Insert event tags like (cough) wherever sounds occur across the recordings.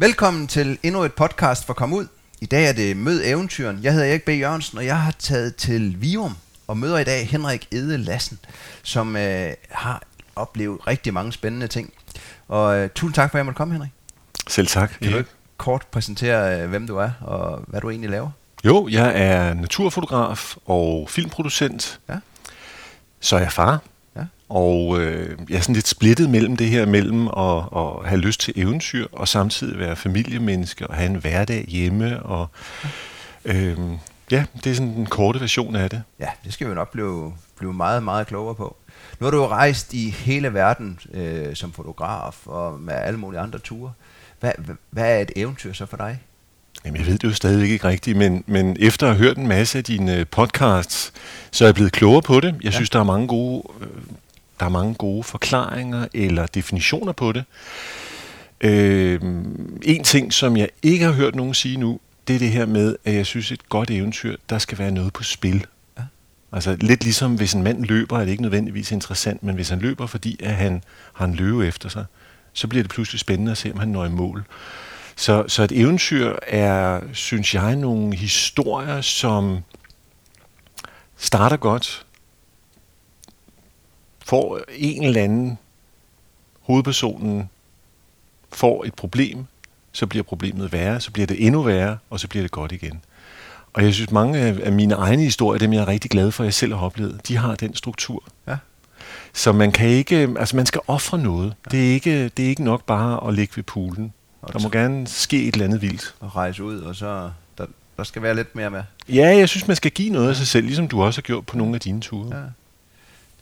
Velkommen til endnu et podcast for Kom Ud. I dag er det Mød Eventyren. Jeg hedder Erik B. Jørgensen, og jeg har taget til Vium og møder i dag Henrik Ede Lassen, som øh, har oplevet rigtig mange spændende ting. Og øh, tusind tak for, at jeg måtte komme, Henrik. Selv tak. Kan du ikke kort præsentere, øh, hvem du er og hvad du egentlig laver? Jo, jeg er naturfotograf og filmproducent. Ja. Så er jeg far. Og øh, jeg er sådan lidt splittet mellem det her mellem at, at have lyst til eventyr og samtidig være familiemenneske og have en hverdag hjemme. Og, øh, ja, det er sådan den korte version af det. Ja, det skal vi nok blive, blive meget, meget klogere på. Nu har du jo rejst i hele verden øh, som fotograf og med alle mulige andre ture. Hvad, hvad, er et eventyr så for dig? Jamen, jeg ved det jo stadigvæk ikke rigtigt, men, men efter at have hørt en masse af dine podcasts, så er jeg blevet klogere på det. Jeg Ja. synes, der er mange gode, øh, der er mange gode forklaringer eller definitioner på det. Øh, en ting, som jeg ikke har hørt nogen sige nu, det er det her med, at jeg synes, et godt eventyr, der skal være noget på spil. Ja. Altså lidt ligesom, hvis en mand løber, er det ikke nødvendigvis interessant, men hvis han løber, fordi at han har en løve efter sig, så bliver det pludselig spændende at se, om han når i mål. Så, så et eventyr er, synes jeg, nogle historier, som starter godt, får en eller anden hovedpersonen får et problem, så bliver problemet værre, så bliver det endnu værre, og så bliver det godt igen. Og jeg synes, mange af, mine egne historier, dem jeg er rigtig glad for, at jeg selv har oplevet, de har den struktur. Ja. Så man kan ikke, altså man skal ofre noget. Det, er ikke, det er ikke nok bare at ligge ved poolen. Der må gerne ske et eller andet vildt. At rejse ud, og så der, der skal være lidt mere med. Ja, jeg synes, man skal give noget af sig selv, ligesom du også har gjort på nogle af dine ture. Ja.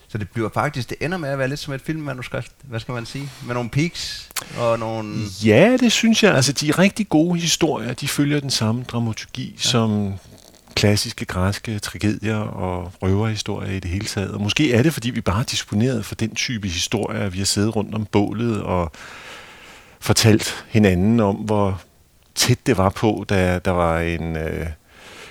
Så det bliver faktisk, det ender med at være lidt som et filmmanuskript, hvad skal man sige? Med nogle peaks og nogle... Ja, det synes jeg. Altså, de rigtig gode historier, de følger den samme dramaturgi ja. som klassiske græske tragedier og røverhistorier i det hele taget. Og måske er det, fordi vi bare har disponeret for den type historier, vi har siddet rundt om bålet og fortalt hinanden om, hvor tæt det var på, da der var en, øh,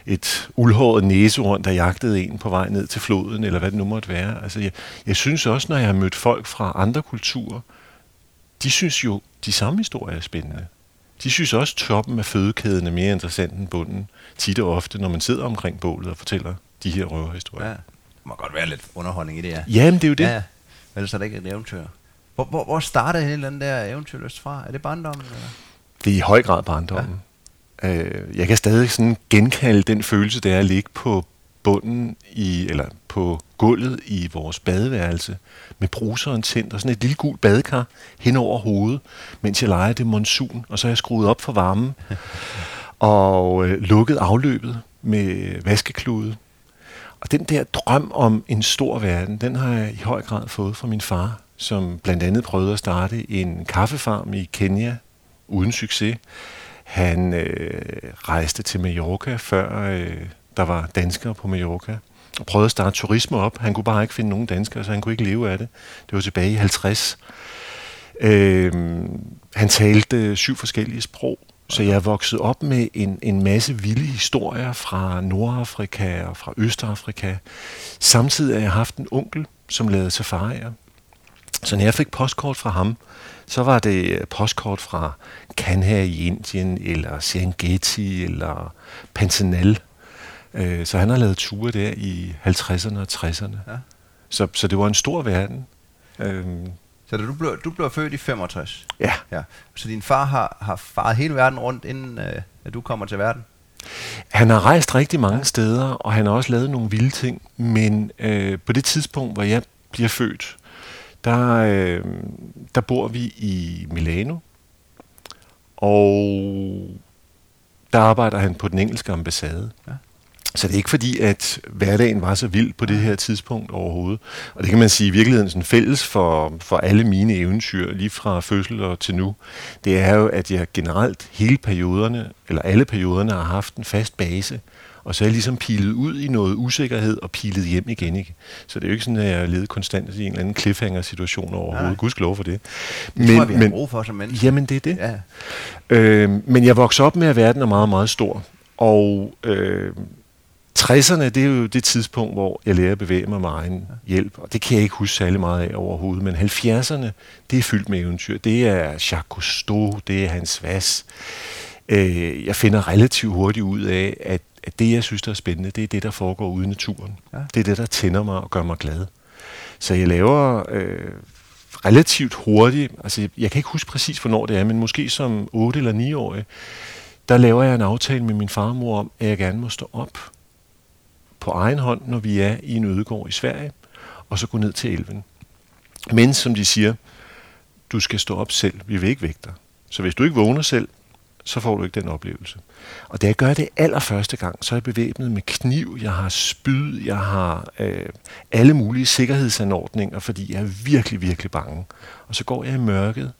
et uldhåret næsehorn, der jagtede en på vej ned til floden, eller hvad det nu måtte være. Altså, jeg, jeg synes også, når jeg har mødt folk fra andre kulturer, de synes jo, de samme historier er spændende. De synes også, toppen af fødekæden er mere interessant end bunden, tit og ofte, når man sidder omkring bålet og fortæller de her røverhistorier. Ja. Det må godt være lidt underholdning i det, ja. Jamen, det er jo det. Ja, ja. ellers er det ikke et eventyr. Hvor, hvor, hvor startede hele den der eventyrlyst fra? Er det barndommen? Eller? Det er i høj grad barndommen. Øh, jeg kan stadig sådan genkalde den følelse, det er at ligge på bunden i, eller på gulvet i vores badeværelse med bruseren tændt og sådan et lille gult badekar hen over hovedet, mens jeg leger det monsun, og så har jeg skruet op for varmen (laughs) og øh, lukket afløbet med vaskeklude. Og den der drøm om en stor verden, den har jeg i høj grad fået fra min far, som blandt andet prøvede at starte en kaffefarm i Kenya uden succes. Han øh, rejste til Mallorca, før øh, der var danskere på Mallorca, og prøvede at starte turisme op. Han kunne bare ikke finde nogen danskere, så han kunne ikke leve af det. Det var tilbage i 50. Øh, han talte syv forskellige sprog, så jeg er vokset op med en, en masse vilde historier fra Nordafrika og fra Østafrika. Samtidig har jeg haft en onkel, som lavede safarier. Så når jeg fik postkort fra ham, så var det postkort fra Kanha i Indien, eller Serengeti, eller Pantanal. Øh, Så han har lavet ture der i 50'erne og 60'erne. Ja. Så, så det var en stor verden. Øhm, Så da du blev, du blev født i 65. Ja, Ja. Så din far har, har faret hele verden rundt, inden øh, at du kommer til verden? Han har rejst rigtig mange steder, og han har også lavet nogle vilde ting, men øh, på det tidspunkt, hvor jeg bliver født, der, øh, der bor vi i Milano, og der arbejder han på den engelske ambassade. Ja. Så det er ikke fordi, at hverdagen var så vild på det her tidspunkt overhovedet. Og det kan man sige i virkeligheden sådan fælles for, for alle mine eventyr, lige fra fødsel og til nu. Det er jo, at jeg generelt hele perioderne, eller alle perioderne, har haft en fast base. Og så er jeg ligesom pilet ud i noget usikkerhed og pilet hjem igen. Ikke? Så det er jo ikke sådan, at jeg levet konstant i en eller anden cliffhanger-situation overhovedet. Nej. Guds lov for det. Det tror jeg, vi har brug for som mennesker. Jamen, det er det. Ja. Øh, men jeg voksede op med, at verden er meget, meget stor. Og øh, 60'erne, det er jo det tidspunkt, hvor jeg lærer at bevæge mig med egen hjælp, og det kan jeg ikke huske særlig meget af overhovedet, men 70'erne, det er fyldt med eventyr. Det er Jacques Cousteau, det er Hans Vass. Øh, jeg finder relativt hurtigt ud af, at, at det, jeg synes, der er spændende, det er det, der foregår ude i naturen. Ja. Det er det, der tænder mig og gør mig glad. Så jeg laver øh, relativt hurtigt, altså jeg kan ikke huske præcis, hvornår det er, men måske som 8 eller 9 årig, der laver jeg en aftale med min farmor om, at jeg gerne må stå op på egen hånd, når vi er i en ødegård i Sverige, og så gå ned til elven. Men som de siger, du skal stå op selv, vi vil ikke vække dig. Så hvis du ikke vågner selv, så får du ikke den oplevelse. Og da jeg gør det allerførste gang, så er jeg bevæbnet med kniv, jeg har spyd, jeg har øh, alle mulige sikkerhedsanordninger, fordi jeg er virkelig, virkelig bange. Og så går jeg i mørket,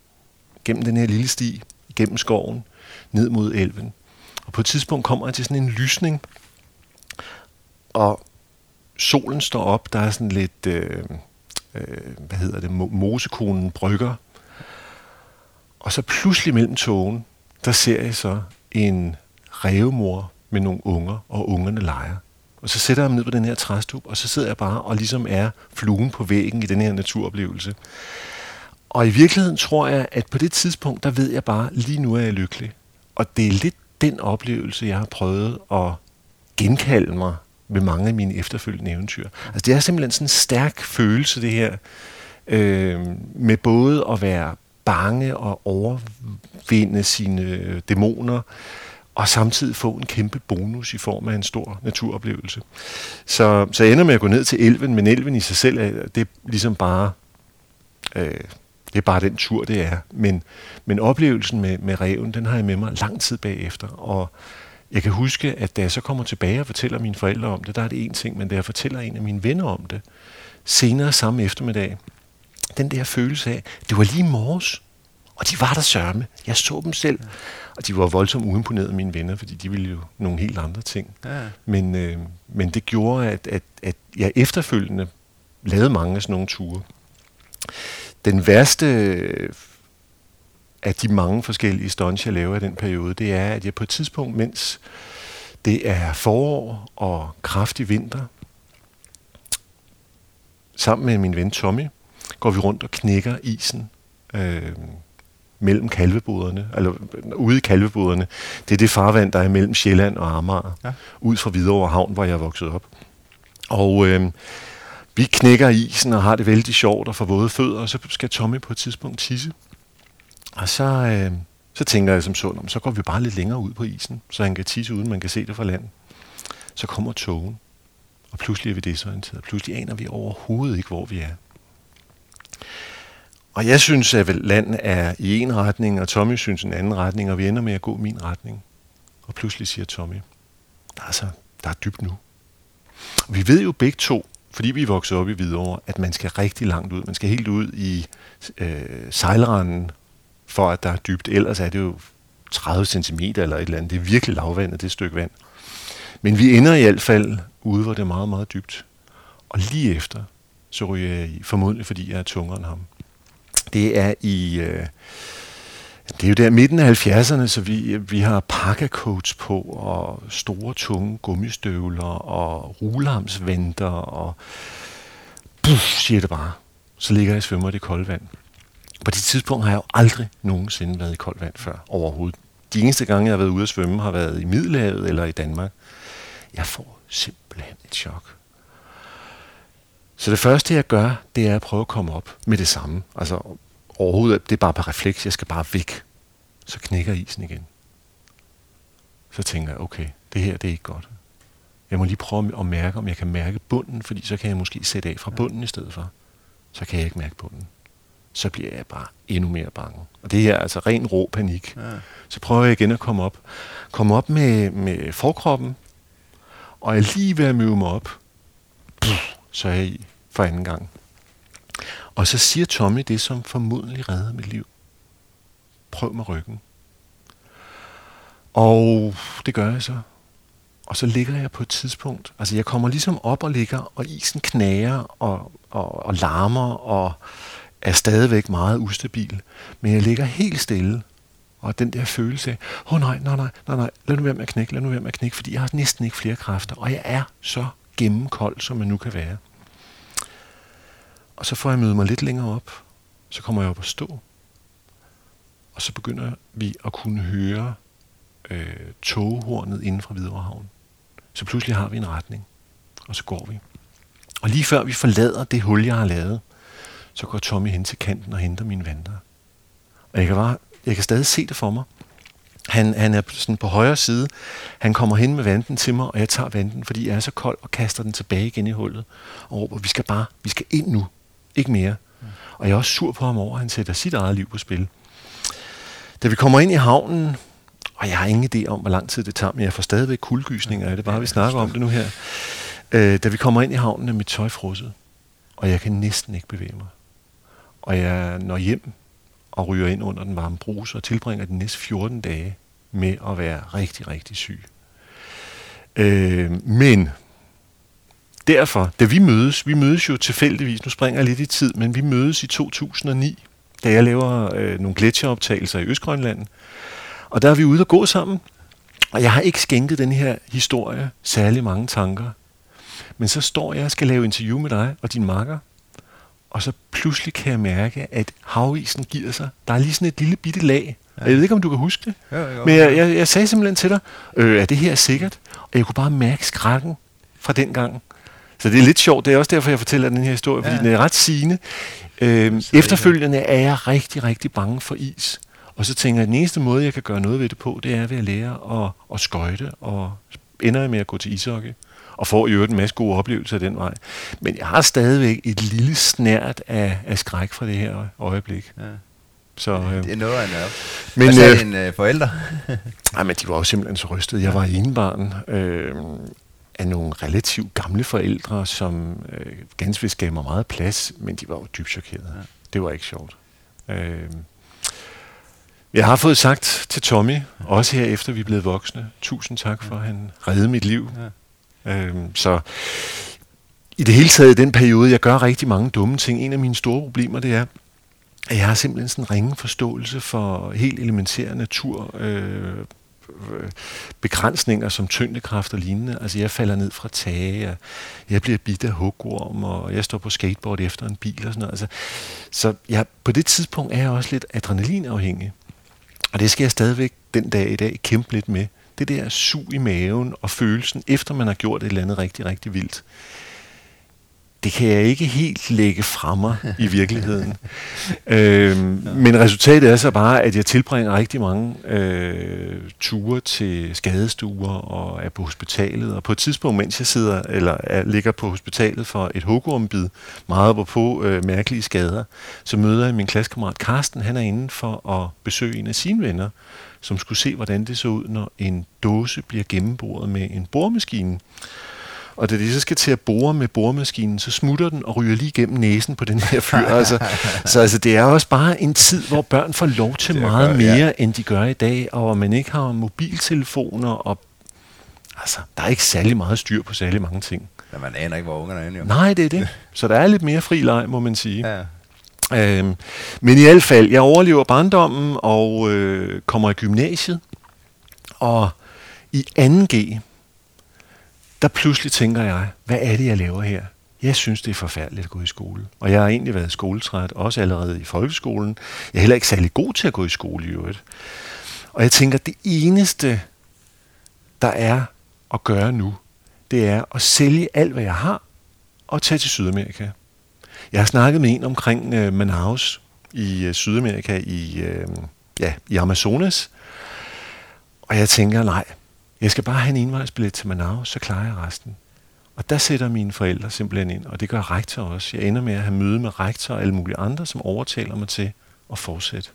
gennem den her lille sti, gennem skoven, ned mod elven. Og på et tidspunkt kommer jeg til sådan en lysning, og solen står op, der er sådan lidt, øh, øh, hvad hedder det, mosekonen brygger. Og så pludselig mellem tågen, der ser jeg så en revmor med nogle unger, og ungerne leger. Og så sætter jeg mig ned på den her træstup, og så sidder jeg bare og ligesom er fluen på væggen i den her naturoplevelse. Og i virkeligheden tror jeg, at på det tidspunkt, der ved jeg bare, lige nu er jeg lykkelig. Og det er lidt den oplevelse, jeg har prøvet at genkalde mig med mange af mine efterfølgende eventyr. Altså det er simpelthen sådan en stærk følelse, det her, øh, med både at være bange og overvinde sine øh, dæmoner, og samtidig få en kæmpe bonus i form af en stor naturoplevelse. Så, så jeg ender med at gå ned til elven, men elven i sig selv, er, det er ligesom bare... Øh, det er bare den tur, det er. Men, men oplevelsen med, med reven, den har jeg med mig lang tid bagefter. Og jeg kan huske, at da jeg så kommer tilbage og fortæller mine forældre om det, der er det en ting, men da jeg fortæller en af mine venner om det, senere samme eftermiddag, den der følelse af, det var lige morges, og de var der sørme. Jeg så dem selv. Og de var voldsomt uimponerede, mine venner, fordi de ville jo nogle helt andre ting. Ja. Men, øh, men det gjorde, at, at, at jeg efterfølgende lavede mange af sådan nogle ture. Den værste af de mange forskellige stunts, jeg laver i den periode, det er, at jeg på et tidspunkt, mens det er forår og kraftig vinter, sammen med min ven Tommy, går vi rundt og knækker isen øh, mellem kalveboderne, eller ude i kalveboderne. Det er det farvand, der er mellem Sjælland og Amager, ja. ud fra Hvidovre Havn, hvor jeg er vokset op. Og øh, vi knækker isen og har det vældig sjovt og får våde fødder, og så skal Tommy på et tidspunkt tisse. Og så, øh, så tænker jeg som sådan, så går vi bare lidt længere ud på isen, så han kan tisse uden man kan se det fra land. Så kommer togen, og pludselig er vi desorienteret. Pludselig aner vi overhovedet ikke, hvor vi er. Og jeg synes, at land er i en retning, og Tommy synes en anden retning, og vi ender med at gå min retning. Og pludselig siger Tommy, der er, så, der er dybt nu. Og vi ved jo begge to, fordi vi er vokset op i Hvidovre, at man skal rigtig langt ud. Man skal helt ud i øh, sejlranden, for at der er dybt. Ellers er det jo 30 cm eller et eller andet. Det er virkelig lavvandet, det stykke vand. Men vi ender i hvert fald ude, hvor det er meget, meget dybt. Og lige efter, så ryger jeg i, formodentlig fordi jeg er tungere end ham. Det er i... Øh, det er jo der midten af 70'erne, så vi, øh, vi har pakkecoats på, og store, tunge gummistøvler, og rulamsventer, og puff, siger det bare. Så ligger jeg og svømmer i det kolde vand. På det tidspunkt har jeg jo aldrig nogensinde været i koldt vand før overhovedet. De eneste gange, jeg har været ude at svømme, har været i Middelhavet eller i Danmark. Jeg får simpelthen et chok. Så det første, jeg gør, det er at prøve at komme op med det samme. Altså overhovedet, det er bare på refleks, jeg skal bare væk. Så knækker isen igen. Så tænker jeg, okay, det her, det er ikke godt. Jeg må lige prøve at mærke, om jeg kan mærke bunden, fordi så kan jeg måske sætte af fra bunden i stedet for. Så kan jeg ikke mærke bunden så bliver jeg bare endnu mere bange. Og det her er altså ren rå panik. Ja. Så prøver jeg igen at komme op. Komme op med, med forkroppen, og jeg lige ved at møde mig op, så er jeg i for anden gang. Og så siger Tommy det, som formodentlig redder mit liv. Prøv med ryggen. Og det gør jeg så. Og så ligger jeg på et tidspunkt, altså jeg kommer ligesom op og ligger, og isen knager og, og, og larmer, og er stadigvæk meget ustabil, men jeg ligger helt stille Og den der følelse af, åh oh, nej, nej, nej, nej, nej, lad nu være med at knække, lad nu være med at knække, fordi jeg har næsten ikke flere kræfter, og jeg er så gennemkold, som man nu kan være. Og så får jeg møde mig lidt længere op, så kommer jeg op og stå, og så begynder vi at kunne høre øh, toghornet inden fra Hvidovrehavn. Så pludselig har vi en retning, og så går vi. Og lige før vi forlader det hul, jeg har lavet, så går Tommy hen til kanten og henter mine vandre. Og jeg kan, bare, jeg kan stadig se det for mig. Han, han er sådan på højre side. Han kommer hen med vanten til mig, og jeg tager vanten, fordi jeg er så kold, og kaster den tilbage igen i hullet. Og råber, vi skal bare, vi skal ind nu. Ikke mere. Og jeg er også sur på ham over, at han sætter sit eget liv på spil. Da vi kommer ind i havnen, og jeg har ingen idé om, hvor lang tid det tager, men jeg får stadigvæk kuldgysninger af det, bare vi snakker om det nu her. Øh, da vi kommer ind i havnen, er mit tøj frosset, og jeg kan næsten ikke bevæge mig. Og jeg når hjem og ryger ind under den varme brus og tilbringer de næste 14 dage med at være rigtig, rigtig syg. Øh, men derfor, da vi mødes, vi mødes jo tilfældigvis, nu springer jeg lidt i tid, men vi mødes i 2009, da jeg laver øh, nogle gletsjeroptagelser i Østgrønland. Og der er vi ude og gå sammen, og jeg har ikke skænket den her historie særlig mange tanker. Men så står jeg og skal lave interview med dig og din makker, og så pludselig kan jeg mærke, at havisen giver sig. Der er lige sådan et lille bitte lag. Ja. Jeg ved ikke, om du kan huske det. Ja, ja, men jeg, jeg, jeg sagde simpelthen til dig, øh, er det her sikkert? Og jeg kunne bare mærke skrækken fra den gang. Så det er lidt sjovt. Det er også derfor, jeg fortæller den her historie, fordi ja. den er ret sigende. Øh, efterfølgende er jeg rigtig, rigtig bange for is. Og så tænker jeg, at den eneste måde, jeg kan gøre noget ved det på, det er ved at lære at, at skøjte, og ender jeg med at gå til ishockey og får i øvrigt en masse gode oplevelser den vej. Men jeg har stadigvæk et lille snært af, af skræk fra det her øjeblik. Ja. Så, øh, det er noget af en. Men, Hvad sagde øh, dine øh, forældre? (laughs) nej, men de var jo simpelthen så rystede. Jeg var enebarn øh, af nogle relativt gamle forældre, som øh, ganske vist gav mig meget plads, men de var jo dybt chokerede. Ja. Det var ikke sjovt. Øh, jeg har fået sagt til Tommy, også her efter vi er blevet voksne, tusind tak for, at han reddede mit liv. Ja. Øh, så i det hele taget i den periode, jeg gør rigtig mange dumme ting. En af mine store problemer, det er, at jeg har simpelthen sådan en ringe forståelse for helt elementære natur, øh, begrænsninger som tyngdekraft og lignende. Altså jeg falder ned fra tage, og jeg bliver bidt af hugorm, og jeg står på skateboard efter en bil og sådan noget. Altså, så jeg, på det tidspunkt er jeg også lidt adrenalinafhængig. Og det skal jeg stadigvæk den dag i dag kæmpe lidt med det der sug i maven og følelsen, efter man har gjort et eller andet rigtig, rigtig vildt, det kan jeg ikke helt lægge fra mig i virkeligheden. (laughs) øhm, ja. Men resultatet er så bare, at jeg tilbringer rigtig mange øh, ture til skadestuer og er på hospitalet. Og på et tidspunkt, mens jeg sidder eller er, ligger på hospitalet for et hugormbid, meget på øh, mærkelige skader, så møder jeg min klassekammerat Karsten. Han er inde for at besøge en af sine venner, som skulle se, hvordan det så ud, når en dåse bliver gennemboret med en boremaskine. Og da de så skal til at bore med boremaskinen, så smutter den og ryger lige gennem næsen på den her fyr. altså, (laughs) så altså, det er også bare en tid, hvor børn får lov til meget gøre, mere, ja. end de gør i dag, og hvor man ikke har mobiltelefoner, og altså, der er ikke særlig meget styr på særlig mange ting. Men man aner ikke, hvor ungerne er. Jo. Nej, det er det. Så der er lidt mere fri leg, må man sige. Ja. Øhm, men i hvert fald, jeg overlever barndommen og øh, kommer i gymnasiet. Og i 2G, der pludselig tænker jeg, hvad er det, jeg laver her? Jeg synes, det er forfærdeligt at gå i skole. Og jeg har egentlig været skoletræt, også allerede i folkeskolen. Jeg er heller ikke særlig god til at gå i skole i øvrigt. Og jeg tænker, det eneste, der er at gøre nu, det er at sælge alt, hvad jeg har, og tage til Sydamerika. Jeg har snakket med en omkring øh, Manaus i øh, Sydamerika, i, øh, ja, i Amazonas. Og jeg tænker, nej, jeg skal bare have en envejsbillet til Manaus, så klarer jeg resten. Og der sætter mine forældre simpelthen ind, og det gør rektor også. Jeg ender med at have møde med rektor og alle mulige andre, som overtaler mig til at fortsætte.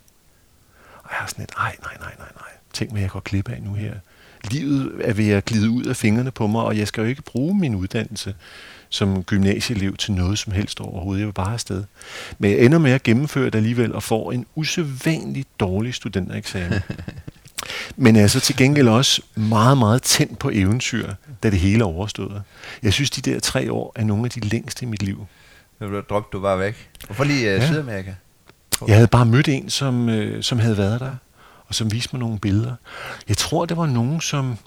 Og jeg har sådan et, nej, nej, nej, nej, nej. Tænk hvad jeg går klip af nu her. Livet er ved at glide ud af fingrene på mig, og jeg skal jo ikke bruge min uddannelse som gymnasieelev til noget som helst overhovedet. Jeg vil bare afsted. Men jeg ender med at gennemføre det alligevel og får en usædvanligt dårlig studentereksamen. (laughs) Men er så til gengæld også meget, meget tændt på eventyr, da det hele er overstået. Jeg synes, de der tre år er nogle af de længste i mit liv. Så droppede du bare væk. Hvorfor lige uh, ja. Sydamerika? Jeg havde bare mødt en, som, uh, som havde været der og som viste mig nogle billeder. Jeg tror, det var nogen, som...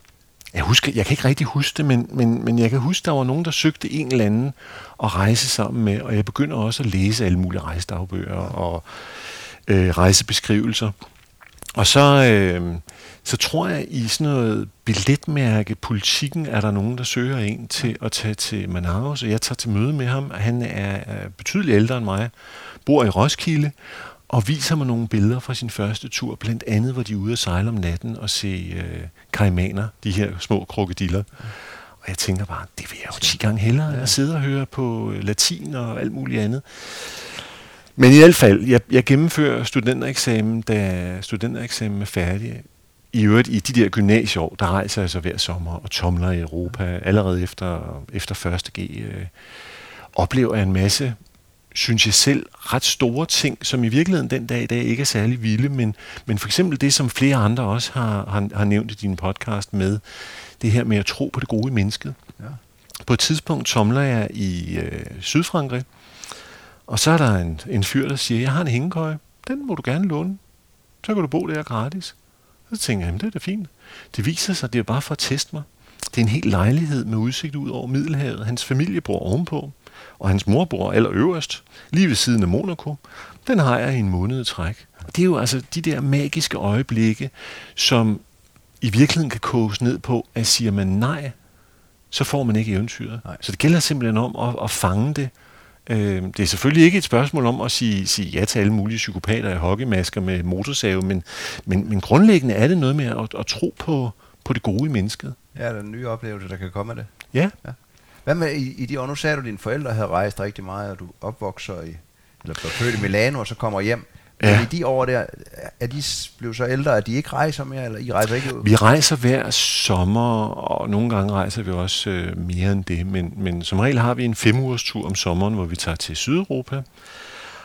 Jeg, husker, jeg kan ikke rigtig huske det, men, men, men jeg kan huske, der var nogen, der søgte en eller anden at rejse sammen med, og jeg begynder også at læse alle mulige rejsedagbøger og øh, rejsebeskrivelser. Og så, øh, så tror jeg, i sådan noget billetmærke, politikken, er der nogen, der søger en til at tage til Manaus, og jeg tager til møde med ham. Han er, er betydeligt ældre end mig, bor i Roskilde, og viser mig nogle billeder fra sin første tur, blandt andet, hvor de er ude at sejle om natten og se øh, kaimaner, de her små krokodiller. Og jeg tænker bare, det vil jeg jo 10 gange hellere, end at sidde og høre på øh, latin og alt muligt andet. Men i hvert fald, jeg, jeg gennemfører studentereksamen, da studentereksamen er færdig. I øvrigt, i de der gymnasieår, der rejser jeg så hver sommer og tomler i Europa. Allerede efter, efter 1. G øh, oplever jeg en masse synes jeg selv, ret store ting, som i virkeligheden den dag i dag ikke er særlig vilde, men, men for eksempel det, som flere andre også har, har, har nævnt i din podcast med, det her med at tro på det gode i mennesket. Ja. På et tidspunkt tomler jeg i øh, Sydfrankrig, og så er der en, en fyr, der siger, jeg har en hængekøje, den må du gerne låne, så kan du bo der gratis. Så tænker jeg, det er da fint. Det viser sig, det er bare for at teste mig. Det er en helt lejlighed med udsigt ud over Middelhavet. Hans familie bor ovenpå og hans mor bor allerøverst, lige ved siden af Monaco. Den har jeg i en måned træk. Og det er jo altså de der magiske øjeblikke, som i virkeligheden kan koges ned på, at siger man nej, så får man ikke eventyret. Nej. Så det gælder simpelthen om at, at fange det. Øh, det er selvfølgelig ikke et spørgsmål om at sige, sige ja til alle mulige psykopater i hockeymasker med motorsave, men, men, men grundlæggende er det noget med at, at tro på, på det gode i mennesket. Ja, den nye oplevelse, der kan komme af det. Ja. ja. Hvad med i, i de år? Nu sagde du, at dine forældre havde rejst rigtig meget, og du opvokser i, eller blev født i Milano, og så kommer hjem. Ja. Men i de år der, er de blevet så ældre, at de ikke rejser mere, eller I rejser ikke ud? Vi rejser hver sommer, og nogle gange rejser vi også øh, mere end det, men, men som regel har vi en fem ugers tur om sommeren, hvor vi tager til Sydeuropa,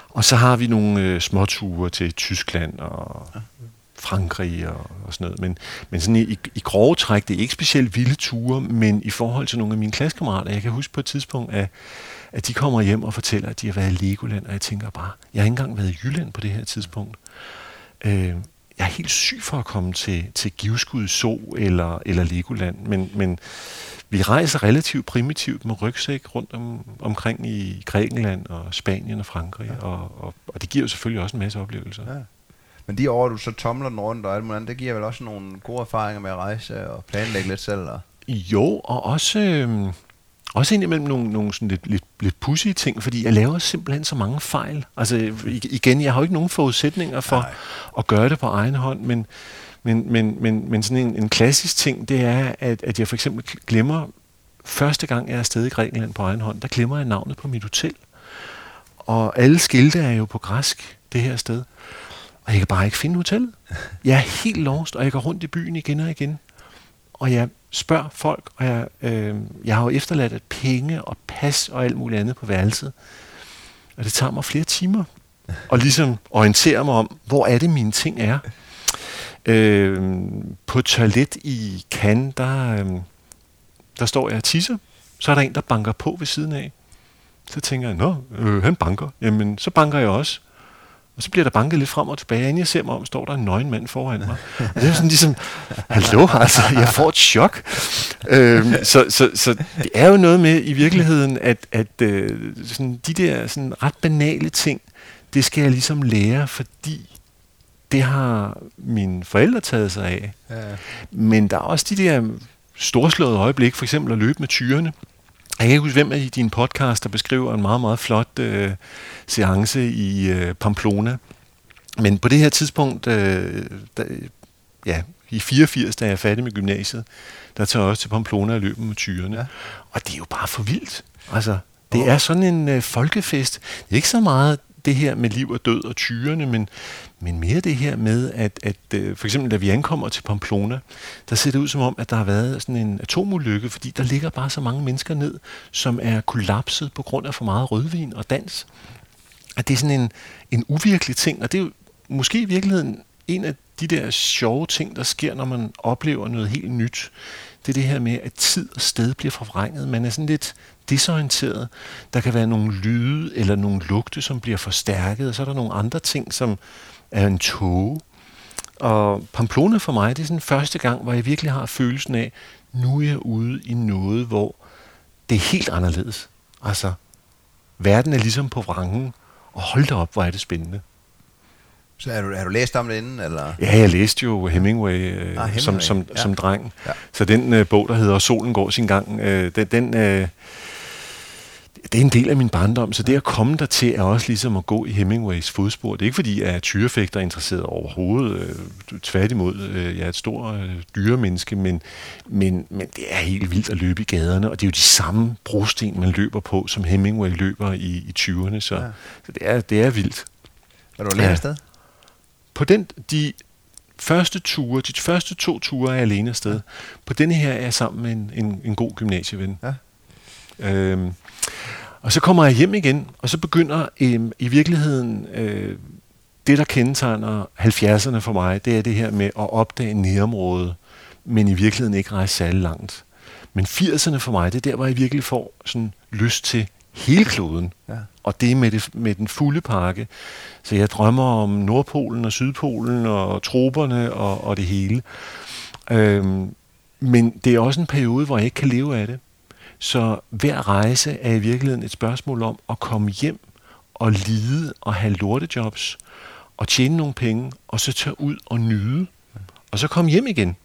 og så har vi nogle øh, små ture til Tyskland og ja. Frankrig og, og sådan noget. Men, men sådan i, i grove træk, det er ikke specielt vilde ture, men i forhold til nogle af mine klassekammerater, jeg kan huske på et tidspunkt, at, at de kommer hjem og fortæller, at de har været i Legoland, og jeg tænker bare, jeg har ikke engang været i Jylland på det her tidspunkt. Øh, jeg er helt syg for at komme til, til Givskud So eller, eller Legoland, men, men vi rejser relativt primitivt med rygsæk rundt om, omkring i Grækenland og Spanien og Frankrig, ja. og, og, og det giver jo selvfølgelig også en masse oplevelser. Ja. Men de år, du så tomler den rundt og alt muligt det giver vel også nogle gode erfaringer med at rejse og planlægge lidt selv? Og... Jo, og også, øh, også indimellem nogle, nogle sådan lidt, lidt, lidt pussy ting, fordi jeg laver simpelthen så mange fejl. Altså igen, jeg har jo ikke nogen forudsætninger for Nej. at gøre det på egen hånd, men, men, men, men, men sådan en, en klassisk ting, det er, at, at jeg for eksempel glemmer, første gang jeg er afsted i Grækenland på egen hånd, der glemmer jeg navnet på mit hotel. Og alle skilte er jo på græsk, det her sted. Og jeg kan bare ikke finde hotellet. Jeg er helt lost, og jeg går rundt i byen igen og igen. Og jeg spørger folk, og jeg, øh, jeg har jo efterladt et penge og pas og alt muligt andet på værelset. Og det tager mig flere timer og ligesom orientere mig om, hvor er det mine ting er. Øh, på toilet i Cannes, der, øh, der står jeg og tisser. Så er der en, der banker på ved siden af. Så tænker jeg, nå, øh, han banker. Jamen, så banker jeg også. Og så bliver der banket lidt frem og tilbage. Inden jeg ser mig om, står der en nøgen mand foran mig. Og det er sådan ligesom, hallo, altså, jeg får et chok. Øhm, så, så, så det er jo noget med i virkeligheden, at, at øh, sådan, de der sådan ret banale ting, det skal jeg ligesom lære, fordi det har mine forældre taget sig af. Ja. Men der er også de der storslåede øjeblik, for eksempel at løbe med tyrene. Jeg kan ikke huske, hvem af dine podcast, der beskriver en meget, meget flot øh, seance i øh, Pamplona. Men på det her tidspunkt, øh, der, ja, i 84, da jeg er færdig med gymnasiet, der tager jeg også til Pamplona og løber med tyrene. Ja. Og det er jo bare for vildt. Altså, det er sådan en øh, folkefest. Det er ikke så meget det her med liv og død og tyrene, men, men mere det her med, at, at øh, for eksempel da vi ankommer til Pamplona, der ser det ud som om, at der har været sådan en atomulykke, fordi der ligger bare så mange mennesker ned, som er kollapset på grund af for meget rødvin og dans. At det er sådan en, en uvirkelig ting, og det er jo måske i virkeligheden en af de der sjove ting, der sker, når man oplever noget helt nyt. Det er det her med, at tid og sted bliver forvrænget. Man er sådan lidt desorienteret. Der kan være nogle lyde eller nogle lugte, som bliver forstærket, og så er der nogle andre ting, som er en tåge. Og Pamplona for mig, det er sådan første gang, hvor jeg virkelig har følelsen af, nu er jeg ude i noget, hvor det er helt anderledes. Altså, verden er ligesom på vrangen, og hold da op, hvor er det spændende. Så har du, har du læst om det inden? Eller? Ja, jeg læste jo Hemingway, øh, ah, Hemingway. Som, som, ja. som dreng. Ja. Så den øh, bog, der hedder Solen går sin gang, øh, den, den øh, det er en del af min barndom, så det at komme der til er også ligesom at gå i Hemingways fodspor. Det er ikke fordi, jeg er tyrefægter interesseret overhovedet. Øh, tværtimod, øh, jeg er et stort øh, dyremenneske, men, men, men det er helt vildt at løbe i gaderne, og det er jo de samme brosten, man løber på, som Hemingway løber i, i 20'erne, så, ja. så det, er, det er vildt. Er du alene ja. afsted? På den, de første ture, de første to ture er jeg alene afsted. På denne her er jeg sammen med en, en, en god gymnasieven. Ja. Øhm, og så kommer jeg hjem igen, og så begynder øh, i virkeligheden øh, det, der kendetegner 70'erne for mig, det er det her med at opdage nærområdet, men i virkeligheden ikke rejse særlig langt. Men 80'erne for mig, det er der, hvor jeg virkelig får sådan lyst til hele kloden. Ja. Og det med, det med den fulde pakke. Så jeg drømmer om Nordpolen og Sydpolen og troberne og, og det hele. Øhm, men det er også en periode, hvor jeg ikke kan leve af det. Så hver rejse er i virkeligheden et spørgsmål om at komme hjem og lide og have lortejobs og tjene nogle penge, og så tage ud og nyde, og så komme hjem igen.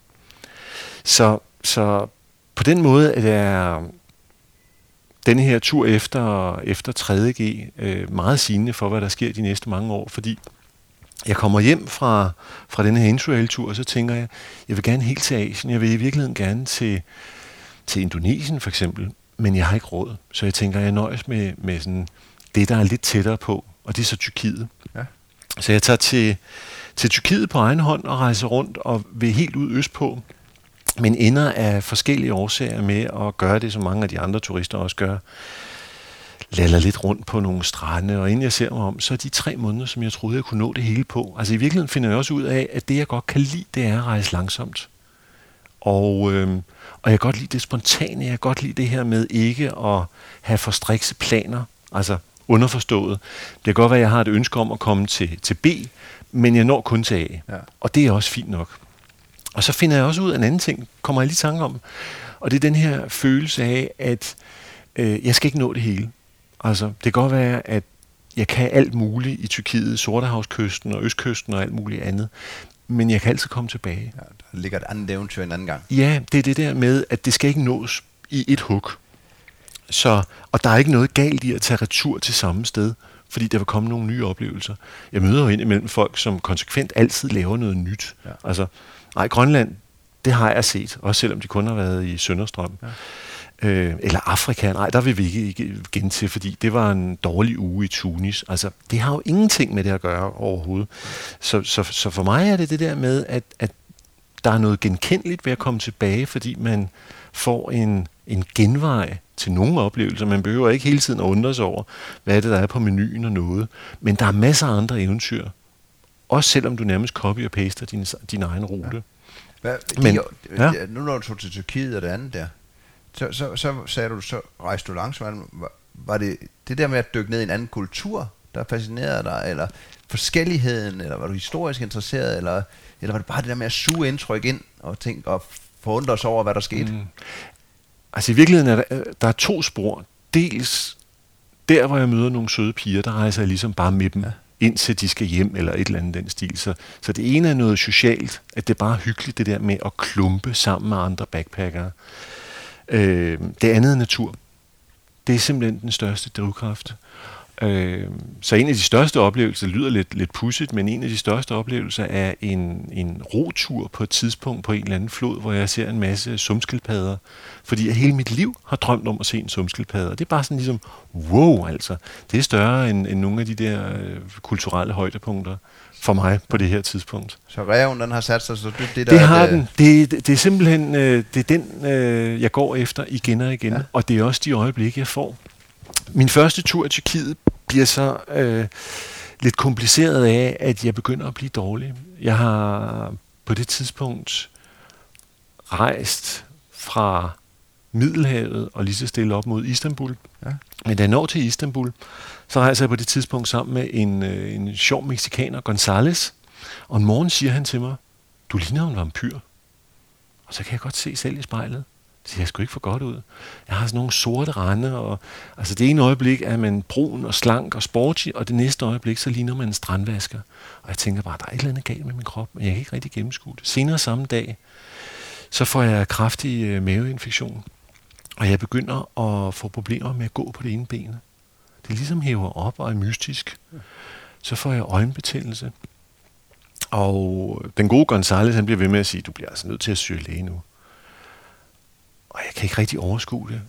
Så, så på den måde er der denne her tur efter, efter 3.G øh, meget sigende for, hvad der sker de næste mange år, fordi jeg kommer hjem fra, fra denne her interrail-tur, og så tænker jeg, jeg vil gerne helt til Asien. Jeg vil i virkeligheden gerne til, til Indonesien for eksempel, men jeg har ikke råd. Så jeg tænker, jeg nøjes med, med sådan det, der er lidt tættere på, og det er så Tyrkiet. Ja. Så jeg tager til, til Tyrkiet på egen hånd og rejser rundt og vil helt ud østpå, men ender af forskellige årsager med at gøre det, som mange af de andre turister også gør. Laller lidt rundt på nogle strande, og inden jeg ser mig om, så er de tre måneder, som jeg troede, jeg kunne nå det hele på. Altså i virkeligheden finder jeg også ud af, at det, jeg godt kan lide, det er at rejse langsomt. Og, øh, og jeg kan godt lide det spontane, jeg kan godt lide det her med ikke at have for strikse planer, altså underforstået. Det kan godt være, at jeg har et ønske om at komme til, til B, men jeg når kun til A. Ja. Og det er også fint nok. Og så finder jeg også ud af en anden ting, kommer jeg lige tanke om, og det er den her følelse af, at øh, jeg skal ikke nå det hele. Altså, det kan godt være, at jeg kan alt muligt i Tyrkiet, Sortehavskysten og Østkysten og alt muligt andet, men jeg kan altid komme tilbage. Ja, der ligger et andet eventyr en anden gang. Ja, det er det der med, at det skal ikke nås i et hug. Så, og der er ikke noget galt i at tage retur til samme sted, fordi der vil komme nogle nye oplevelser. Jeg møder jo indimellem folk, som konsekvent altid laver noget nyt. Ja. Altså, nej, Grønland, det har jeg set, også selvom de kun har været i Sønderstrøm. Ja. Øh, eller Afrika, nej, der vil vi ikke igen til, fordi det var en dårlig uge i Tunis. Altså, det har jo ingenting med det at gøre overhovedet. Så, så, så for mig er det det der med, at, at der er noget genkendeligt ved at komme tilbage, fordi man får en, en genvej til nogle oplevelser. Man behøver ikke hele tiden at undre sig over, hvad er det, der er på menuen og noget. Men der er masser af andre eventyr. Også selvom du nærmest copy og paster din, din egen rute. Ja. Hvad, Men, ja. Nu når du tog til Tyrkiet og det andet der, så, så, så sagde du, så rejste du langsomt. Var, var det det der med at dykke ned i en anden kultur, der fascinerede dig, eller forskelligheden, eller var du historisk interesseret, eller, eller var det bare det der med at suge indtryk ind og tænke og forundre sig over, hvad der skete? Mm. Altså i virkeligheden er der, der er to spor. Dels der, hvor jeg møder nogle søde piger, der rejser jeg ligesom bare med dem, ja. indtil de skal hjem, eller et eller andet den stil. Så, så det ene er noget socialt, at det er bare hyggeligt, det der med at klumpe sammen med andre backpackere. Øh, det andet er natur. Det er simpelthen den største drivkraft. Øh, så en af de største oplevelser, lyder lidt, lidt pudsigt, men en af de største oplevelser er en, en rotur på et tidspunkt på en eller anden flod, hvor jeg ser en masse sumskildpadder. Fordi jeg hele mit liv har drømt om at se en sumskildpadde. Og det er bare sådan ligesom, wow altså. Det er større end, end nogle af de der øh, kulturelle højdepunkter for mig på det her tidspunkt. Så reven, den har sat sig så dybt det der? Det har den. Det, det, det er simpelthen øh, det er den, øh, jeg går efter igen og igen. Ja. Og det er også de øjeblikke, jeg får. Min første tur i Tyrkiet bliver så øh, lidt kompliceret af, at jeg begynder at blive dårlig. Jeg har på det tidspunkt rejst fra Middelhavet og lige så stille op mod Istanbul. Ja. Men da jeg når til Istanbul, så rejser jeg på det tidspunkt sammen med en, øh, en sjov mexikaner, Gonzales. Og en morgen siger han til mig, du ligner en vampyr. Og så kan jeg godt se selv i spejlet. Det ser sgu ikke for godt ud. Jeg har sådan nogle sorte rande, og altså det ene øjeblik er man brun og slank og sporty, og det næste øjeblik, så ligner man en strandvasker. Og jeg tænker bare, der er et eller andet galt med min krop, men jeg kan ikke rigtig gennemskue det. Senere samme dag, så får jeg kraftig øh, maveinfektion, og jeg begynder at få problemer med at gå på det ene ben. Det ligesom hæver op og er mystisk. Så får jeg øjenbetændelse. Og den gode Gonzales, han bliver ved med at sige, du bliver altså nødt til at søge læge nu. Og jeg kan ikke rigtig overskue det.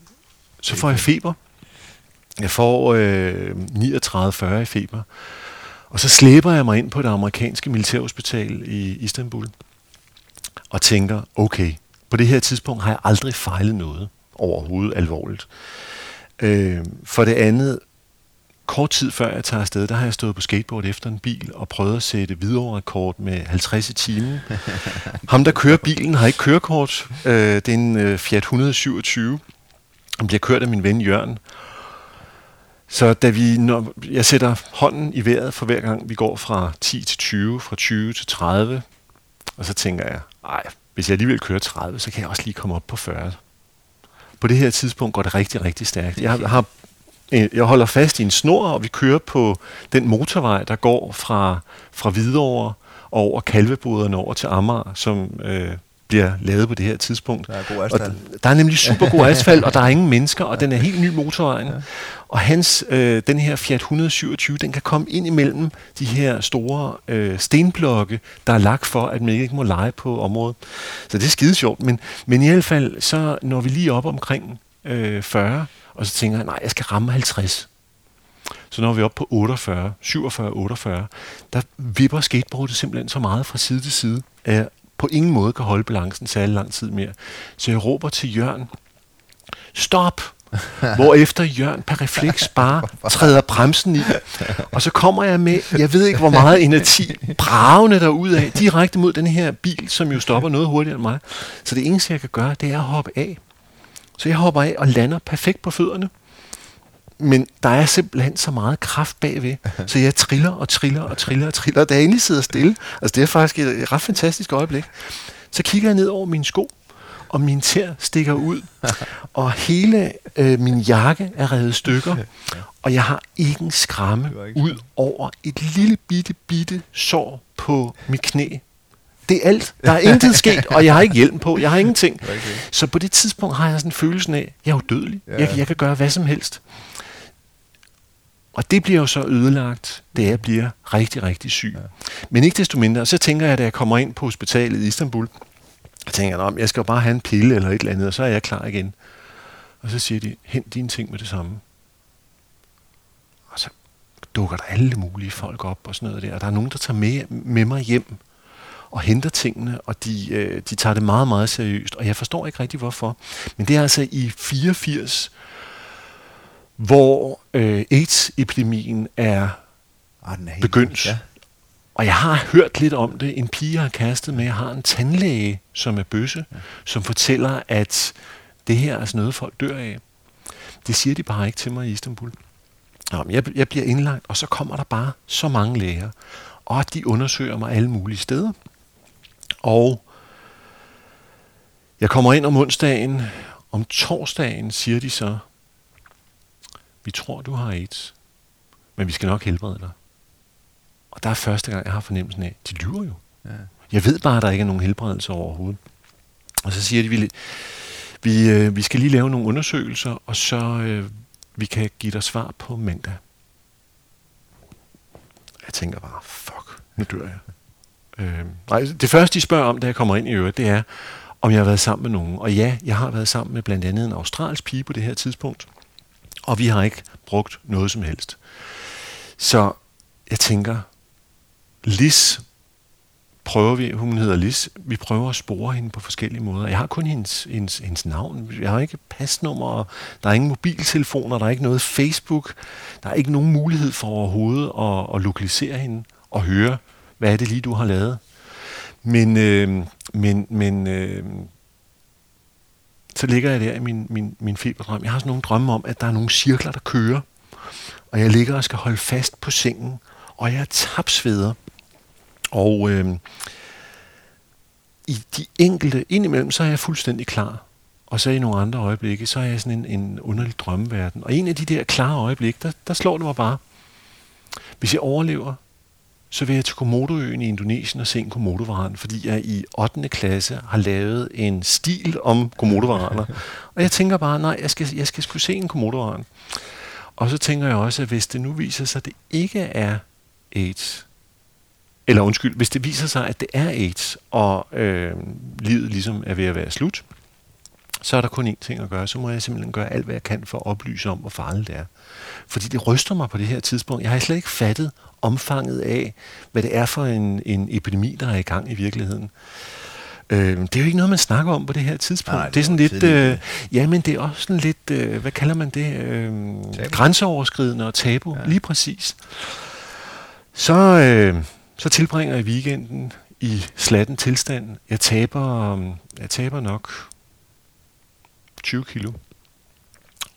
Så får jeg feber. Jeg får øh, 39-40 i feber. Og så slæber jeg mig ind på det amerikanske militærhospital i Istanbul. Og tænker, okay, på det her tidspunkt har jeg aldrig fejlet noget overhovedet alvorligt. Øh, for det andet, kort tid før jeg tager afsted, der har jeg stået på skateboard efter en bil og prøvet at sætte videre rekord med 50 i timen. (laughs) Ham, der kører bilen, har ikke kørekort. Øh, det er en øh, Fiat 127. Han bliver kørt af min ven Jørgen. Så da vi, når jeg sætter hånden i vejret for hver gang, vi går fra 10 til 20, fra 20 til 30, og så tænker jeg, ej, hvis jeg alligevel kører 30, så kan jeg også lige komme op på 40. På det her tidspunkt går det rigtig, rigtig stærkt. Jeg har jeg holder fast i en snor, og vi kører på den motorvej, der går fra, fra Hvidovre over Kalveboderne over til Amager, som øh, bliver lavet på det her tidspunkt. Der er god asfalt. Og der er nemlig super god (laughs) asfalt, og der er ingen mennesker, og den er helt ny motorvejen. Ja. Og hans, øh, den her Fiat 127, den kan komme ind imellem de her store øh, stenblokke, der er lagt for, at man ikke må lege på området. Så det er skide sjovt. Men, men i hvert fald, så når vi lige op omkring øh, 40, og så tænker jeg, nej, jeg skal ramme 50. Så når vi er oppe på 48, 47, 48, der vipper skateboardet simpelthen så meget fra side til side, at jeg på ingen måde kan holde balancen særlig lang tid mere. Så jeg råber til Jørgen, stop! (laughs) efter Jørgen per refleks bare træder bremsen i. Og så kommer jeg med, jeg ved ikke hvor meget energi, bravende af direkte mod den her bil, som jo stopper noget hurtigere end mig. Så det eneste, jeg kan gøre, det er at hoppe af. Så jeg hopper af og lander perfekt på fødderne. Men der er simpelthen så meget kraft bagved, (laughs) så jeg triller og triller og triller og triller, og da jeg endelig sidder stille, altså det er faktisk et ret fantastisk øjeblik, så kigger jeg ned over mine sko, og min tær stikker ud, (laughs) og hele øh, min jakke er revet stykker, og jeg har ikke en skramme. ud over et lille bitte, bitte sår på mit knæ, det er alt. Der er intet (laughs) sket, og jeg har ikke hjelm på. Jeg har ingenting. Okay. Så på det tidspunkt har jeg sådan en følelse af, jeg er udødelig. Ja. Jeg, jeg kan gøre hvad som helst. Og det bliver jo så ødelagt, da jeg bliver rigtig, rigtig syg. Ja. Men ikke desto mindre, så tænker jeg, da jeg kommer ind på hospitalet i Istanbul, jeg tænker jeg, jeg skal bare have en pille eller et eller andet, og så er jeg klar igen. Og så siger de, hent dine ting med det samme. Og så dukker der alle mulige folk op og sådan noget der. Og der er nogen, der tager med, med mig hjem og henter tingene, og de, øh, de tager det meget, meget seriøst. Og jeg forstår ikke rigtig, hvorfor. Men det er altså i 84, hvor øh, AIDS-epidemien er ah, den er begyndt. Ja. Og jeg har hørt lidt om det. En pige har kastet med, jeg har en tandlæge, som er bøsse, ja. som fortæller, at det her er sådan noget, folk dør af. Det siger de bare ikke til mig i Istanbul. Jeg, jeg bliver indlagt, og så kommer der bare så mange læger, og de undersøger mig alle mulige steder. Og jeg kommer ind om onsdagen. Om torsdagen siger de så, vi tror, du har AIDS, men vi skal nok helbrede dig. Og der er første gang, jeg har fornemmelsen af, de lyver jo. Ja. Jeg ved bare, at der ikke er nogen helbredelse overhovedet. Og så siger de, vi, vi, øh, vi skal lige lave nogle undersøgelser, og så øh, vi kan give dig svar på mandag. Jeg tænker bare, fuck, nu dør jeg. Øh, nej, det første, de spørger om, da jeg kommer ind i øvrigt, det er, om jeg har været sammen med nogen. Og ja, jeg har været sammen med blandt andet en australsk pige på det her tidspunkt. Og vi har ikke brugt noget som helst. Så jeg tænker, Lis prøver vi, hun hedder Lis, vi prøver at spore hende på forskellige måder. Jeg har kun hendes, hendes, hendes navn, jeg har ikke pasnummer, der er ingen mobiltelefoner, der er ikke noget Facebook, der er ikke nogen mulighed for overhovedet at, at lokalisere hende og høre, hvad er det lige, du har lavet? Men, øh, men, men øh, så ligger jeg der i min, min, min feberdrøm. Jeg har sådan nogle drømme om, at der er nogle cirkler, der kører, og jeg ligger og skal holde fast på sengen, og jeg er tapsveder. Og øh, i de enkelte, indimellem, så er jeg fuldstændig klar. Og så i nogle andre øjeblikke, så er jeg sådan en, en underlig drømmeverden. Og en af de der klare øjeblikke, der, der slår det mig bare. Hvis jeg overlever, så vil jeg til Komodoøen i Indonesien og se en komodovaren, fordi jeg i 8. klasse har lavet en stil om komodovaraner. og jeg tænker bare, nej, jeg skal, jeg skal skulle se en komodovaran. Og så tænker jeg også, at hvis det nu viser sig, at det ikke er AIDS, eller undskyld, hvis det viser sig, at det er AIDS, og øh, livet ligesom er ved at være slut, så er der kun én ting at gøre. Så må jeg simpelthen gøre alt, hvad jeg kan for at oplyse om, hvor farligt det er. Fordi det ryster mig på det her tidspunkt. Jeg har slet ikke fattet omfanget af, hvad det er for en, en epidemi, der er i gang i virkeligheden. Øh, det er jo ikke noget, man snakker om på det her tidspunkt. Nej, det, det er sådan lidt, øh, ja, men det er også sådan lidt, øh, hvad kalder man det, øh, grænseoverskridende og tabu, ja. lige præcis. Så, øh, så tilbringer jeg weekenden i slatten tilstand. Jeg taber, jeg taber nok 20 kilo.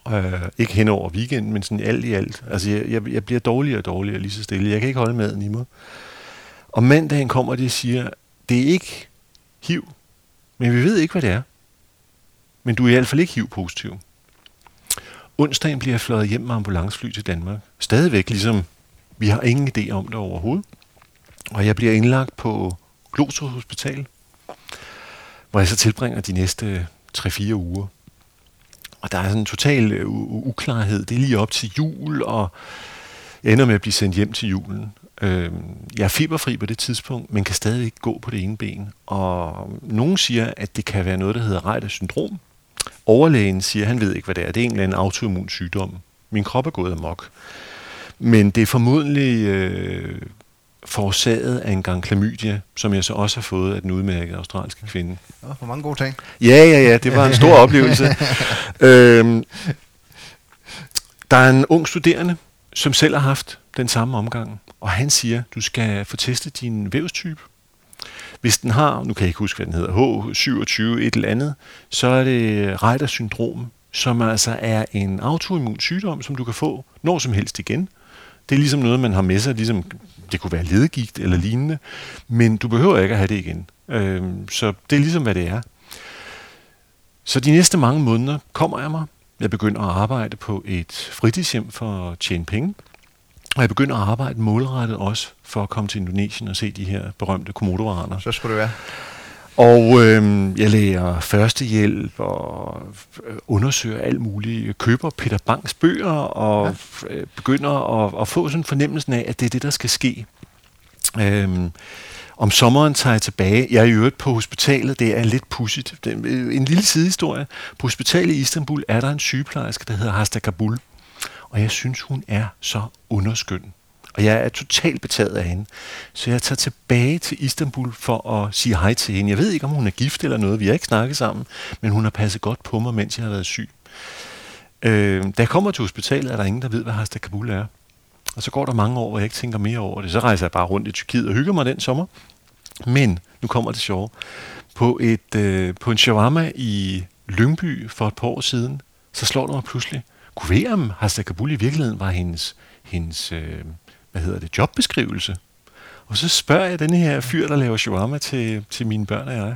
Øh, ikke hen over weekenden, men sådan alt i alt. Altså, jeg, jeg, jeg bliver dårligere og dårligere lige så stille. Jeg kan ikke holde maden i mig. Og mandagen kommer de og siger, det er ikke HIV, men vi ved ikke, hvad det er. Men du er i hvert fald ikke HIV-positiv. Onsdagen bliver jeg fløjet hjem med ambulancefly til Danmark. Stadigvæk ligesom, vi har ingen idé om det overhovedet. Og jeg bliver indlagt på Glostrup Hospital, hvor jeg så tilbringer de næste 3-4 uger. Og der er sådan en total øh, uklarhed. Det er lige op til jul, og jeg ender med at blive sendt hjem til julen. Øh, jeg er fiberfri på det tidspunkt, men kan stadig ikke gå på det ene ben. Og nogen siger, at det kan være noget, der hedder Reiters syndrom. Overlægen siger, at han ved ikke, hvad det er. Det er en eller anden autoimmun sygdom. Min krop er gået amok. Men det er formodentlig øh, forårsaget af en gang klamydia, som jeg så også har fået af den udmærkede australske kvinde. Ja, for mange gode ting. Ja, ja, ja, det var en stor (laughs) oplevelse. øhm, der er en ung studerende, som selv har haft den samme omgang, og han siger, du skal få testet din vævstype. Hvis den har, nu kan jeg ikke huske, hvad den hedder, H27 et eller andet, så er det Reiters syndrom, som altså er en autoimmun sygdom, som du kan få når som helst igen. Det er ligesom noget, man har med sig, ligesom det kunne være ledegigt eller lignende, men du behøver ikke at have det igen. Øh, så det er ligesom, hvad det er. Så de næste mange måneder kommer jeg mig. Jeg begynder at arbejde på et fritidshjem for at tjene penge. Og jeg begynder at arbejde målrettet også for at komme til Indonesien og se de her berømte komodovaraner. Så skulle det være. Og øh, jeg lærer førstehjælp og øh, undersøger alt muligt. Jeg køber Peter Banks bøger og ja. Øh, begynder at, at få sådan en fornemmelse af, at det er det, der skal ske. Øh, om sommeren tager jeg tilbage. Jeg er i øvrigt på hospitalet. Det er lidt pudsigt. En lille sidehistorie. På hospitalet i Istanbul er der en sygeplejerske, der hedder Hasta Kabul. Og jeg synes, hun er så underskøn. Og jeg er totalt betaget af hende. Så jeg tager tilbage til Istanbul for at sige hej til hende. Jeg ved ikke, om hun er gift eller noget. Vi har ikke snakket sammen. Men hun har passet godt på mig, mens jeg har været syg. Øh, da jeg kommer til hospitalet, er der ingen, der ved, hvad Hasta Kabul er. Og så går der mange år, hvor jeg ikke tænker mere over det. Så rejser jeg bare rundt i Tyrkiet og hygger mig den sommer. Men nu kommer det sjove. På, et, øh, på en shawarma i Lyngby for et par år siden, så slår det mig pludselig. Kunne være, om Hasta Kabul i virkeligheden var hendes, hendes øh, hvad hedder det, jobbeskrivelse. Og så spørger jeg den her fyr, der laver shawarma til, til mine børn og jeg,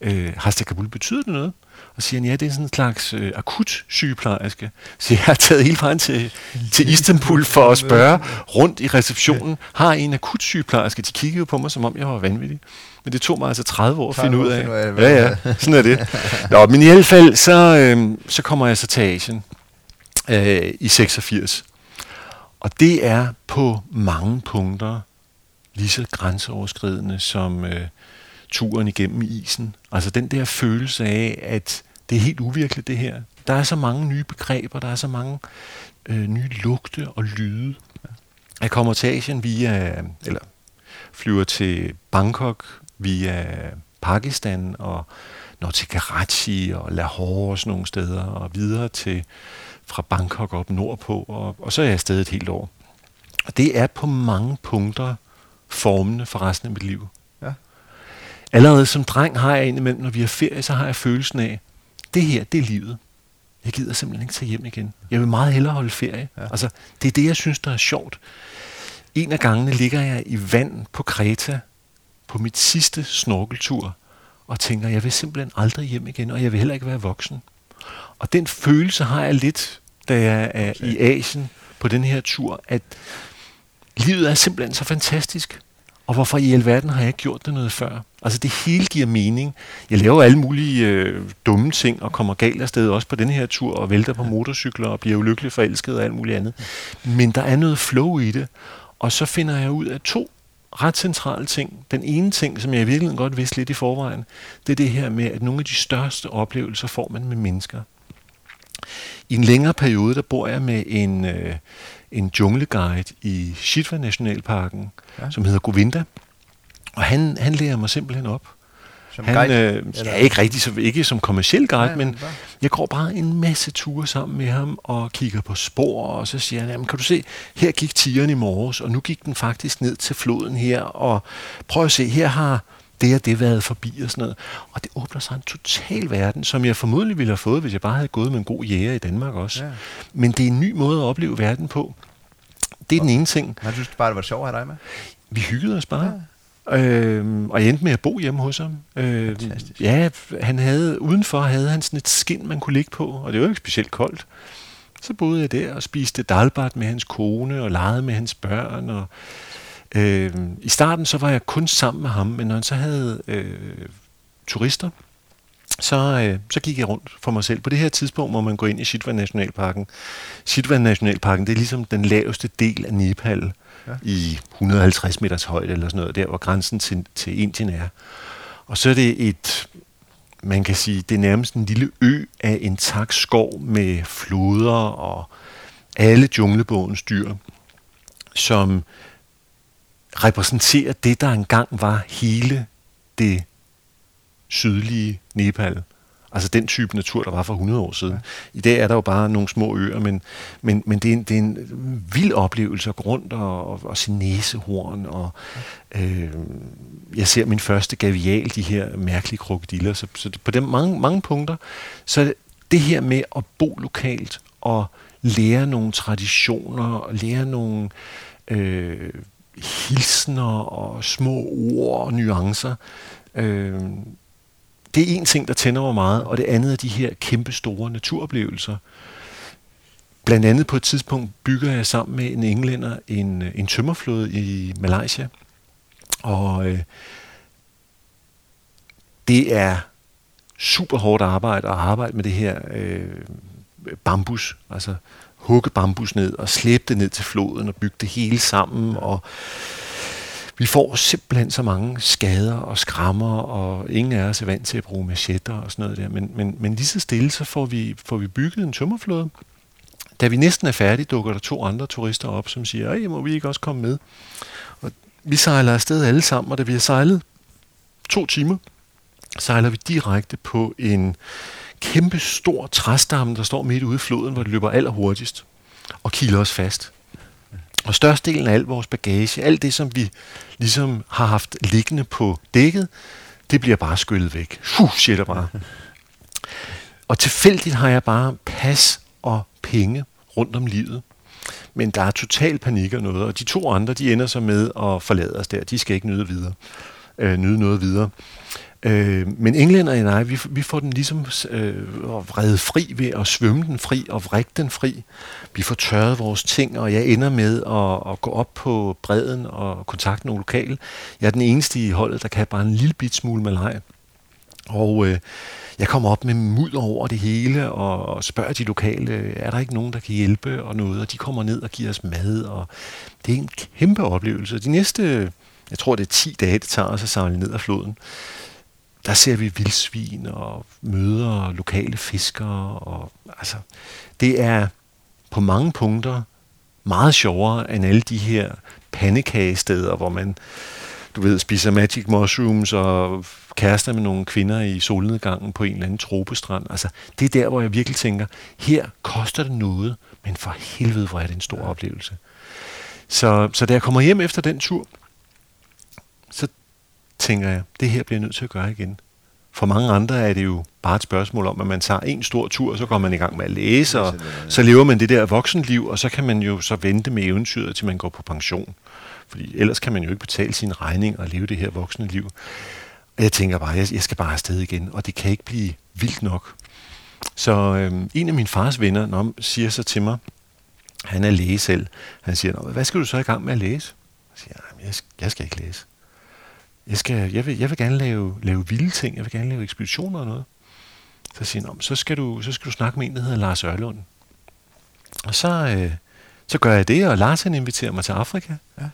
øh, Hasta Kabul, betyder det noget? Og siger han, ja, det er sådan en slags øh, akut sygeplejerske. Så jeg har taget hele vejen til, til Istanbul for at spørge rundt i receptionen, har I en akut sygeplejerske? De kiggede jo på mig, som om jeg var vanvittig. Men det tog mig altså 30 år at finde ud af. af ja, ja, sådan er det. (laughs) Nå, men i hvert fald, så, øh, så kommer jeg så til Asien øh, i 86. Og det er på mange punkter lige så grænseoverskridende som øh, turen igennem isen. Altså den der følelse af, at det er helt uvirkeligt det her. Der er så mange nye begreber, der er så mange øh, nye lugte og lyde. Jeg kommer til Asien via, eller flyver til Bangkok via Pakistan og når til Karachi og Lahore og sådan nogle steder og videre til fra Bangkok op nordpå, og, og så er jeg afsted et helt år. Og det er på mange punkter formende for resten af mit liv. Ja. Allerede som dreng har jeg indimellem, når vi har ferie, så har jeg følelsen af, det her, det er livet. Jeg gider simpelthen ikke tage hjem igen. Jeg vil meget hellere holde ferie. Ja. Altså, det er det, jeg synes, der er sjovt. En af gangene ligger jeg i vand på Kreta på mit sidste snorkeltur, og tænker, jeg vil simpelthen aldrig hjem igen, og jeg vil heller ikke være voksen. Og den følelse har jeg lidt, da jeg er i Asien på den her tur, at livet er simpelthen så fantastisk. Og hvorfor i alverden har jeg ikke gjort det noget før? Altså det hele giver mening. Jeg laver alle mulige øh, dumme ting og kommer galt afsted også på den her tur og vælter på motorcykler og bliver ulykkelig forelsket og alt muligt andet. Men der er noget flow i det. Og så finder jeg ud af to ret centrale ting. Den ene ting, som jeg i virkeligheden godt vidste lidt i forvejen, det er det her med, at nogle af de største oplevelser får man med mennesker. I en længere periode, der bor jeg med en, øh, en jungleguide i Shitwa Nationalparken, ja. som hedder Govinda. Og han, han lærer mig simpelthen op. Som Han, guide? øh, ja, ikke rigtig som, ikke som kommersiel guide, Ja, men bare- jeg går bare en masse ture sammen med ham og kigger på spor, og så siger han, jamen kan du se, her gik tigeren i morges, og nu gik den faktisk ned til floden her, og prøv at se, her har det og det været forbi og sådan noget. Og det åbner sig en total verden, som jeg formodentlig ville have fået, hvis jeg bare havde gået med en god jæger i Danmark også. Ja. Men det er en ny måde at opleve verden på. Det er den ene ting. Han synes bare, det var sjovt at have dig med. Vi hyggede os bare. Ja. Øhm, og jeg endte med at bo hjemme hos ham. Fantastisk. ja, han havde, udenfor havde han sådan et skin, man kunne ligge på, og det var jo ikke specielt koldt. Så boede jeg der og spiste dalbat med hans kone og legede med hans børn. Og, øhm, I starten så var jeg kun sammen med ham, men når han så havde øh, turister, så, øh, så gik jeg rundt for mig selv. På det her tidspunkt må man gå ind i Shitwa Nationalparken. Shitwa Nationalparken, det er ligesom den laveste del af Nepal Ja. i 150 meters højde eller sådan noget, der hvor grænsen til, til Indien er. Og så er det et, man kan sige, det er nærmest en lille ø af intakt skov med floder og alle junglebogens dyr, som repræsenterer det, der engang var hele det sydlige Nepal. Altså den type natur, der var for 100 år siden. Ja. I dag er der jo bare nogle små øer, men, men, men det, er en, det er en vild oplevelse at gå rundt og, og, og se næsehorn. Og, øh, jeg ser min første gavial, de her mærkelige krokodiller. Så, så på dem mange, mange punkter, så det, det her med at bo lokalt og lære nogle traditioner og lære nogle øh, hilsner og små ord og nuancer. Øh, det er en ting, der tænder mig meget, og det andet er de her kæmpe store naturoplevelser. Blandt andet på et tidspunkt bygger jeg sammen med en englænder en, øh, en tømmerflåde i Malaysia. Og øh, det er super hårdt arbejde at arbejde med det her øh, bambus. Altså hugge bambus ned og slæbe det ned til floden og bygge det hele sammen. Og vi får simpelthen så mange skader og skrammer, og ingen af os er vant til at bruge machetter og sådan noget der. Men, men, men lige så stille, så får vi, får vi bygget en tømmerflåde. Da vi næsten er færdige, dukker der to andre turister op, som siger, Ej, må vi ikke også komme med? Og vi sejler afsted alle sammen, og da vi har sejlet to timer, sejler vi direkte på en kæmpe stor træstamme, der står midt ude i floden, hvor det løber allerhurtigst, og kiler os fast. Og størstedelen af al vores bagage, alt det, som vi ligesom har haft liggende på dækket, det bliver bare skyllet væk. Fuh, siger der bare. Og tilfældigt har jeg bare pas og penge rundt om livet. Men der er total panik og noget, og de to andre, de ender så med at forlade os der. De skal ikke nyde videre. Øh, nyde noget videre. Øh, men englænder og jeg, vi, vi får den ligesom øh, reddet fri ved at svømme den fri og vrikke den fri. Vi får tørret vores ting, og jeg ender med at, at gå op på bredden og kontakte nogle lokale. Jeg er den eneste i holdet, der kan bare en lille bit smule malaj. Og øh, jeg kommer op med mudder over det hele og, og spørger de lokale, er der ikke nogen, der kan hjælpe og noget? Og de kommer ned og giver os mad, og det er en kæmpe oplevelse. De næste, jeg tror det er 10 dage, det tager os at sejle ned ad floden der ser vi vildsvin og møder lokale fiskere. Og, altså, det er på mange punkter meget sjovere end alle de her pandekagesteder, hvor man du ved, spiser magic mushrooms og kærester med nogle kvinder i solnedgangen på en eller anden tropestrand. Altså, det er der, hvor jeg virkelig tænker, her koster det noget, men for helvede, hvor er det en stor oplevelse. Så, så da jeg kommer hjem efter den tur, så tænker jeg, det her bliver jeg nødt til at gøre igen. For mange andre er det jo bare et spørgsmål om, at man tager en stor tur, og så går man i gang med at læse, og så lever man det der voksenliv, og så kan man jo så vente med eventyret, til man går på pension. Fordi ellers kan man jo ikke betale sin regning og leve det her voksne liv. Og jeg tænker bare, jeg, jeg skal bare afsted igen, og det kan ikke blive vildt nok. Så øhm, en af mine fars venner når, siger så til mig, han er læge selv, han siger, hvad skal du så i gang med at læse? Jeg siger, jeg, jeg skal ikke læse. Jeg, skal, jeg, vil, jeg vil gerne lave, lave vilde ting, jeg vil gerne lave ekspeditioner og noget. Så siger han, så skal, du, så skal du snakke med en, der hedder Lars Ørlund. Og så, øh, så gør jeg det, og Lars han inviterer mig til Afrika. Ja.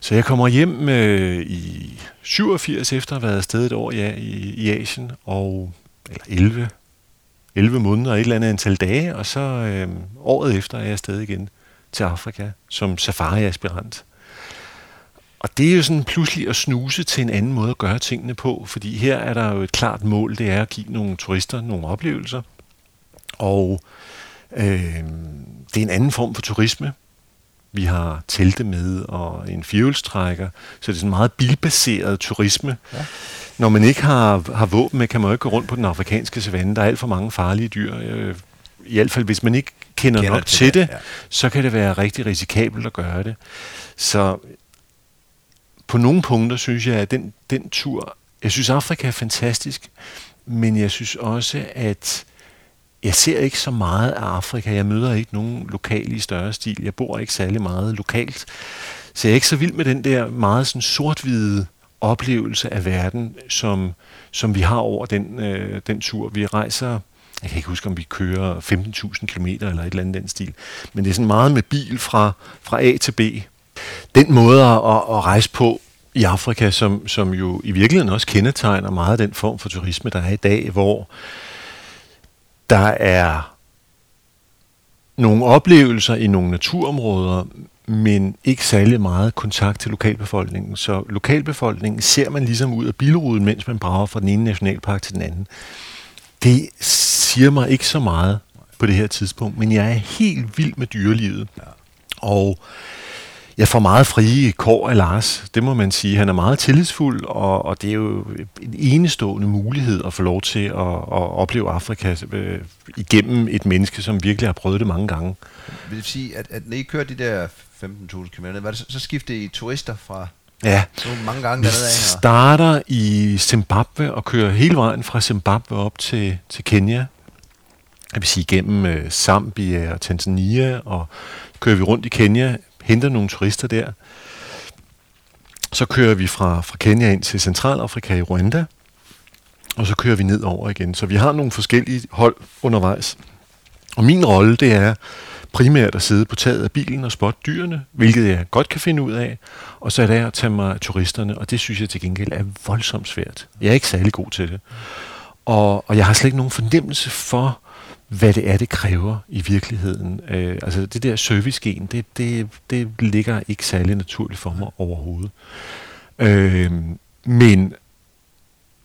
Så jeg kommer hjem øh, i 87 efter at have været afsted et år ja, i, i Asien, og, eller 11, 11 måneder og et eller andet antal dage, og så øh, året efter er jeg afsted igen til Afrika som safari-aspirant. Og det er jo sådan pludselig at snuse til en anden måde at gøre tingene på, fordi her er der jo et klart mål, det er at give nogle turister nogle oplevelser. Og øh, det er en anden form for turisme. Vi har telte med og en fjølstrækker, så det er sådan meget bilbaseret turisme. Ja. Når man ikke har, har våben med, kan man jo ikke gå rundt på den afrikanske savanne. Der er alt for mange farlige dyr. Øh, I hvert fald, hvis man ikke kender, kender nok til det, det ja. så kan det være rigtig risikabelt at gøre det. Så på nogle punkter synes jeg, at den, den tur, jeg synes Afrika er fantastisk, men jeg synes også, at jeg ser ikke så meget af Afrika. Jeg møder ikke nogen lokale i større stil. Jeg bor ikke særlig meget lokalt. Så jeg er ikke så vild med den der meget sådan sort-hvide oplevelse af verden, som, som vi har over den, øh, den tur. Vi rejser, jeg kan ikke huske, om vi kører 15.000 km eller et eller andet den stil, men det er sådan meget med bil fra, fra A til B. Den måde at, at rejse på i Afrika, som, som jo i virkeligheden også kendetegner meget af den form for turisme, der er i dag, hvor der er nogle oplevelser i nogle naturområder, men ikke særlig meget kontakt til lokalbefolkningen. Så lokalbefolkningen ser man ligesom ud af bilruden, mens man brager fra den ene nationalpark til den anden. Det siger mig ikke så meget på det her tidspunkt, men jeg er helt vild med dyrelivet. Og jeg får meget frie kår af Lars, det må man sige. Han er meget tillidsfuld, og, og det er jo en enestående mulighed at få lov til at, at opleve Afrika øh, igennem et menneske, som virkelig har prøvet det mange gange. Vil det sige, at, at når I kører de der 15.000 km, var det så, så skifter I turister fra Ja, så mange gange vi starter i Zimbabwe og kører hele vejen fra Zimbabwe op til, til Kenya. Jeg vil sige gennem øh, Zambia og Tanzania, og kører vi rundt i Kenya henter nogle turister der. Så kører vi fra, fra Kenya ind til Centralafrika i Rwanda, og så kører vi ned over igen. Så vi har nogle forskellige hold undervejs. Og min rolle, det er primært at sidde på taget af bilen og spotte dyrene, hvilket jeg godt kan finde ud af. Og så er det at tage mig af turisterne, og det synes jeg til gengæld er voldsomt svært. Jeg er ikke særlig god til det. Og, og jeg har slet ikke nogen fornemmelse for, hvad det er, det kræver i virkeligheden. Øh, altså det der servicegen, det, det, det ligger ikke særlig naturligt for mig overhovedet. Øh, men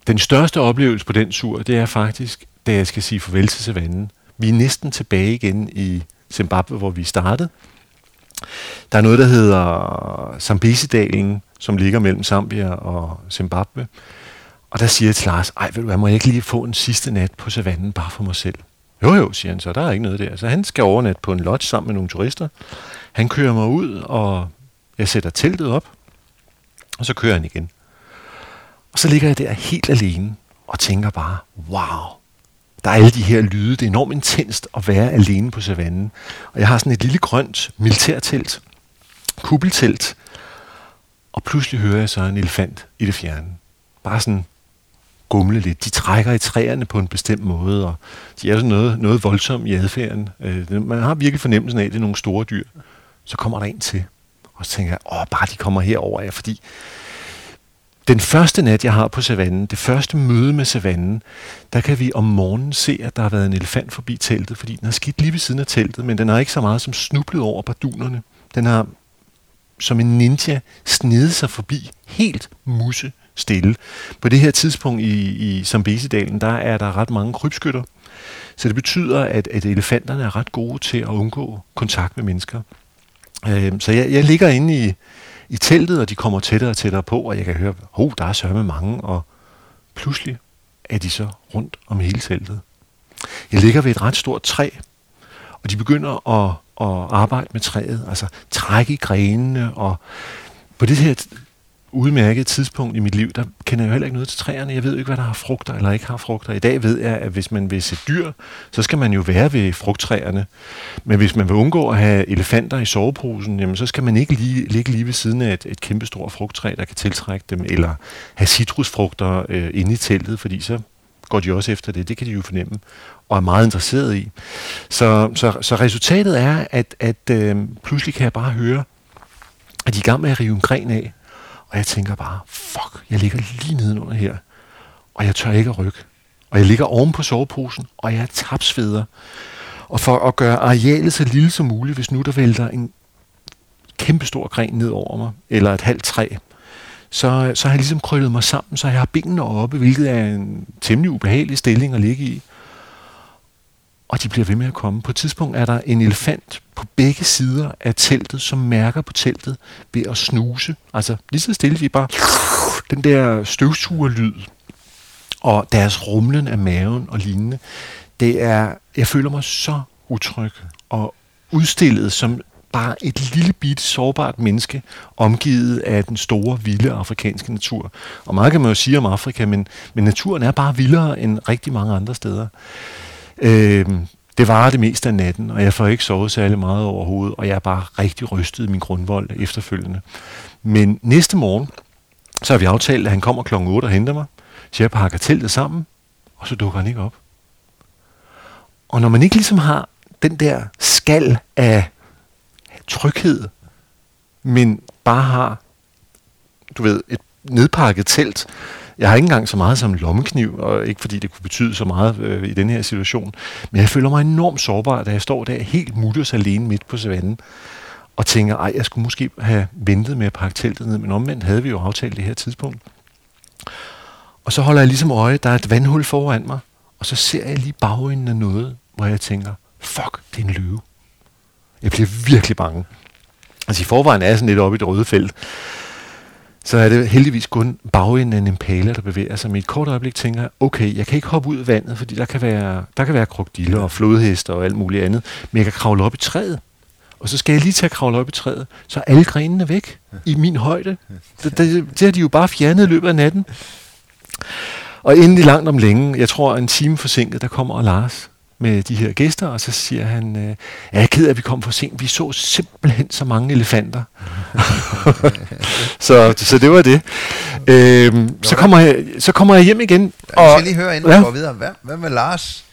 den største oplevelse på den tur, det er faktisk, da jeg skal sige farvel til savannen. Vi er næsten tilbage igen i Zimbabwe, hvor vi startede. Der er noget, der hedder Zambesidalen, som ligger mellem Zambia og Zimbabwe. Og der siger jeg til Lars, ej, ved du hvad, må jeg ikke lige få en sidste nat på savannen bare for mig selv? Jo jo, siger han så, der er ikke noget der. Så han skal overnatte på en lodge sammen med nogle turister. Han kører mig ud, og jeg sætter teltet op, og så kører han igen. Og så ligger jeg der helt alene og tænker bare, wow, der er alle de her lyde. Det er enormt intenst at være alene på savannen. Og jeg har sådan et lille grønt militærtelt, kuppeltelt, og pludselig hører jeg så en elefant i det fjerne. Bare sådan gumle lidt. De trækker i træerne på en bestemt måde, og de er sådan noget, noget voldsomt i adfærden. Øh, man har virkelig fornemmelsen af, at det er nogle store dyr. Så kommer der en til, og så tænker jeg, åh, bare de kommer herover af, fordi den første nat, jeg har på savannen, det første møde med savannen, der kan vi om morgenen se, at der har været en elefant forbi teltet, fordi den har skidt lige ved siden af teltet, men den har ikke så meget som snublet over bardunerne. Den har som en ninja snedet sig forbi helt musse stille. På det her tidspunkt i, i Zambesidalen, der er der ret mange krybskytter, så det betyder, at, at elefanterne er ret gode til at undgå kontakt med mennesker. Øh, så jeg, jeg ligger inde i, i teltet, og de kommer tættere og tættere på, og jeg kan høre, oh, der er sørme mange, og pludselig er de så rundt om hele teltet. Jeg ligger ved et ret stort træ, og de begynder at, at arbejde med træet, altså trække i grenene, og på det her udmærket tidspunkt i mit liv, der kender jeg jo heller ikke noget til træerne. Jeg ved jo ikke, hvad der har frugter eller ikke har frugter. I dag ved jeg, at hvis man vil se dyr, så skal man jo være ved frugttræerne. Men hvis man vil undgå at have elefanter i soveposen, jamen, så skal man ikke lige, ligge lige ved siden af et, et kæmpestort frugttræ, der kan tiltrække dem, eller have citrusfrugter øh, inde i teltet, fordi så går de også efter det. Det kan de jo fornemme og er meget interesseret i. Så, så, så resultatet er, at, at øh, pludselig kan jeg bare høre, at de er i gang med at rive en gren af. Og jeg tænker bare, fuck, jeg ligger lige nedenunder her. Og jeg tør ikke at rykke. Og jeg ligger oven på soveposen, og jeg er tapsveder. Og for at gøre arealet så lille som muligt, hvis nu der vælter en kæmpestor gren ned over mig, eller et halvt træ, så, så har jeg ligesom krøllet mig sammen, så jeg har benene oppe, hvilket er en temmelig ubehagelig stilling at ligge i og de bliver ved med at komme. På et tidspunkt er der en elefant på begge sider af teltet, som mærker på teltet ved at snuse. Altså lige så stille, de bare den der støvsugerlyd, og deres rumlen af maven og lignende. Det er, jeg føler mig så utryg og udstillet som bare et lille bit sårbart menneske, omgivet af den store, vilde afrikanske natur. Og meget kan man jo sige om Afrika, men, men naturen er bare vildere end rigtig mange andre steder. Øh, det varede det meste af natten, og jeg får ikke sovet særlig meget overhovedet, og jeg er bare rigtig rystet i min grundvold efterfølgende. Men næste morgen, så har vi aftalt, at han kommer klokken 8 og henter mig, så jeg pakker teltet sammen, og så dukker han ikke op. Og når man ikke ligesom har den der skal af tryghed, men bare har, du ved, et nedpakket telt, jeg har ikke engang så meget som en lommekniv, og ikke fordi det kunne betyde så meget øh, i den her situation, men jeg føler mig enormt sårbar, da jeg står der helt mutters alene midt på savannen, og tænker, ej, jeg skulle måske have ventet med at pakke teltet ned, men omvendt havde vi jo aftalt det her tidspunkt. Og så holder jeg ligesom øje, der er et vandhul foran mig, og så ser jeg lige bagenden af noget, hvor jeg tænker, fuck, det er en løve. Jeg bliver virkelig bange. Altså i forvejen er jeg sådan lidt oppe i det røde felt så er det heldigvis kun bagenden af en impala, der bevæger sig. Med et kort øjeblik tænker jeg, okay, jeg kan ikke hoppe ud af vandet, fordi der kan være, der kan være krokodiller og flodhester og alt muligt andet, men jeg kan kravle op i træet. Og så skal jeg lige til at kravle op i træet, så er alle grenene væk i min højde. Det, det, det har de jo bare fjernet i løbet af natten. Og endelig langt om længe, jeg tror en time forsinket, der kommer Lars med de her gæster, og så siger han, øh, jeg er ked af, at vi kom for sent. Vi så simpelthen så mange elefanter. (laughs) så, så det var det. Øhm, så, kommer jeg, så kommer jeg hjem igen. Og, jeg skal lige høre, inden ja. vi går videre. Hvad, hvad med Lars?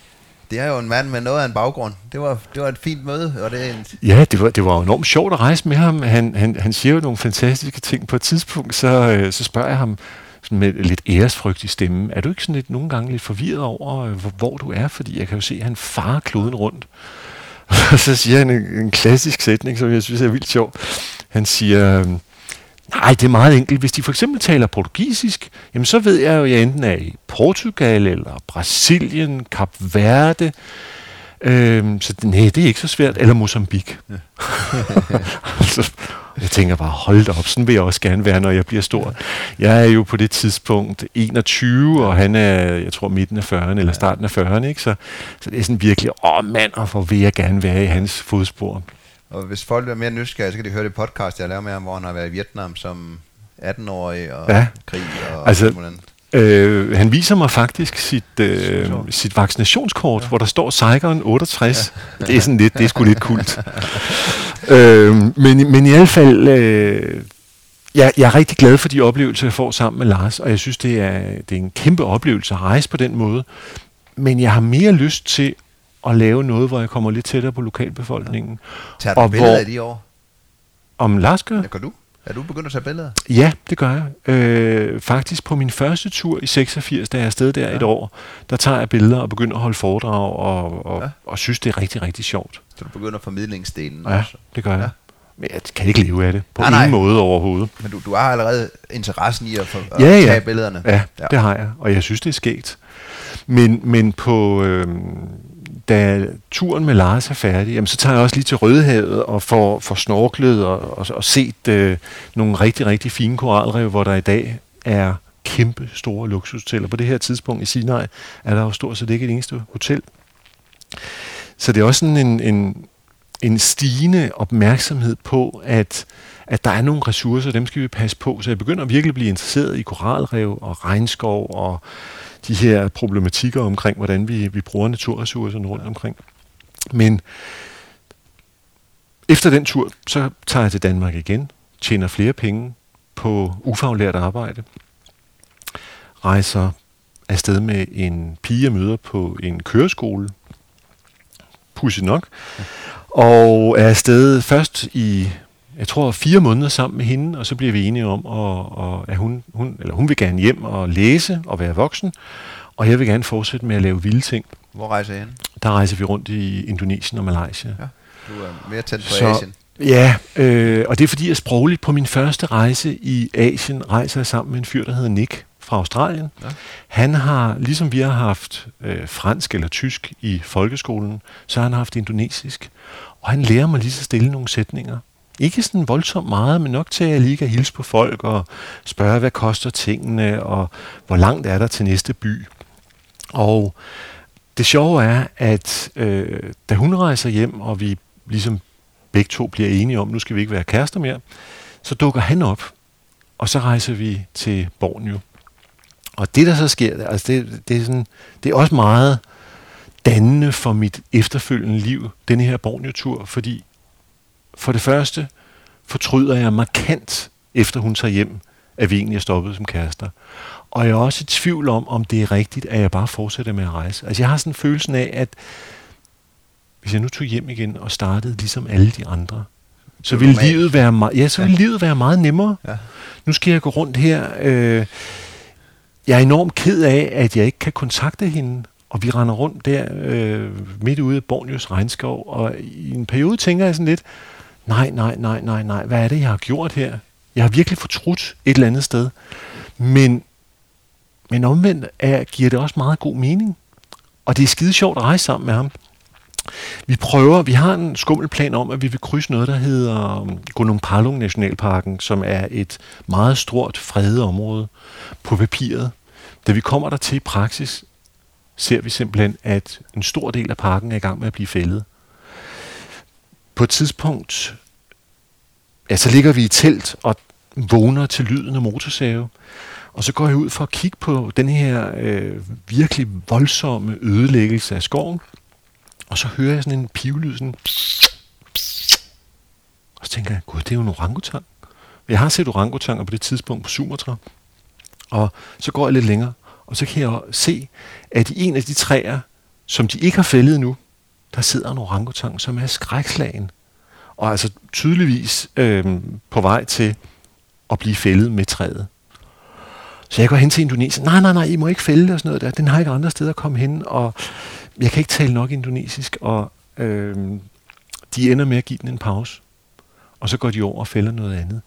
Det er jo en mand med noget af en baggrund. Det var, det var et fint møde. Og det en ja, det var, det var enormt sjovt at rejse med ham. Han, han, han siger jo nogle fantastiske ting. På et tidspunkt, så, øh, så spørger jeg ham, med lidt æresfrygt i stemmen. Er du ikke sådan lidt nogle gange lidt forvirret over, øh, hvor, hvor du er? Fordi jeg kan jo se, at han farer kloden rundt. Og (laughs) så siger han en, en klassisk sætning, som jeg synes er vildt sjov. Han siger, nej, det er meget enkelt. Hvis de for eksempel taler portugisisk, jamen så ved jeg jo, at jeg enten er i Portugal, eller Brasilien, Kap Verde, Øhm, så nej, det er ikke så svært. Eller Mozambique. Ja. (laughs) altså, jeg tænker bare, hold da op, sådan vil jeg også gerne være, når jeg bliver stor. Jeg er jo på det tidspunkt 21, og han er, jeg tror, midten af 40'erne, eller starten af 40'erne, ikke? Så, så det er sådan virkelig, åh mand, og hvor vil jeg gerne være i hans fodspor. Og hvis folk er mere nysgerrige, så kan de høre det podcast, jeg laver med ham, hvor han har været i Vietnam som 18-årig og ja. krig og altså, alt Øh, han viser mig faktisk sit, øh, sit vaccinationskort, ja. hvor der står Saigon 68. Ja. Det er sådan lidt, det er sgu lidt kult. (laughs) øh, men, men i hvert fald, øh, jeg, jeg er rigtig glad for de oplevelser, jeg får sammen med Lars, og jeg synes, det er, det er en kæmpe oplevelse at rejse på den måde. Men jeg har mere lyst til at lave noget, hvor jeg kommer lidt tættere på lokalbefolkningen. Ja. Tager du og billeder hvor, af de år? Om Lars gør? Ja, gør du? Er du begyndt at tage billeder? Ja, det gør jeg. Øh, faktisk på min første tur i 86, da jeg er afsted der ja. et år, der tager jeg billeder og begynder at holde foredrag og, og, ja. og synes, det er rigtig, rigtig sjovt. Så du begynder formidlingsdelen ja, også? det gør jeg. Ja. Men jeg kan ikke leve af det på nej, ingen nej. måde overhovedet. Men du, du har allerede interessen i at, få, at ja, ja. tage billederne? Ja, ja, det har jeg, og jeg synes, det er skægt. Men, men på, øh, da turen med Lars er færdig, jamen, så tager jeg også lige til Rødehavet og får, får snorklet og, og, og set øh, nogle rigtig, rigtig fine koralrev, hvor der i dag er kæmpe store luksushoteller. På det her tidspunkt i Sinai er der jo stort set ikke et eneste hotel. Så det er også sådan en, en en stigende opmærksomhed på, at, at der er nogle ressourcer, dem skal vi passe på. Så jeg begynder virkelig at blive interesseret i koralrev og regnskov og de her problematikker omkring, hvordan vi, vi bruger naturressourcerne rundt omkring. Men efter den tur, så tager jeg til Danmark igen, tjener flere penge på ufaglært arbejde, rejser afsted med en pige, jeg møder på en køreskole, pudsigt nok, og er afsted først i, jeg tror, fire måneder sammen med hende, og så bliver vi enige om, at, at hun, hun, eller hun vil gerne hjem og læse og være voksen, og jeg vil gerne fortsætte med at lave vilde ting. Hvor rejser I hen? Der rejser vi rundt i Indonesien og Malaysia. Ja, du er mere tæt på Så- Asien. Ja, øh, og det er fordi, jeg sprogligt på min første rejse i Asien rejser jeg sammen med en fyr, der hedder Nick fra Australien. Ja. Han har, ligesom vi har haft øh, fransk eller tysk i folkeskolen, så har han haft indonesisk. Og han lærer mig lige så stille nogle sætninger. Ikke sådan voldsomt meget, men nok til, at jeg lige kan hilse på folk og spørge, hvad koster tingene, og hvor langt er der til næste by. Og det sjove er, at øh, da hun rejser hjem, og vi ligesom begge to bliver enige om, nu skal vi ikke være kærester mere, så dukker han op, og så rejser vi til Borneo. Og det, der så sker, altså det, det, er sådan, det er også meget dannende for mit efterfølgende liv, denne her Borneo-tur, fordi for det første fortryder jeg markant, efter hun tager hjem, at vi egentlig er stoppet som kærester. Og jeg er også i tvivl om, om det er rigtigt, at jeg bare fortsætter med at rejse. Altså jeg har sådan følelsen af, at hvis jeg nu tog hjem igen og startede ligesom alle de andre, så ville livet være meget, ja, så ville Ja. livet være meget nemmere. Ja. Nu skal jeg gå rundt her. Øh, jeg er enormt ked af, at jeg ikke kan kontakte hende. Og vi render rundt der øh, midt ude i Bornios regnskov. Og i en periode tænker jeg sådan lidt, nej, nej, nej, nej, nej, hvad er det, jeg har gjort her? Jeg har virkelig fortrudt et eller andet sted. Men, men omvendt er, giver det også meget god mening. Og det er skide sjovt at rejse sammen med ham. Vi prøver, vi har en skummel plan om, at vi vil krydse noget, der hedder um, Gunung Palung Nationalparken, som er et meget stort fredet område på papiret. Da vi kommer der til i praksis, ser vi simpelthen, at en stor del af parken er i gang med at blive fældet. På et tidspunkt, ja, så ligger vi i telt og vågner til lyden af motorsave. Og så går jeg ud for at kigge på den her øh, virkelig voldsomme ødelæggelse af skoven. Og så hører jeg sådan en pivlyd, sådan... Og så tænker jeg, gud, det er jo en orangutang. Jeg har set orangutanger på det tidspunkt på Sumatra. Og så går jeg lidt længere, og så kan jeg se, at i en af de træer, som de ikke har fældet nu, der sidder en orangutang, som er skrækslagen. Og altså tydeligvis øh, på vej til at blive fældet med træet. Så jeg går hen til Indonesien. Nej, nej, nej, I må ikke fælde det og sådan noget der. Den har ikke andre steder at komme hen, og jeg kan ikke tale nok indonesisk, og øh, de ender med at give den en pause. Og så går de over og fælder noget andet.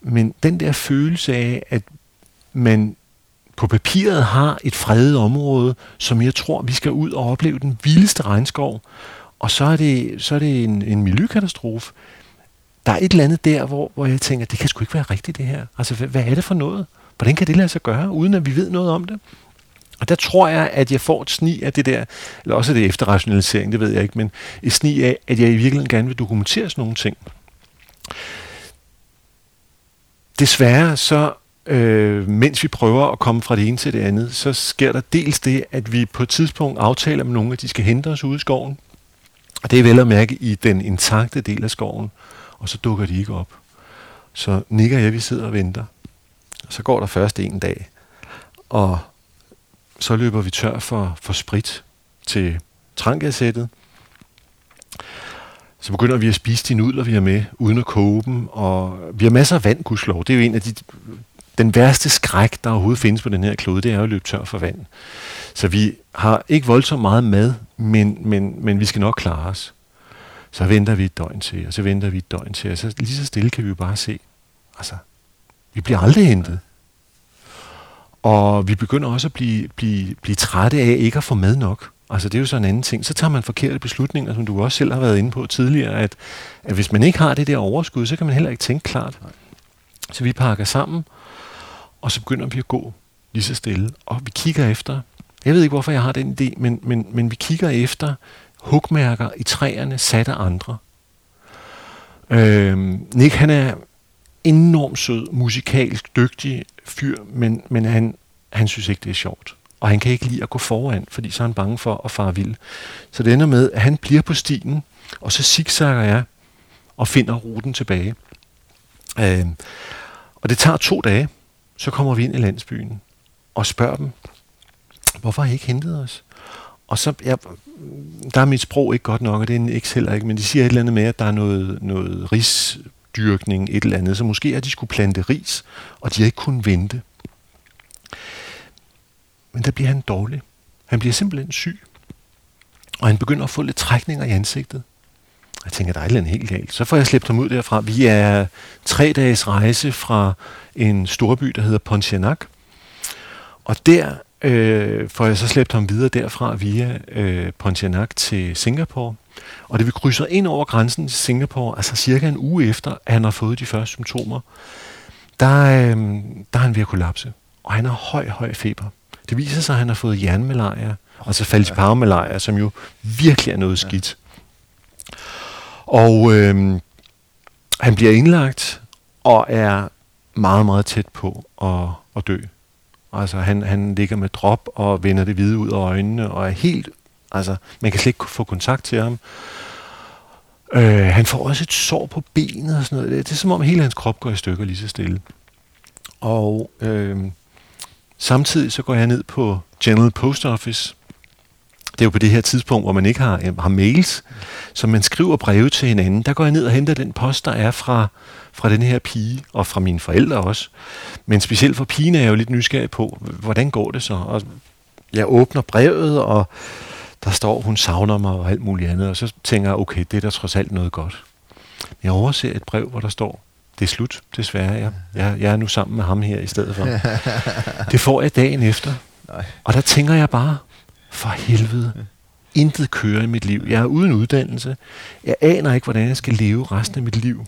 Men den der følelse af, at man på papiret har et fredet område, som jeg tror, vi skal ud og opleve den vildeste regnskov, og så er det, så er det en, en miljøkatastrofe. Der er et eller andet der, hvor, hvor jeg tænker, det kan sgu ikke være rigtigt det her. Altså, hvad, hvad er det for noget? Hvordan kan det lade sig gøre, uden at vi ved noget om det? Og der tror jeg, at jeg får et sni af det der, eller også er det efterrationalisering, det ved jeg ikke, men et sni af, at jeg i virkeligheden gerne vil dokumentere sådan nogle ting. Desværre så, øh, mens vi prøver at komme fra det ene til det andet, så sker der dels det, at vi på et tidspunkt aftaler med nogen, at de skal hente os ude i skoven. Og det er vel at mærke i den intakte del af skoven, og så dukker de ikke op. Så Nick og jeg, vi sidder og venter. Og så går der først en dag, og så løber vi tør for, for sprit til trangasættet. Så begynder vi at spise de nudler, vi har med, uden at koge dem. Og vi har masser af vand, gudslov. Det er jo en af de... Den værste skræk, der overhovedet findes på den her klode, det er jo at løbe tør for vand. Så vi har ikke voldsomt meget mad, men, men, men vi skal nok klare os. Så venter vi et døgn til, og så venter vi et døgn til, og så lige så stille kan vi jo bare se, altså, vi bliver aldrig hentet. Og vi begynder også at blive, blive, blive trætte af ikke at få mad nok. Altså det er jo så en anden ting. Så tager man forkerte beslutninger, som du også selv har været inde på tidligere, at, at hvis man ikke har det der overskud, så kan man heller ikke tænke klart. Så vi pakker sammen, og så begynder vi at gå lige så stille. Og vi kigger efter, jeg ved ikke hvorfor jeg har den idé, men, men, men vi kigger efter hugmærker i træerne sat af andre. Øh, Nick, han er enormt sød, musikalsk dygtig fyr, men, men han, han synes ikke, det er sjovt. Og han kan ikke lide at gå foran, fordi så er han bange for at fare vild. Så det ender med, at han bliver på stien, og så zigzagger jeg og finder ruten tilbage. Øh, og det tager to dage, så kommer vi ind i landsbyen og spørger dem, hvorfor har I ikke hentet os? Og så, ja, der er mit sprog ikke godt nok, og det er en ikke heller ikke, men de siger et eller andet med, at der er noget, noget risdyrkning, et eller andet, så måske at de skulle plante ris, og de har ikke kunnet vente. Men der bliver han dårlig. Han bliver simpelthen syg. Og han begynder at få lidt trækninger i ansigtet. Jeg tænker, der er et eller helt galt. Så får jeg slæbt ham ud derfra. Vi er tre dages rejse fra en storby, der hedder Pontianak. Og der øh, får jeg så slæbt ham videre derfra via øh, Pontianak til Singapore. Og det vi krydser ind over grænsen til Singapore, altså cirka en uge efter, at han har fået de første symptomer, der, øh, der er han ved at kollapse. Og han har høj, høj feber. Det viser sig, at han har fået jernmalaria, altså falciparum som jo virkelig er noget skidt. Og øh, han bliver indlagt og er meget, meget tæt på at, at dø. Altså han, han ligger med drop og vender det hvide ud af øjnene og er helt, altså man kan slet ikke få kontakt til ham. Øh, han får også et sår på benet og sådan noget. Det er som om hele hans krop går i stykker lige så stille. Og øh, samtidig så går jeg ned på General Post Office. Det er jo på det her tidspunkt, hvor man ikke har, har mails, så man skriver breve til hinanden. Der går jeg ned og henter den post, der er fra fra den her pige, og fra mine forældre også. Men specielt for pigen er jeg jo lidt nysgerrig på, hvordan går det så? Og jeg åbner brevet, og der står, hun savner mig og alt muligt andet, og så tænker jeg, okay, det er da trods alt noget godt. Jeg overser et brev, hvor der står, det er slut, desværre. Jeg, jeg, jeg er nu sammen med ham her i stedet for. (laughs) det får jeg dagen efter. Nej. Og der tænker jeg bare, for helvede, intet kører i mit liv. Jeg er uden uddannelse. Jeg aner ikke, hvordan jeg skal leve resten af mit liv.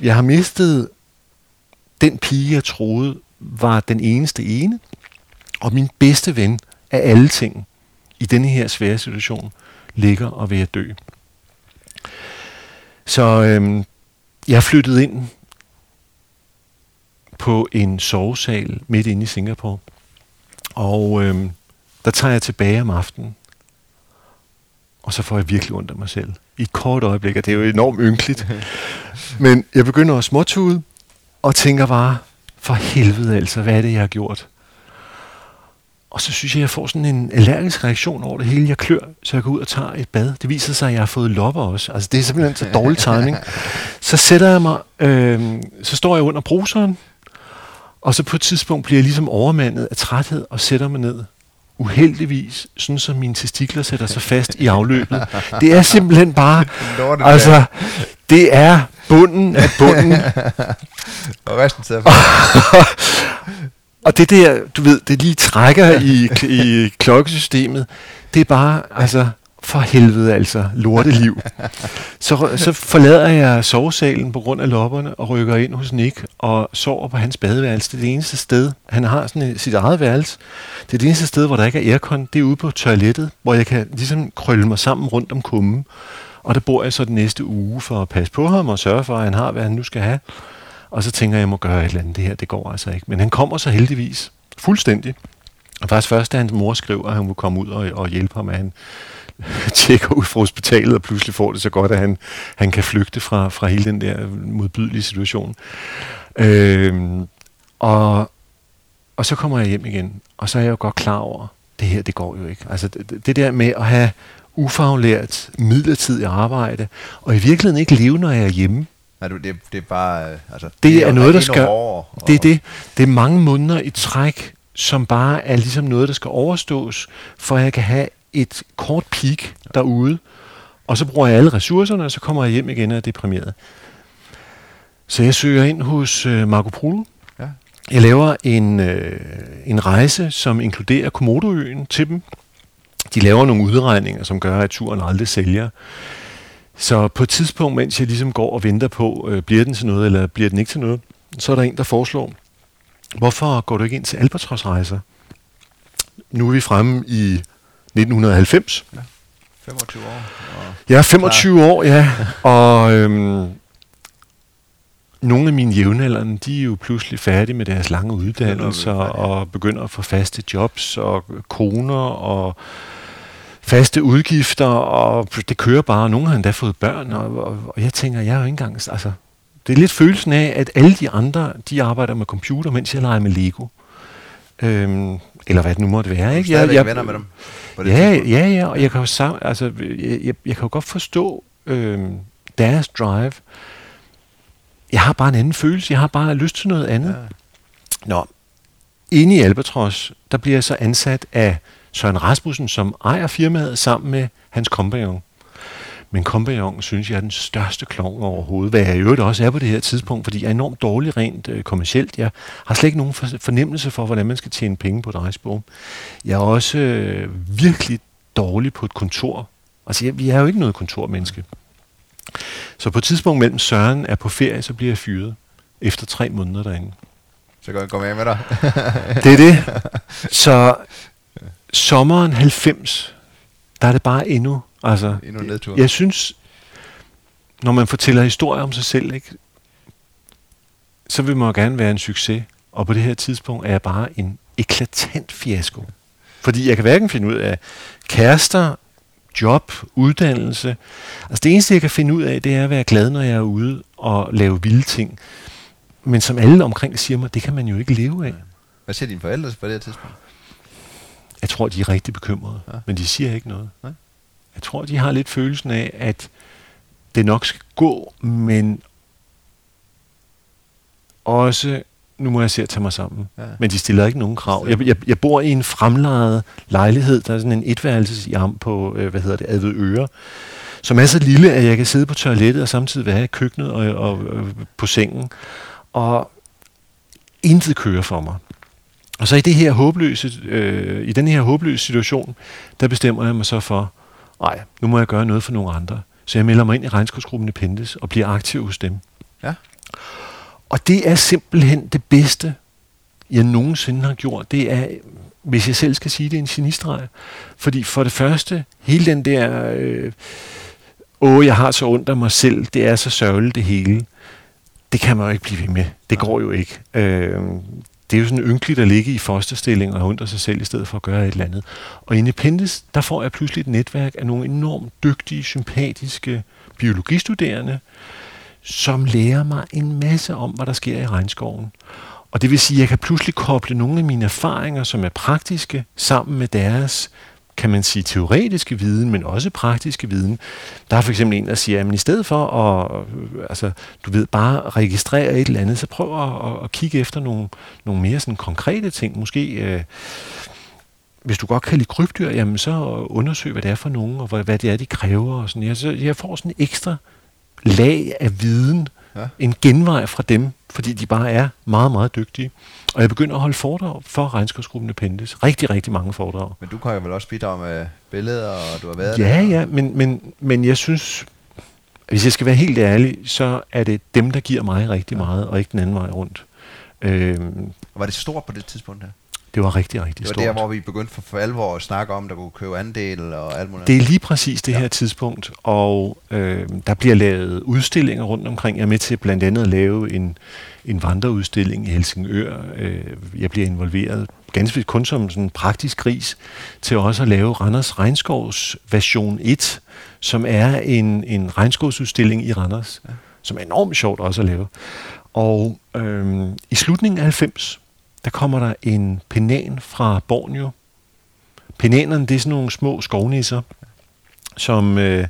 Jeg har mistet den pige, jeg troede var den eneste ene, og min bedste ven af alle ting i denne her svære situation ligger og ved at dø. Så øhm, jeg flyttede ind på en sovesal midt inde i Singapore. Og øhm, der tager jeg tilbage om aftenen. Og så får jeg virkelig ondt af mig selv. I et kort øjeblik, og det er jo enormt ynkeligt. (laughs) Men jeg begynder at småtude, og tænker bare, for helvede altså, hvad er det, jeg har gjort? Og så synes jeg, jeg får sådan en allergisk reaktion over det hele. Jeg klør, så jeg går ud og tager et bad. Det viser sig, at jeg har fået lopper også. Altså, det er simpelthen så dårlig timing. (laughs) Så sætter jeg mig, øh, så står jeg under bruseren, og så på et tidspunkt bliver jeg ligesom overmandet af træthed og sætter mig ned uheldigvis, sådan som mine testikler sætter sig fast i afløbet. (laughs) Det er simpelthen bare, (laughs) altså, det er bunden af bunden. (laughs) og resten tager Og det der, du ved, det lige trækker i, i klokkesystemet, det er bare, altså, for helvede altså, lorteliv. (laughs) Så, så forlader jeg sovesalen på grund af lopperne og rykker ind hos Nick og sover på hans badeværelse. Det er det eneste sted, han har sådan sit eget værelse. Det er det eneste sted, hvor der ikke er aircon. Det er ude på toilettet, hvor jeg kan ligesom krølle mig sammen rundt om kummen. Og der bor jeg så den næste uge for at passe på ham og sørge for, at han har, hvad han nu skal have. Og så tænker jeg, at jeg må gøre et eller andet. Det her, det går altså ikke. Men han kommer så heldigvis fuldstændig. Og faktisk først, da hans mor skriver, at han vil komme ud og, og hjælpe ham, at han (laughs) tjekker ud fra hospitalet og pludselig får det så godt, at han, han kan flygte fra, fra hele den der modbydelige situation. Øhm, og, og så kommer jeg hjem igen, og så er jeg jo godt klar over, det her, det går jo ikke. Altså det, det der med at have ufaglært, midlertidig arbejde, og i virkeligheden ikke leve, når jeg er hjemme. Nej, det, det er bare... Altså, det, det er, er noget, der skal... Og... Det er det. Det er mange måneder i træk, som bare er ligesom noget, der skal overstås, for at jeg kan have et kort peak derude, og så bruger jeg alle ressourcerne, og så kommer jeg hjem igen og er deprimeret. Så jeg søger ind hos øh, Marco Polo. Ja. Jeg laver en, øh, en rejse, som inkluderer Komodoøen til dem. De laver nogle udregninger, som gør, at turen aldrig sælger. Så på et tidspunkt, mens jeg ligesom går og venter på, øh, bliver den til noget, eller bliver den ikke til noget, så er der en, der foreslår, hvorfor går du ikke ind til Albatros-rejser? Nu er vi fremme i 1990. Ja. 25 år. Og ja, 25 klar. år, ja. (laughs) Og øhm, nogle af mine jævnaldrende, de er jo pludselig færdige med deres lange uddannelser og begynder at få faste jobs og koner og faste udgifter, og det kører bare. Nogle har endda fået børn, og, og, og jeg tænker, jeg er jo ikke engang... Altså, det er lidt følelsen af, at alle de andre, de arbejder med computer, mens jeg leger med Lego. Øhm, eller hvad det nu måtte være. Ikke? Jeg, jeg, venner med dem? ja, ja, ja, og jeg kan jo, sam, altså, jeg, jeg, jeg kan jo godt forstå øhm, deres drive. Jeg har bare en anden følelse. Jeg har bare lyst til noget andet. Ja. Nå, inde i Albatros, der bliver jeg så ansat af Søren Rasmussen, som ejer firmaet sammen med hans kompagnon. Men kompagnon synes jeg er den største klovn overhovedet, hvad jeg i øvrigt også er på det her tidspunkt, fordi jeg er enormt dårlig rent øh, kommercielt. Jeg har slet ikke nogen fornemmelse for, hvordan man skal tjene penge på et rejsbureau. Jeg er også øh, virkelig dårlig på et kontor. Altså, jeg, vi er jo ikke noget kontormenneske. Så på et tidspunkt mellem Søren er på ferie, så bliver jeg fyret efter tre måneder derinde. Så kan jeg komme med dig. det er det. (laughs) Så sommeren 90, der er det bare endnu. Altså, endnu nedtur. Jeg synes, når man fortæller historier om sig selv, ikke, så vil man jo gerne være en succes. Og på det her tidspunkt er jeg bare en eklatant fiasko. Fordi jeg kan hverken finde ud af kærester, job, uddannelse. Altså det eneste, jeg kan finde ud af, det er at være glad, når jeg er ude og lave vilde ting. Men som alle omkring siger mig, det kan man jo ikke leve af. Hvad siger dine forældre på det her tidspunkt? Jeg tror, de er rigtig bekymrede, ja. men de siger ikke noget. Nej. Jeg tror, de har lidt følelsen af, at det nok skal gå, men også, nu må jeg se at tage mig sammen. Ja. Men de stiller ikke nogen krav. Jeg, jeg, jeg bor i en fremlejet lejlighed, der er sådan en etværelses i på, øh, hvad hedder det, Adved Øre, som er så lille, at jeg kan sidde på toilettet og samtidig være i køkkenet og, og, og på sengen. Og intet kører for mig. Og så i, det her håbløse, øh, i den her håbløse situation, der bestemmer jeg mig så for, nej, nu må jeg gøre noget for nogle andre. Så jeg melder mig ind i regnskovsgruppen i Pendes og bliver aktiv hos dem. Ja. Og det er simpelthen det bedste, jeg nogensinde har gjort. Det er, hvis jeg selv skal sige det, en genistreg. Fordi for det første, hele den der, øh, åh, jeg har så ondt af mig selv, det er så sørgeligt det hele. Det kan man jo ikke blive ved med. Det går jo ikke. Øh, det er jo sådan ynkeligt at ligge i fosterstilling og undre sig selv i stedet for at gøre et eller andet. Og i Independence, der får jeg pludselig et netværk af nogle enormt dygtige, sympatiske biologistuderende, som lærer mig en masse om, hvad der sker i regnskoven. Og det vil sige, at jeg kan pludselig koble nogle af mine erfaringer, som er praktiske, sammen med deres kan man sige, teoretiske viden, men også praktiske viden. Der er for eksempel en, der siger, at i stedet for at, altså, du ved, bare registrere et eller andet, så prøv at, at kigge efter nogle, nogle mere sådan konkrete ting. Måske, øh, hvis du godt kan lide krybdyr, jamen så undersøg, hvad det er for nogen, og hvad, hvad det er, de kræver. Og sådan. Jeg, så jeg får sådan en ekstra lag af viden, ja. en genvej fra dem, fordi de bare er meget, meget dygtige. Og jeg begynder at holde foredrag for regnskovsgruppen Appendis. Rigtig, rigtig mange foredrag. Men du kan jo vel også bidrage med billeder, og du har været ja, der? Ja, ja, men, men, men jeg synes, hvis jeg skal være helt ærlig, så er det dem, der giver mig rigtig ja. meget, og ikke den anden vej rundt. Øhm, var det stort på det tidspunkt her? Det var rigtig, rigtig stort. Det var der, hvor vi begyndte for, for alvor at snakke om, der kunne købe andel og alt muligt. Det er lige præcis det ja. her tidspunkt, og øh, der bliver lavet udstillinger rundt omkring. Jeg er med til blandt andet at lave en, en vandreudstilling i Helsingør. Øh, jeg bliver involveret ganske kun som sådan en praktisk gris til også at lave Randers Regnskovs version 1, som er en, en regnskovsudstilling i Randers, ja. som er enormt sjovt også at lave. Og øh, i slutningen af 90, der kommer der en penan fra Borneo. Penanerne, det er sådan nogle små skovnisser, som øh,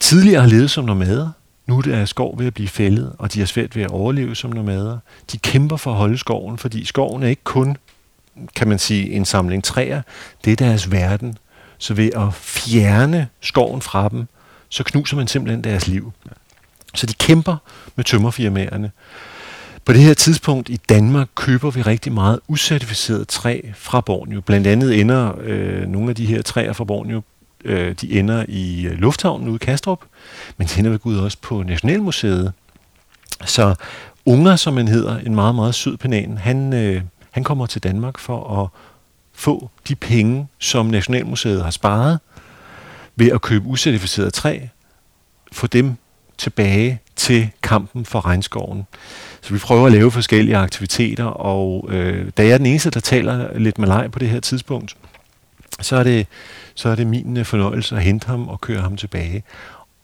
tidligere har levet som nomader. Nu er det skov ved at blive fældet, og de har svært ved at overleve som nomader. De kæmper for at holde skoven, fordi skoven er ikke kun, kan man sige, en samling træer. Det er deres verden. Så ved at fjerne skoven fra dem, så knuser man simpelthen deres liv. Så de kæmper med tømmerfirmaerne. På det her tidspunkt i Danmark køber vi rigtig meget ucertificeret træ fra Borneo. Blandt andet ender øh, nogle af de her træer fra Borneo, øh, de ender i øh, lufthavnen ude i Kastrup, men de ender ved Gud også på Nationalmuseet. Så Unger, som han hedder, en meget, meget sød penan, han, øh, han kommer til Danmark for at få de penge, som Nationalmuseet har sparet ved at købe ucertificeret træ, få dem tilbage til kampen for regnskoven. Så vi prøver at lave forskellige aktiviteter, og øh, da jeg er den eneste, der taler lidt malaj på det her tidspunkt, så er det, så er det min øh, fornøjelse at hente ham og køre ham tilbage.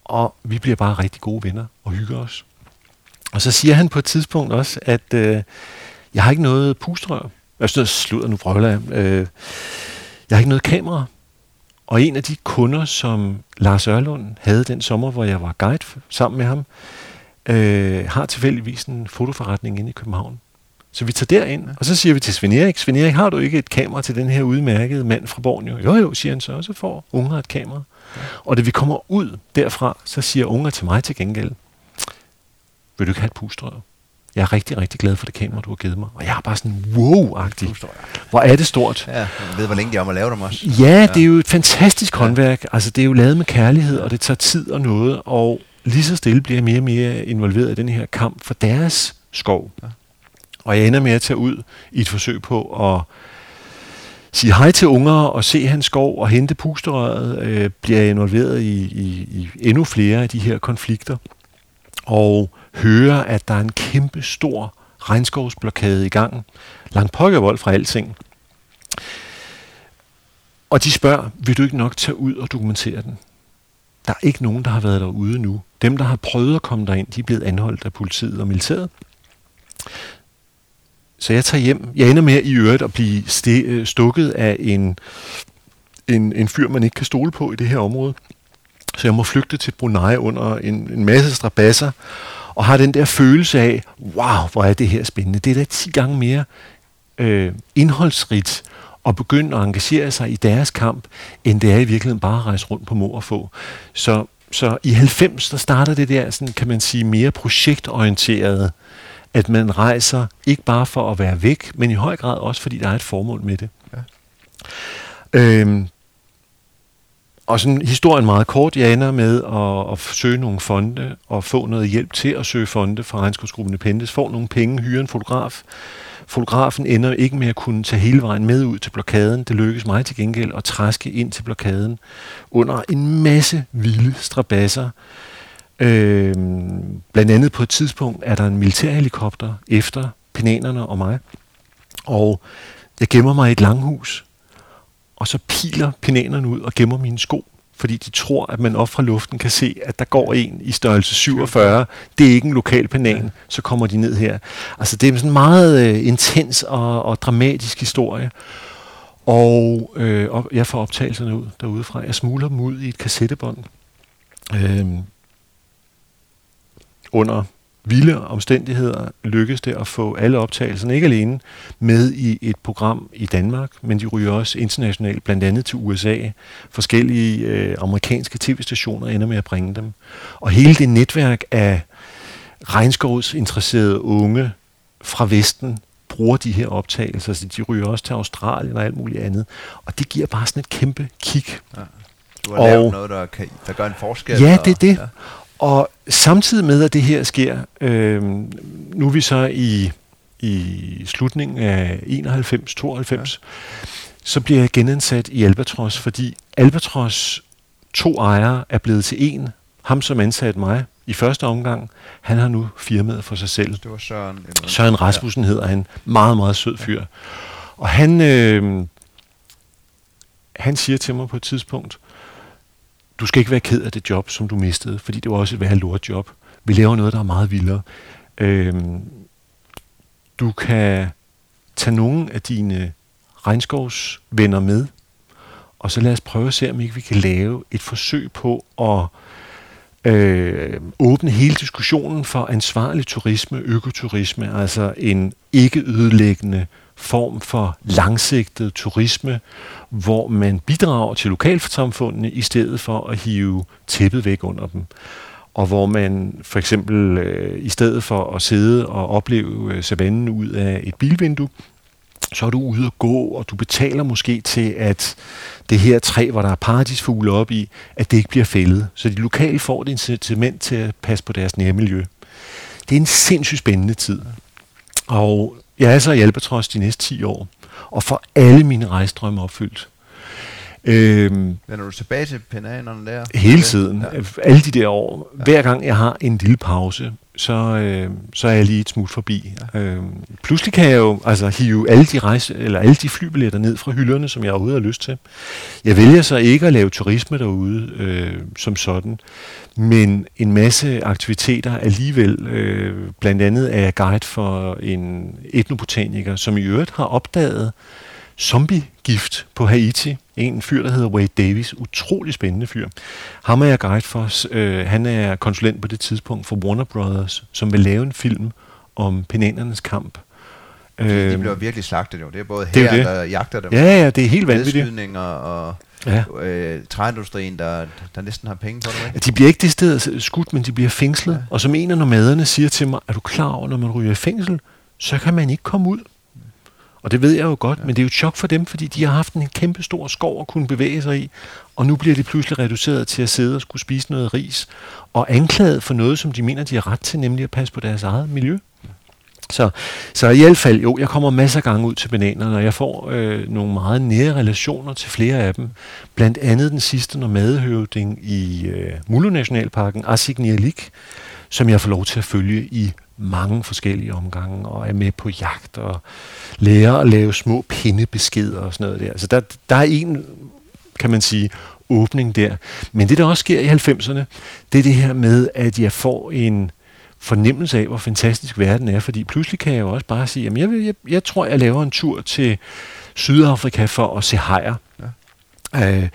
Og vi bliver bare rigtig gode venner og hygger os. Og så siger han på et tidspunkt også, at øh, jeg har ikke noget pustrør. Altså, jeg synes, slutter nu prøver jeg. Øh, jeg har ikke noget kamera. Og en af de kunder, som Lars Ørlund havde den sommer, hvor jeg var guide sammen med ham, øh, har tilfældigvis en fotoforretning inde i København. Så vi tager derind, og så siger vi til Svend Erik, Svend Erik, har du ikke et kamera til den her udmærkede mand fra Borneo? Jo, jo, siger han så, og så får unger et kamera. Ja. Og da vi kommer ud derfra, så siger unger til mig til gengæld, vil du ikke have et pustrør? Jeg er rigtig, rigtig glad for det kamera, du har givet mig. Og jeg er bare sådan, wow-agtig. Hvor er det stort. Ja, jeg ved, hvor længe de er om at lave dem også. Ja, ja, det er jo et fantastisk håndværk. Altså, det er jo lavet med kærlighed, og det tager tid og noget. Og lige så stille bliver jeg mere og mere involveret i den her kamp for deres skov. Ja. Og jeg ender med at tage ud i et forsøg på at sige hej til unger og se hans skov og hente pusterøret, øh, bliver involveret i, i, i endnu flere af de her konflikter. Og høre, at der er en kæmpe stor regnskovsblokade i gang. Langt pokkervold fra alting. Og de spørger, vil du ikke nok tage ud og dokumentere den? Der er ikke nogen, der har været derude nu. Dem, der har prøvet at komme derind, de er blevet anholdt af politiet og militæret. Så jeg tager hjem. Jeg ender med i øvrigt at blive st- øh, stukket af en, en, en fyr, man ikke kan stole på i det her område. Så jeg må flygte til Brunei under en, en masse strabasser, og har den der følelse af, wow, hvor er det her spændende. Det er da 10 gange mere øh, indholdsrigt at begynde at engagere sig i deres kamp, end det er i virkeligheden bare at rejse rundt på mor og få. Så, så i 90, der starter det der, sådan, kan man sige, mere projektorienteret, at man rejser ikke bare for at være væk, men i høj grad også, fordi der er et formål med det. Ja. Øhm, og sådan historien meget kort, jeg ender med at, at søge nogle fonde og få noget hjælp til at søge fonde fra Regnskovsgruppen Pendes, får nogle penge, hyre en fotograf. Fotografen ender ikke med at kunne tage hele vejen med ud til blokaden. Det lykkes mig til gengæld at træske ind til blokaden under en masse vilde strabasser. Øh, blandt andet på et tidspunkt er der en militærhelikopter efter penanerne og mig. Og jeg gemmer mig i et langhus, og så piler penanerne ud og gemmer mine sko, fordi de tror, at man op fra luften kan se, at der går en i størrelse 47. Det er ikke en lokal penan, så kommer de ned her. Altså det er sådan en meget øh, intens og, og dramatisk historie. Og, øh, og jeg får optagelserne ud derudefra. Jeg smuler dem ud i et kassettebånd. Øh, under vilde omstændigheder lykkedes det at få alle optagelserne, ikke alene med i et program i Danmark, men de ryger også internationalt, blandt andet til USA. Forskellige øh, amerikanske tv-stationer ender med at bringe dem. Og hele det netværk af regnskovsinteresserede unge fra Vesten bruger de her optagelser, så de ryger også til Australien og alt muligt andet. Og det giver bare sådan et kæmpe kick. Ja. Du har og, lavet noget, der, kan, der gør en forskel. Ja, det er det. Ja. Og samtidig med, at det her sker, øh, nu er vi så i, i slutningen af 91-92, ja. så bliver jeg genansat i Albatros, fordi Albatros to ejere er blevet til en. Ham, som ansatte mig i første omgang, han har nu firmaet for sig selv. Det var Søren. Eller Søren Rasmussen ja. hedder han. Meget, meget sød fyr. Ja. Og han, øh, han siger til mig på et tidspunkt, du skal ikke være ked af det job, som du mistede, fordi det var også et værre lort job. Vi laver noget, der er meget vildere. Øhm, du kan tage nogle af dine regnskovsvenner med, og så lad os prøve at se, om ikke vi kan lave et forsøg på at øh, åbne hele diskussionen for ansvarlig turisme, økoturisme, altså en ikke ødelæggende form for langsigtet turisme, hvor man bidrager til lokalsamfundene i stedet for at hive tæppet væk under dem. Og hvor man for eksempel øh, i stedet for at sidde og opleve øh, savannen ud af et bilvindue, så er du ude at gå, og du betaler måske til, at det her træ, hvor der er paradisfugle op i, at det ikke bliver fældet. Så de lokale får et incitament til at passe på deres nærmiljø. Det er en sindssygt spændende tid. Og jeg er så i Albatros de næste 10 år, og får alle mine rejstrømme opfyldt. Øhm, Vender du tilbage til penanerne der? hele tiden. Ja. Alle de der år. Hver gang jeg har en lille pause, så, øh, så er jeg lige et smut forbi. Ja. Pludselig kan jeg jo altså, hive alle de, rejse, eller alle de flybilletter ned fra hylderne, som jeg overhovedet har lyst til. Jeg vælger så ikke at lave turisme derude øh, som sådan, men en masse aktiviteter alligevel. Øh, blandt andet er jeg guide for en etnobotaniker, som i øvrigt har opdaget zombiegift på Haiti. En fyr, der hedder Wade Davis. Utrolig spændende fyr. Ham er jeg guide for. Øh, han er konsulent på det tidspunkt for Warner Brothers, som vil lave en film om penanernes kamp. De Øhm, bliver virkelig slagtet jo. Det er både er her, det. der jagter dem, Ja, ja, det er helt vanvittigt. og Ja. øh, træindustrien, der, der næsten har penge på det. Ikke? De bliver ikke det sted skudt, men de bliver fængslet. Ja. Og som en af nomaderne siger til mig, er du klar over, når man ryger i fængsel, så kan man ikke komme ud. Og det ved jeg jo godt, ja. men det er jo et chok for dem, fordi de har haft en kæmpe stor skov at kunne bevæge sig i, og nu bliver de pludselig reduceret til at sidde og skulle spise noget ris, og anklaget for noget, som de mener, de har ret til, nemlig at passe på deres eget miljø. Så, så i hvert fald, jo, jeg kommer masser af gange ud til bananerne, og jeg får øh, nogle meget nære relationer til flere af dem. Blandt andet den sidste nomadehøvding i øh, Mulu Nationalparken, Asik Nialik, som jeg får lov til at følge i mange forskellige omgange, og er med på jagt og lærer at lave små pindebeskeder og sådan noget der. Så der, der er en, kan man sige, åbning der. Men det, der også sker i 90'erne, det er det her med, at jeg får en fornemmelse af, hvor fantastisk verden er, fordi pludselig kan jeg jo også bare sige, at jeg, jeg, jeg tror, jeg laver en tur til Sydafrika for at se hajer. Ja. Øh,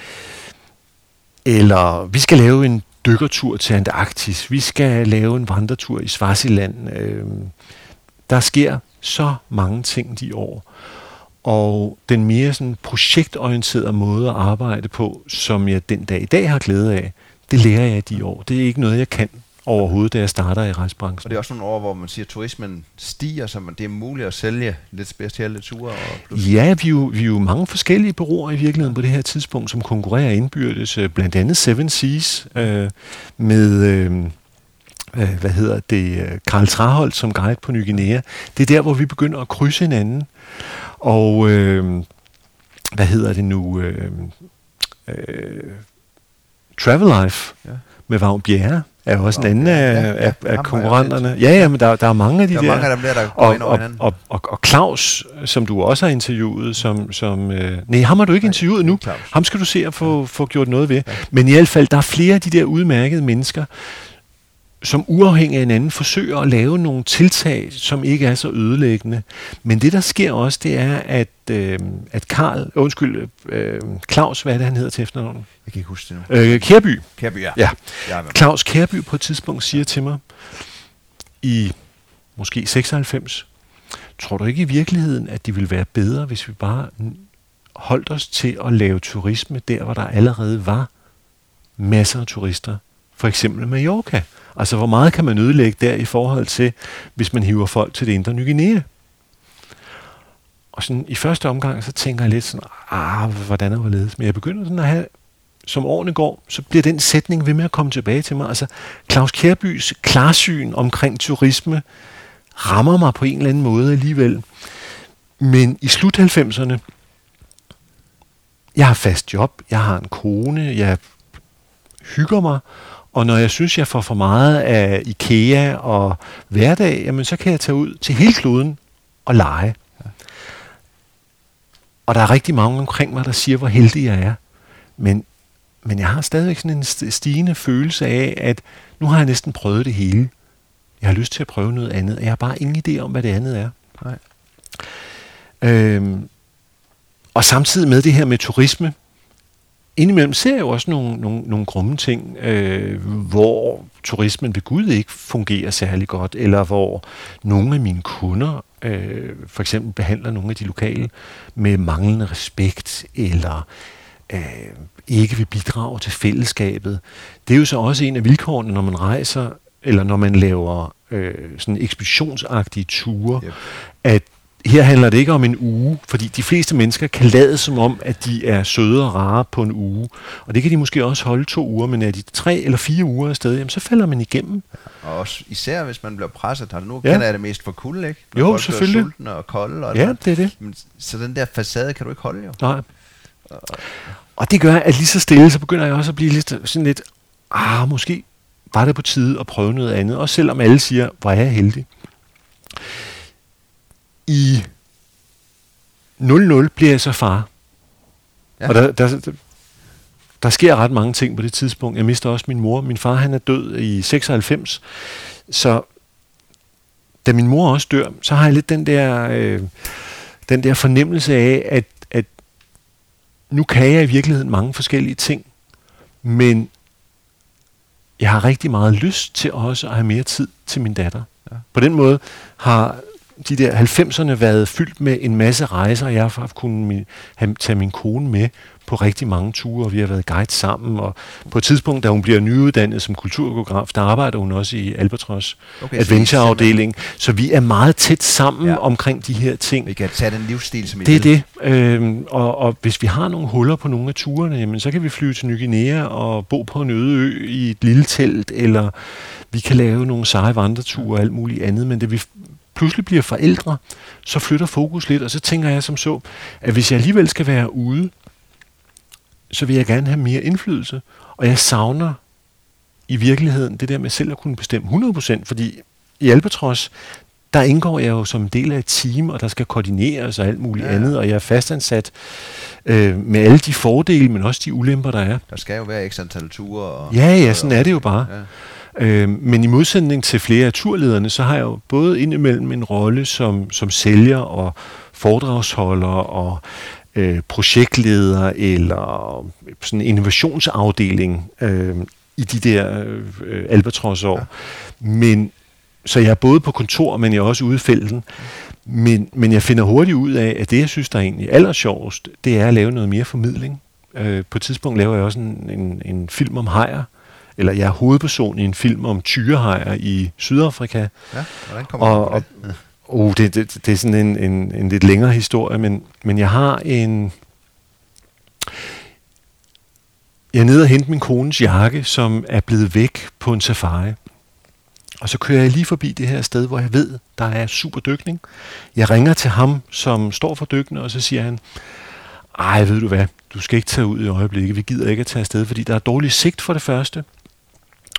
eller vi skal lave en dykkertur til Antarktis. Vi skal lave en vandretur i Swaziland. Øh, der sker så mange ting de år. Og den mere sådan projektorienterede måde at arbejde på, som jeg den dag i dag har glæde af, det lærer jeg i de år. Det er ikke noget, jeg kan overhovedet, da jeg starter i Og rejsebranchen. det er også nogle år, hvor man siger, at turismen stiger, så man, det er muligt at sælge lidt specielle ture. Og plus, Ja, vi er, jo, vi er jo mange forskellige bureauer i virkeligheden på det her tidspunkt, som konkurrerer indbyrdes. øh, Blandt andet Seven Seas øh, med, øh, øh, hvad hedder det, øh, Karl Traholt som guide på Ny Guinea. Det er der, hvor vi begynder at krydse hinanden. Og øh, hvad hedder det nu? Øh, øh, Travel Life ja. med Vagn Bjerre er jo også en Vagn anden af, ja, ja. af, af konkurrenterne. Ja, ja, men der, der er mange af de der der. er mange af dem der, der går og, ind over og, hinanden. og, og, og Claus, som du også har interviewet, som... som øh, nej, ham har du ikke Nej, interviewet ikke nu. Claus. Ham skal du se at få, få gjort noget ved. Men i hvert fald, der er flere af de der udmærkede mennesker, som uafhængig af hinanden forsøger at lave nogle tiltag, som ikke er så ødelæggende. Men det, der sker også, det er, at, øh, at Karl, undskyld, øh, Claus, hvad er det, han hedder til efternavn? Jeg kan ikke huske det nu. Øh, Kærby. Kærby, ja. Ja. Claus Kærby på et tidspunkt siger til mig, i måske 96, tror du ikke i virkeligheden, at det ville være bedre, hvis vi bare holdt os til at lave turisme der, hvor der allerede var masser af turister? For eksempel Mallorca. Altså, hvor meget kan man ødelægge der i forhold til, hvis man hiver folk til det indre Ny Guinea? Og sådan, i første omgang, så tænker jeg lidt sådan, ah, hvordan er hvorledes? Men jeg begynder sådan at have, som årene går, så bliver den sætning ved med at komme tilbage til mig. Altså, Claus Kærbys klarsyn omkring turisme rammer mig på en eller anden måde alligevel. Men i slut 90'erne, jeg har fast job, jeg har en kone, jeg hygger mig, og når jeg synes, jeg får for meget af IKEA og hverdag, jamen så kan jeg tage ud til hele kloden og lege. Og der er rigtig mange omkring mig, der siger, hvor heldig jeg er. Men, men jeg har stadigvæk sådan en st- stigende følelse af, at nu har jeg næsten prøvet det hele. Jeg har lyst til at prøve noget andet, og jeg har bare ingen idé om, hvad det andet er. Nej. Øhm, og samtidig med det her med turisme, indimellem ser jeg jo også nogle, nogle, nogle grumme ting, øh, hvor turismen ved Gud ikke fungerer særlig godt, eller hvor nogle af mine kunder øh, for eksempel behandler nogle af de lokale med manglende respekt, eller øh, ikke vil bidrage til fællesskabet. Det er jo så også en af vilkårene, når man rejser, eller når man laver øh, sådan ekspeditionsagtige ture, Yep. at her handler det ikke om en uge, fordi de fleste mennesker kan lade som om, at de er søde og rare på en uge. Og det kan de måske også holde to uger, men er de tre eller fire uger afsted, jamen, så falder man igennem. Og også især hvis man bliver presset. Nu Ja. kender jeg det mest for kulde, ikke? Jo, folk bliver selvfølgelig. sultne og kolde. Og Ja, sådan. det er det. Men, så den der facade kan du ikke holde jo. Nej. Og det gør, at lige så stille, så begynder jeg også at blive lidt, sådan lidt, ah, måske var det på tide at prøve noget andet. Også selvom alle siger, hvor er jeg heldig. I 00 bliver jeg så far. Ja. Og der, der, der sker ret mange ting på det tidspunkt. Jeg mister også min mor. Min far han er død i 96. Så da min mor også dør, så har jeg lidt den der, øh, den der fornemmelse af, at, at nu kan jeg i virkeligheden mange forskellige ting, men jeg har rigtig meget lyst til også at have mere tid til min datter. Ja. På den måde har de der 90'erne været fyldt med en masse rejser, jeg har haft kunnet have, tage min kone med på rigtig mange ture, og vi har været guide sammen, og på et tidspunkt, da hun bliver nyuddannet som kulturgeograf, der arbejder hun også i Albatros okay, Adventure-afdeling, så vi er meget tæt sammen ja. omkring de her ting. Vi kan tage den livsstil, som I Det er det, øhm, og, og hvis vi har nogle huller på nogle af turene, jamen, så kan vi flyve til Ny Guinea og bo på en øde ø i et lille telt, eller vi kan lave nogle seje vandreture og alt muligt andet, men det vi pludselig bliver forældre, så flytter fokus lidt, og så tænker jeg som så, at hvis jeg alligevel skal være ude, så vil jeg gerne have mere indflydelse. Og jeg savner i virkeligheden det der med selv at kunne bestemme 100%, fordi i Albatros, der indgår jeg jo som en del af et team, og der skal koordineres og alt muligt ja. andet, og jeg er fastansat øh, med alle de fordele, men også de ulemper, der er. Der skal jo være ekstra antal ture. Og, ja, ja, sådan er det jo bare. Ja. Øh, men i modsætning til flere af turlederne, så har jeg jo både indimellem en rolle som, som sælger og foredragsholder og øh, projektleder eller sådan en innovationsafdeling øh, i de der øh, albatros-år. Ja. Men, så jeg er både på kontor, men jeg er også ude i felten. Men, men jeg finder hurtigt ud af, at det, jeg synes, der er egentlig aller sjovest, det er at lave noget mere formidling. Øh, på et tidspunkt laver jeg også en, en, en film om hajer, eller jeg er hovedperson i en film om tyrehajer i Sydafrika. Ja, hvordan kommer og, og, Uh, det, det, det er sådan en, en, en lidt længere historie, men, men jeg har en... Jeg er nede og hente min kones jakke, som er blevet væk på en safari. Og så kører jeg lige forbi det her sted, hvor jeg ved, der er super dykning. Jeg ringer til ham, som står for dykning, og så siger han, ej, ved du hvad, du skal ikke tage ud i øjeblikket, vi gider ikke at tage afsted, fordi der er dårlig sigt for det første.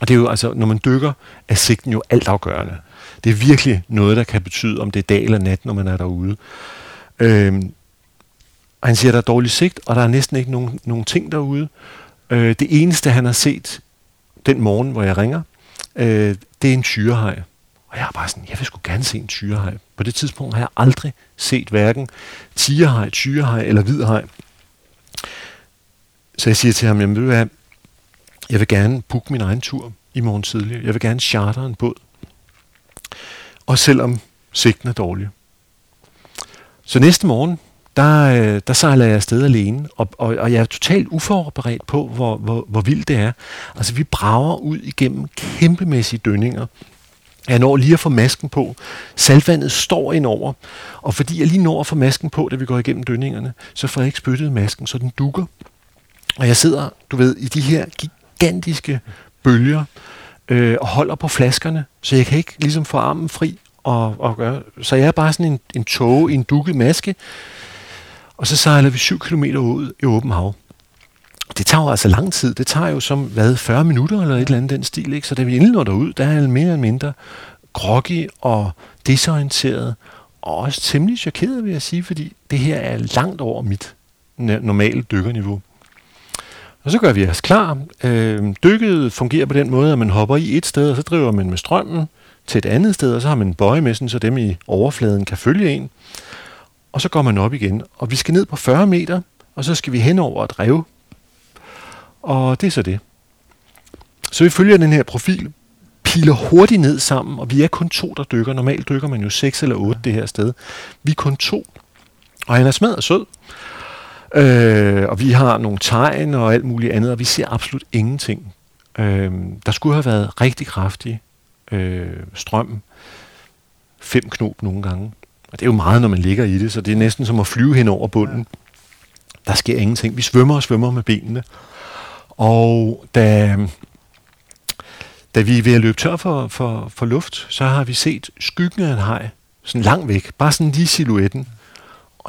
Og det er jo altså, når man dykker, er sigten jo altafgørende. Det er virkelig noget, der kan betyde, om det er dag eller nat, når man er derude. Øhm, og han siger, at der er dårlig sigt, og der er næsten ikke nogen, nogen ting derude. Øh, det eneste, han har set den morgen, hvor jeg ringer, øh, det er en tyrehej. Og jeg er bare sådan, jeg vil sgu gerne se en tyrehej. På det tidspunkt har jeg aldrig set hverken tigerhej, tyrehej eller hvidhej. Så jeg siger til ham, jamen ved du hvad, jeg vil gerne booke min egen tur i morgen tidlig. Jeg vil gerne charter en båd. Og selvom sigten er dårlig. Så næste morgen, der, øh, der sejler jeg afsted alene, og, og, og jeg er totalt uforberedt på, hvor, hvor, hvor vildt det er. Altså, vi brager ud igennem kæmpemæssige dønninger. Jeg når lige at få masken på. Saltvandet står indover, og fordi jeg lige når at få masken på, da vi går igennem dønningerne, så får jeg ikke spyttet masken, så den dukker. Og jeg sidder, du ved, i de her gigantiske bølger, øh, og holder på flaskerne, så jeg kan ikke ligesom få armen fri og, og gøre. Så jeg er bare sådan en, en tåge i en dukket maske, og så sejler vi 7 km ud i åben hav. Det tager jo altså lang tid. Det tager jo som, hvad, 40 minutter eller et eller andet den stil, ikke? Så da vi endelig når derud, der er jeg mere eller mindre groggy og desorienteret, og også temmelig chokeret, vil jeg sige, fordi det her er langt over mit normale dykkerniveau. Og så gør vi os klar. Øh, dykket fungerer på den måde, at man hopper i et sted, og så driver man med strømmen til et andet sted, og så har man en bøje med, så dem i overfladen kan følge en. Og så går man op igen. Og vi skal ned på 40 meter, og så skal vi hen over et rev. Og det er så det. Så vi følger den her profil, piler hurtigt ned sammen, og vi er kun to, der dykker. Normalt dykker man jo seks eller otte det her sted. Vi er kun to. Og han er smadret sød. Øh, og vi har nogle tegn og alt muligt andet, og vi ser absolut ingenting. Øh, der skulle have været rigtig kraftig øh, strøm. Fem knop nogle gange. Og det er jo meget, når man ligger i det, så det er næsten som at flyve hen over bunden. Der sker ingenting. Vi svømmer og svømmer med benene. Og da, da vi er ved at løbe tør for, for, for luft, så har vi set skyggen af en haj, sådan langt væk, bare sådan lige silhuetten.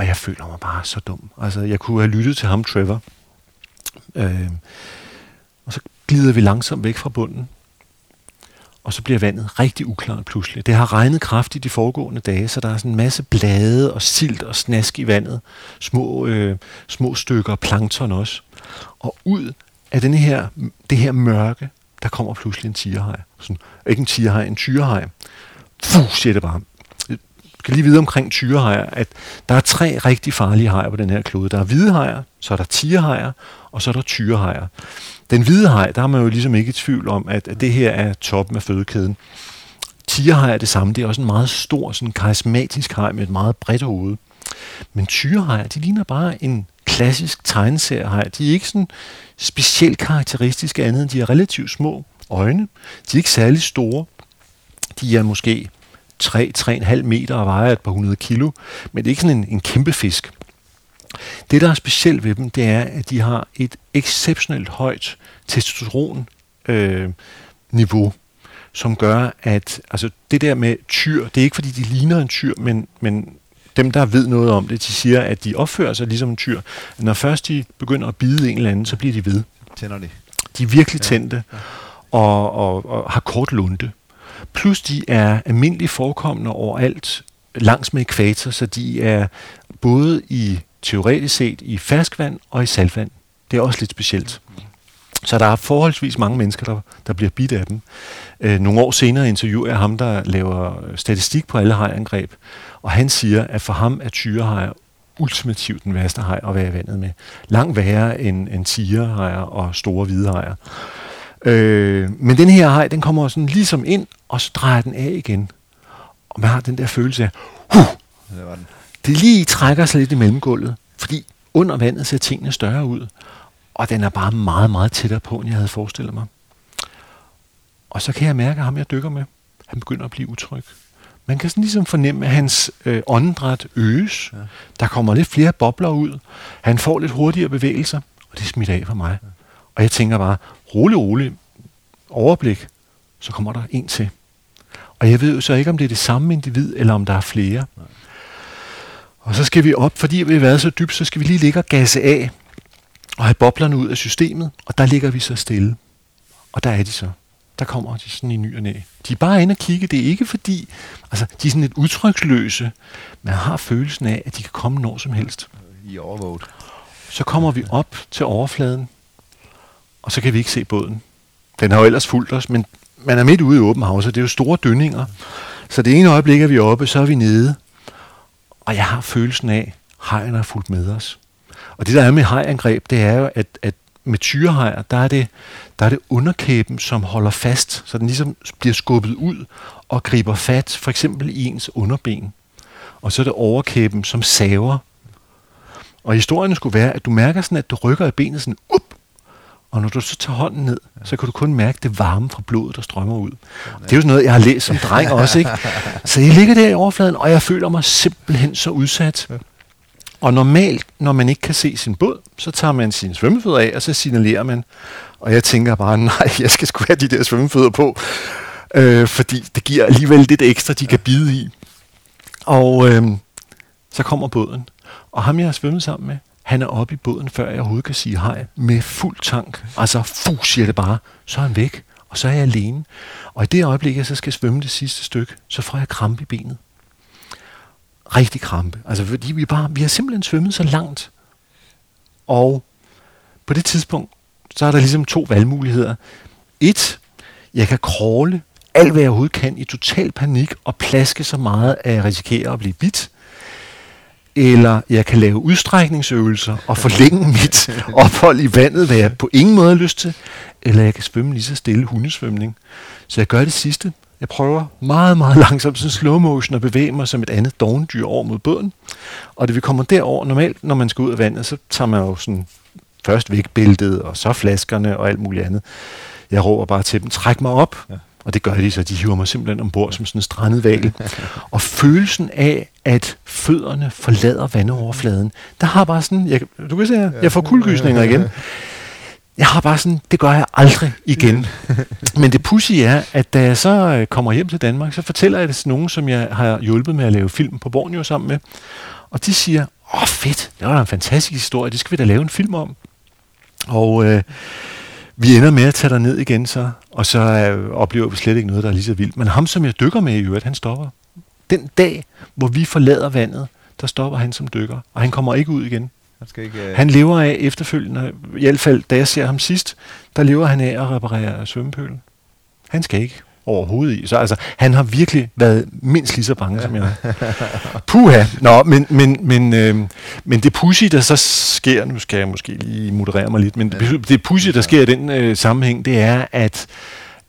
Og jeg føler mig bare så dum. Altså, jeg kunne have lyttet til ham, Trevor. Øh, og så glider vi langsomt væk fra bunden. Og så bliver vandet rigtig uklart pludselig. Det har regnet kraftigt de foregående dage, så der er sådan en masse blade og silt og snask i vandet. Små, øh, små stykker plankton også. Og ud af denne her, det her mørke, der kommer pludselig en tigerhaj. Sådan, ikke en tigerhaj, en tyrehej. Fuh, siger det bare. Skal lige vide omkring tyrehajer, at der er tre rigtig farlige hajer på den her klode. Der er hvide hajer, så er der tigerhajer, og så er der tyrehajer. Den hvide haj, der er man jo ligesom ikke i tvivl om, at, at det her er toppen af fødekæden. Tigerhajer er det samme. Det er også en meget stor, sådan karismatisk haj med et meget bredt hoved. Men tyrehajer, de ligner bare en klassisk tegneseriehaj. De er ikke sådan specielt karakteristiske andet, end de er relativt små øjne. De er ikke særlig store. De er måske 3-3,5 meter og vejer et par hundrede kilo, men det er ikke sådan en, en kæmpe fisk. Det, der er specielt ved dem, det er, at de har et exceptionelt højt testosteron øh, niveau, som gør, at altså det der med tyr, det er ikke fordi, de ligner en tyr, men, men dem, der ved noget om det, de siger, at de opfører sig ligesom en tyr. Når først de begynder at bide en eller anden, så bliver de ved. Tænder de. De er virkelig tændte ja. og, og, og har kort lunde. Plus de er almindeligt forekommende overalt langs med ekvator, så de er både i teoretisk set i ferskvand og i saltvand. Det er også lidt specielt. Så der er forholdsvis mange mennesker, der, der bliver bidt af dem. Øh, nogle år senere interviewer jeg ham, der laver statistik på alle hajangreb, og han siger, at for ham er tyrehajer ultimativt den værste haj at være i vandet med. Langt værre end, end tigerhajer og store hvide hajer. Øh, men den her haj, den kommer sådan ligesom ind, og så drejer den af igen. Og man har den der følelse af, huh, det, var den. det lige trækker sig lidt i mellemgulvet, fordi under vandet ser tingene større ud. Og den er bare meget, meget tættere på, end jeg havde forestillet mig. Og så kan jeg mærke, at ham jeg dykker med, han begynder at blive utryg. Man kan sådan ligesom fornemme, at hans øh, åndedræt øges. Ja. Der kommer lidt flere bobler ud. Han får lidt hurtigere bevægelser, og det smitter af for mig. Ja. Og jeg tænker bare, rolig, rolig, overblik, så kommer der en til. Og jeg ved jo så ikke, om det er det samme individ, eller om der er flere. Nej. Og så skal vi op, fordi vi har været så dybt, så skal vi lige ligge og gasse af, og have boblerne ud af systemet, og der ligger vi så stille. Og der er de så. Der kommer de sådan i ny og næ. De er bare inde og kigge. Det er ikke fordi, altså de er sådan lidt udtryksløse. Man har følelsen af, at de kan komme når som helst. I overvåget. Så kommer vi op til overfladen, og så kan vi ikke se båden. Den har jo ellers fulgt os, men man er midt ude i åben hav, så det er jo store dønninger. Så det ene øjeblik er vi oppe, så er vi nede. Og jeg har følelsen af, at hejerne har fulgt med os. Og det der er med hajangreb, det er jo, at, at med tyrehajer, der er, det, der er det underkæben, som holder fast, så den ligesom bliver skubbet ud og griber fat, for eksempel i ens underben. Og så er det overkæben, som saver. Og historien skulle være, at du mærker sådan, at du rykker i benet sådan, up, og når du så tager hånden ned, så kan du kun mærke det varme fra blodet, der strømmer ud. Det er jo sådan noget, jeg har læst som dreng også, ikke? (laughs) Så jeg ligger der i overfladen, og jeg føler mig simpelthen så udsat. Og normalt, når man ikke kan se sin båd, så tager man sine svømmefødder af, og så signalerer man. Og jeg tænker bare, (laughs) nej, jeg skal sgu have de der svømmefødder på, øh, fordi det giver alligevel lidt ekstra, de kan bide i. Og øh, så kommer båden. Og ham, jeg har svømmet sammen med, han er oppe i båden, før jeg overhovedet kan sige hej, med fuld tank. Altså, fu, siger det bare. Så er han væk, og så er jeg alene. Og i det øjeblik, jeg så skal svømme det sidste stykke, så får jeg krampe i benet. Rigtig krampe. Altså, fordi vi, bare, vi har simpelthen svømmet så langt. Og på det tidspunkt, så er der ligesom to valgmuligheder. Et, jeg kan kråle alt, hvad jeg overhovedet kan i total panik og plaske så meget, at jeg risikerer at blive bidt eller jeg kan lave udstrækningsøvelser og forlænge mit (laughs) ophold i vandet, hvad jeg på ingen måde har lyst til, eller jeg kan svømme lige så stille hundesvømning. Så jeg gør det sidste. Jeg prøver meget, meget (laughs) langsomt, sådan slow motion, at bevæge mig som et andet dogndyr over mod båden. Og det vi kommer derover normalt, når man skal ud af vandet, så tager man jo sådan først vægtbæltet, og så flaskerne og alt muligt andet. Jeg råber bare til dem, træk mig op. Ja. Og det gør de, så de hiver mig simpelthen ombord som sådan en strandet val. (laughs) og følelsen af, at fødderne forlader vandoverfladen, der har bare sådan, jeg, du kan se, jeg får kuldegysninger igen. Jeg har bare sådan, det gør jeg aldrig igen. (laughs) Men det pussy er, at da jeg så øh, kommer hjem til Danmark, så fortæller jeg det til nogen, som jeg har hjulpet med at lave film på Borneo sammen med. Og de siger, åh fedt, det var da en fantastisk historie, det skal vi da lave en film om. Og øh, vi ender med at tage ned igen så, og så øh, oplever vi slet ikke noget, der er lige så vildt. Men ham, som jeg dykker med i øvrigt, han stopper. Den dag, hvor vi forlader vandet, der stopper han som dykker, og han kommer ikke ud igen. Han, skal ikke, uh... han lever af efterfølgende, i hvert fald da jeg ser ham sidst, der lever han af at reparere svømmepølen. Han skal ikke overhovedet i. Så altså, han har virkelig været mindst lige så bange som jeg. Puha! Nå, men, men, men, øh, men det pussy, der så sker, nu skal jeg måske lige moderere mig lidt, men det, det pussy, der sker i den øh, sammenhæng, det er, at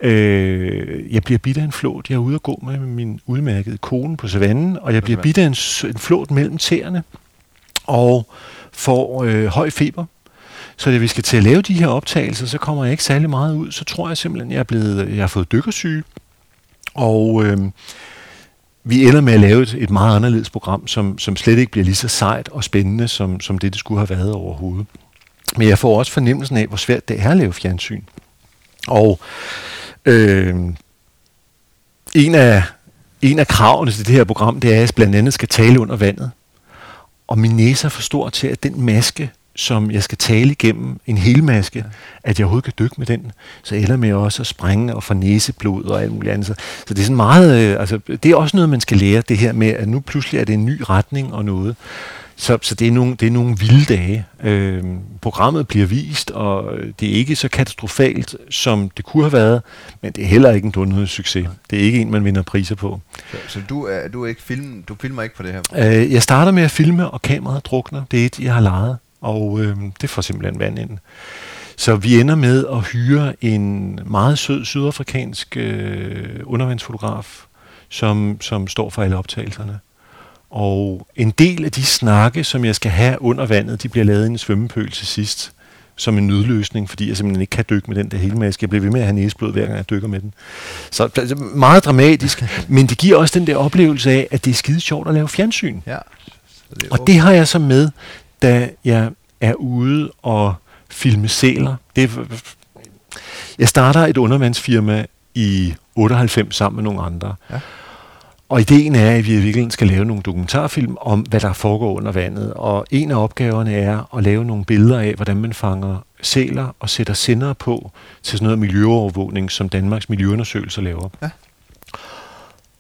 øh, jeg bliver bidt af en flåt. Jeg er ude at gå med min udmærkede kone på savannen, og jeg bliver bidt af en, en flåt mellem tæerne, og får øh, høj feber. Så da vi skal til at lave de her optagelser, så kommer jeg ikke særlig meget ud. Så tror jeg simpelthen, jeg er blevet, jeg har fået dykkersyge. Og øh, vi ender med at lave et, et meget anderledes program, som, som slet ikke bliver lige så sejt og spændende, som, som det, det skulle have været overhovedet. Men jeg får også fornemmelsen af, hvor svært det er at lave fjernsyn. Og øh, en, af, en af kravene til det her program, det er, at jeg blandt andet skal tale under vandet. Og min næse er for stor til, at den maske, som jeg skal tale igennem, en hel maske, ja. at jeg overhovedet kan dykke med den. Så ender med også at sprænge og få næseblod og alt muligt andet. Så, så det er sådan meget, øh, altså, det er også noget, man skal lære, det her med, at nu pludselig er det en ny retning og noget. Så, så det, er nogle, det er nogle vilde dage. Øh, programmet bliver vist, og det er ikke så katastrofalt, som det kunne have været, men det er heller ikke en dundet succes. Det er ikke en, man vinder priser på. Så, så du, er, du, er ikke film, du filmer ikke på det her? Øh, jeg starter med at filme, og kameraet drukner. Det er et, jeg har lejet og øh, det får simpelthen vand ind. Så vi ender med at hyre en meget sød sydafrikansk øh, undervandsfotograf, som, som står for alle optagelserne. Og en del af de snakke, som jeg skal have under vandet, de bliver lavet i en svømmepøl til sidst, som en nødløsning, fordi jeg simpelthen ikke kan dykke med den der hele maske. Jeg bliver ved med at have næseblod, hver gang jeg dykker med den. Så altså, meget dramatisk, (laughs) men det giver også den der oplevelse af, at det er skide sjovt at lave fjernsyn. Ja. Det og det har jeg så med da jeg er ude og filme sæler. Det, jeg starter et undervandsfirma i 98 sammen med nogle andre. Ja. Og ideen er, at vi i virkeligheden skal lave nogle dokumentarfilm om, hvad der foregår under vandet. Og en af opgaverne er at lave nogle billeder af, hvordan man fanger sæler og sætter sender på til sådan noget miljøovervågning, som Danmarks Miljøundersøgelser laver. Ja.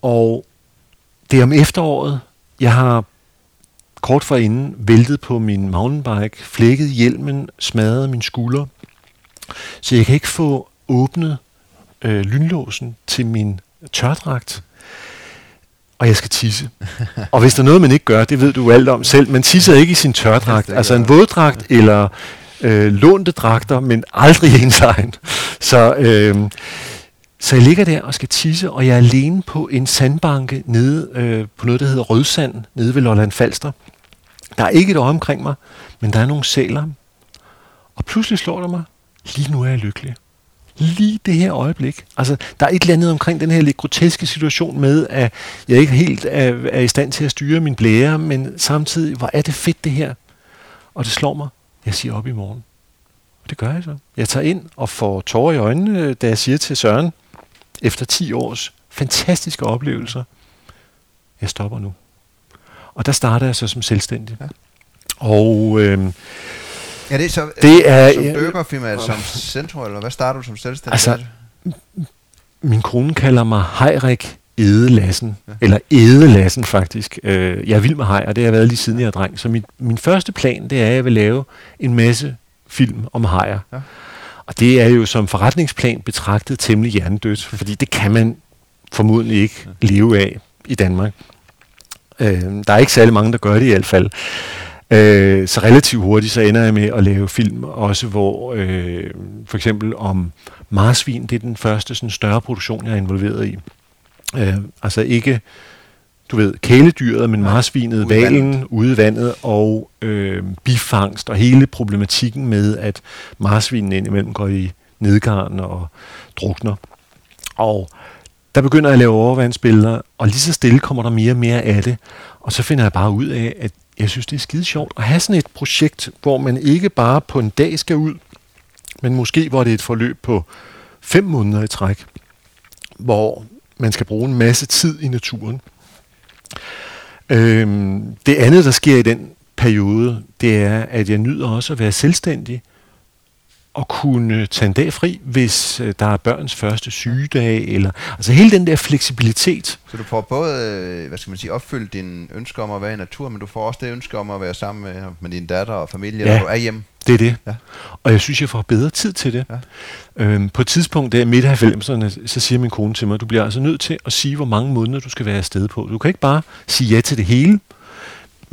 Og det er om efteråret. Jeg har kort forinden væltet på min mountainbike, flækket hjelmen, smadret min skulder. Så jeg kan ikke få åbnet øh, lynlåsen til min tørdragt, og jeg skal tisse. og hvis der er noget, man ikke gør, det ved du alt om selv, man tisser ikke i sin tørdragt. Altså en våddragt eller øh, lånte dragter, men aldrig ens egen. Så, øh, så jeg ligger der og skal tisse, og jeg er alene på en sandbanke nede øh, på noget, der hedder Rødsand, nede ved Lolland Falster. Der er ikke et øje omkring mig, men der er nogle sæler. Og pludselig slår det mig, lige nu er jeg lykkelig. Lige det her øjeblik. Altså, der er et eller andet omkring den her lidt groteske situation med, at jeg ikke helt er, er i stand til at styre min blære, men samtidig, hvor er det fedt det her. Og det slår mig, jeg siger op i morgen. Og det gør jeg så. Jeg tager ind og får tårer i øjnene, da jeg siger til Søren, efter 10 års fantastiske oplevelser, jeg stopper nu. Og der starter jeg så som selvstændig. Ja. Og øh, Ja, det er så, det er, som burgerfirma, som Centro, eller hvad starter du som selvstændig? Altså, min kone kalder mig Heirik Ede Lassen, ja. eller Ede Lassen faktisk. Øh, jeg er vild med hej, og det har jeg været lige siden jeg er dreng. Så min, min første plan, det er, at jeg vil lave en masse film om hajer. Ja. Og det er jo som forretningsplan betragtet temmelig hjernedødt, fordi det kan man formodentlig ikke leve af i Danmark. Øh, der er ikke særlig mange, der gør det i hvert fald. Øh, så relativt hurtigt, så ender jeg med at lave film, også hvor øh, for eksempel om marsvin, det er den første sådan, større produktion, jeg er involveret i. Øh, altså ikke, du ved, kæledyret, men marsvinet, valen, ude i vandet, og øh, bifangst, og hele problematikken med, at marsvinen indimellem går i nedgarn og drukner. Og der begynder jeg at lave overvandsbilleder, og lige så stille kommer der mere og mere af det. Og så finder jeg bare ud af, at jeg synes, det er skide sjovt at have sådan et projekt, hvor man ikke bare på en dag skal ud, men måske hvor det er et forløb på fem måneder i træk, hvor man skal bruge en masse tid i naturen. Øhm, det andet, der sker i den periode, det er, at jeg nyder også at være selvstændig at kunne tage en dag fri, hvis øh, der er børns første sygedag, eller altså hele den der fleksibilitet. Så du får både, øh, hvad skal man sige, opfyldt din ønske om at være i natur, men du får også det ønske om at være sammen med, med din datter og familie, ja, når du er hjemme. det er det. Ja. Og jeg synes, jeg får bedre tid til det. Ja. Øhm, på et tidspunkt der midt af 90'erne, så siger min kone til mig, du bliver altså nødt til at sige, hvor mange måneder du skal være afsted på. Du kan ikke bare sige ja til det hele,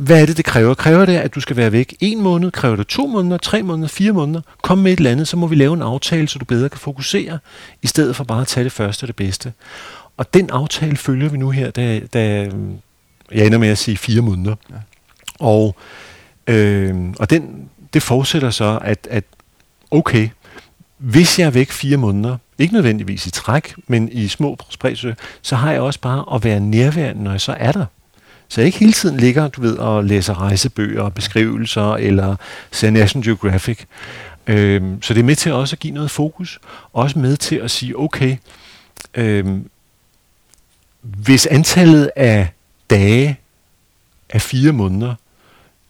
hvad er det, det kræver? Kræver det, at du skal være væk en måned? Kræver det to måneder, tre måneder, fire måneder? Kom med et eller andet, så må vi lave en aftale, så du bedre kan fokusere, i stedet for bare at tage det første og det bedste. Og den aftale følger vi nu her, da, da jeg ender med at sige fire måneder. Ja. Og, øh, og den, det forudsætter så, at, at okay, hvis jeg er væk fire måneder, ikke nødvendigvis i træk, men i små spredsø, så har jeg også bare at være nærværende, når jeg så er der. Så jeg ikke hele tiden ligger, du ved, og læser rejsebøger og beskrivelser, eller ser National Geographic. Øhm, så det er med til også at give noget fokus. Også med til at sige, okay, øhm, hvis antallet af dage er fire måneder,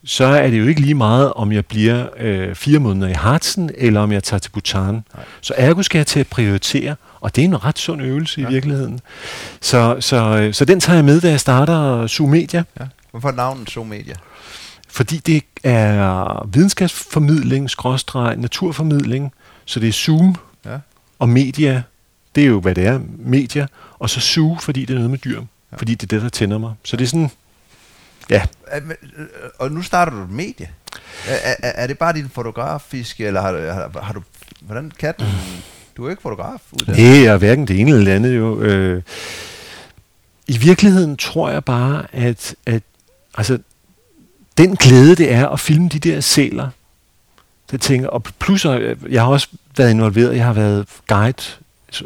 så er det jo ikke lige meget, om jeg bliver øh, fire måneder i Hartsen, eller om jeg tager til Bhutan. Nej. Så ergo skal jeg til at prioritere, og det er en ret sund øvelse ja. i virkeligheden. Så, så, øh, så den tager jeg med, da jeg starter Zoom Media. Ja. Hvorfor navnet Zoom Media? Fordi det er videnskabsformidling, skråstreg, naturformidling, så det er Zoom ja. og media, det er jo, hvad det er, media, og så Zoo, fordi det er noget med dyr, ja. fordi det er det, der tænder mig. Så det er sådan, ja. Øh, og nu starter du et medie. Er, er, er det bare din fotografiske, eller har, har, har du, hvordan kan den du er ikke fotograf? Uddannet. Nej, jeg er hverken det ene eller det andet jo. Øh, I virkeligheden tror jeg bare, at, at altså, den glæde, det er at filme de der sæler, det tænker, og plus, jeg har også været involveret, jeg har været guide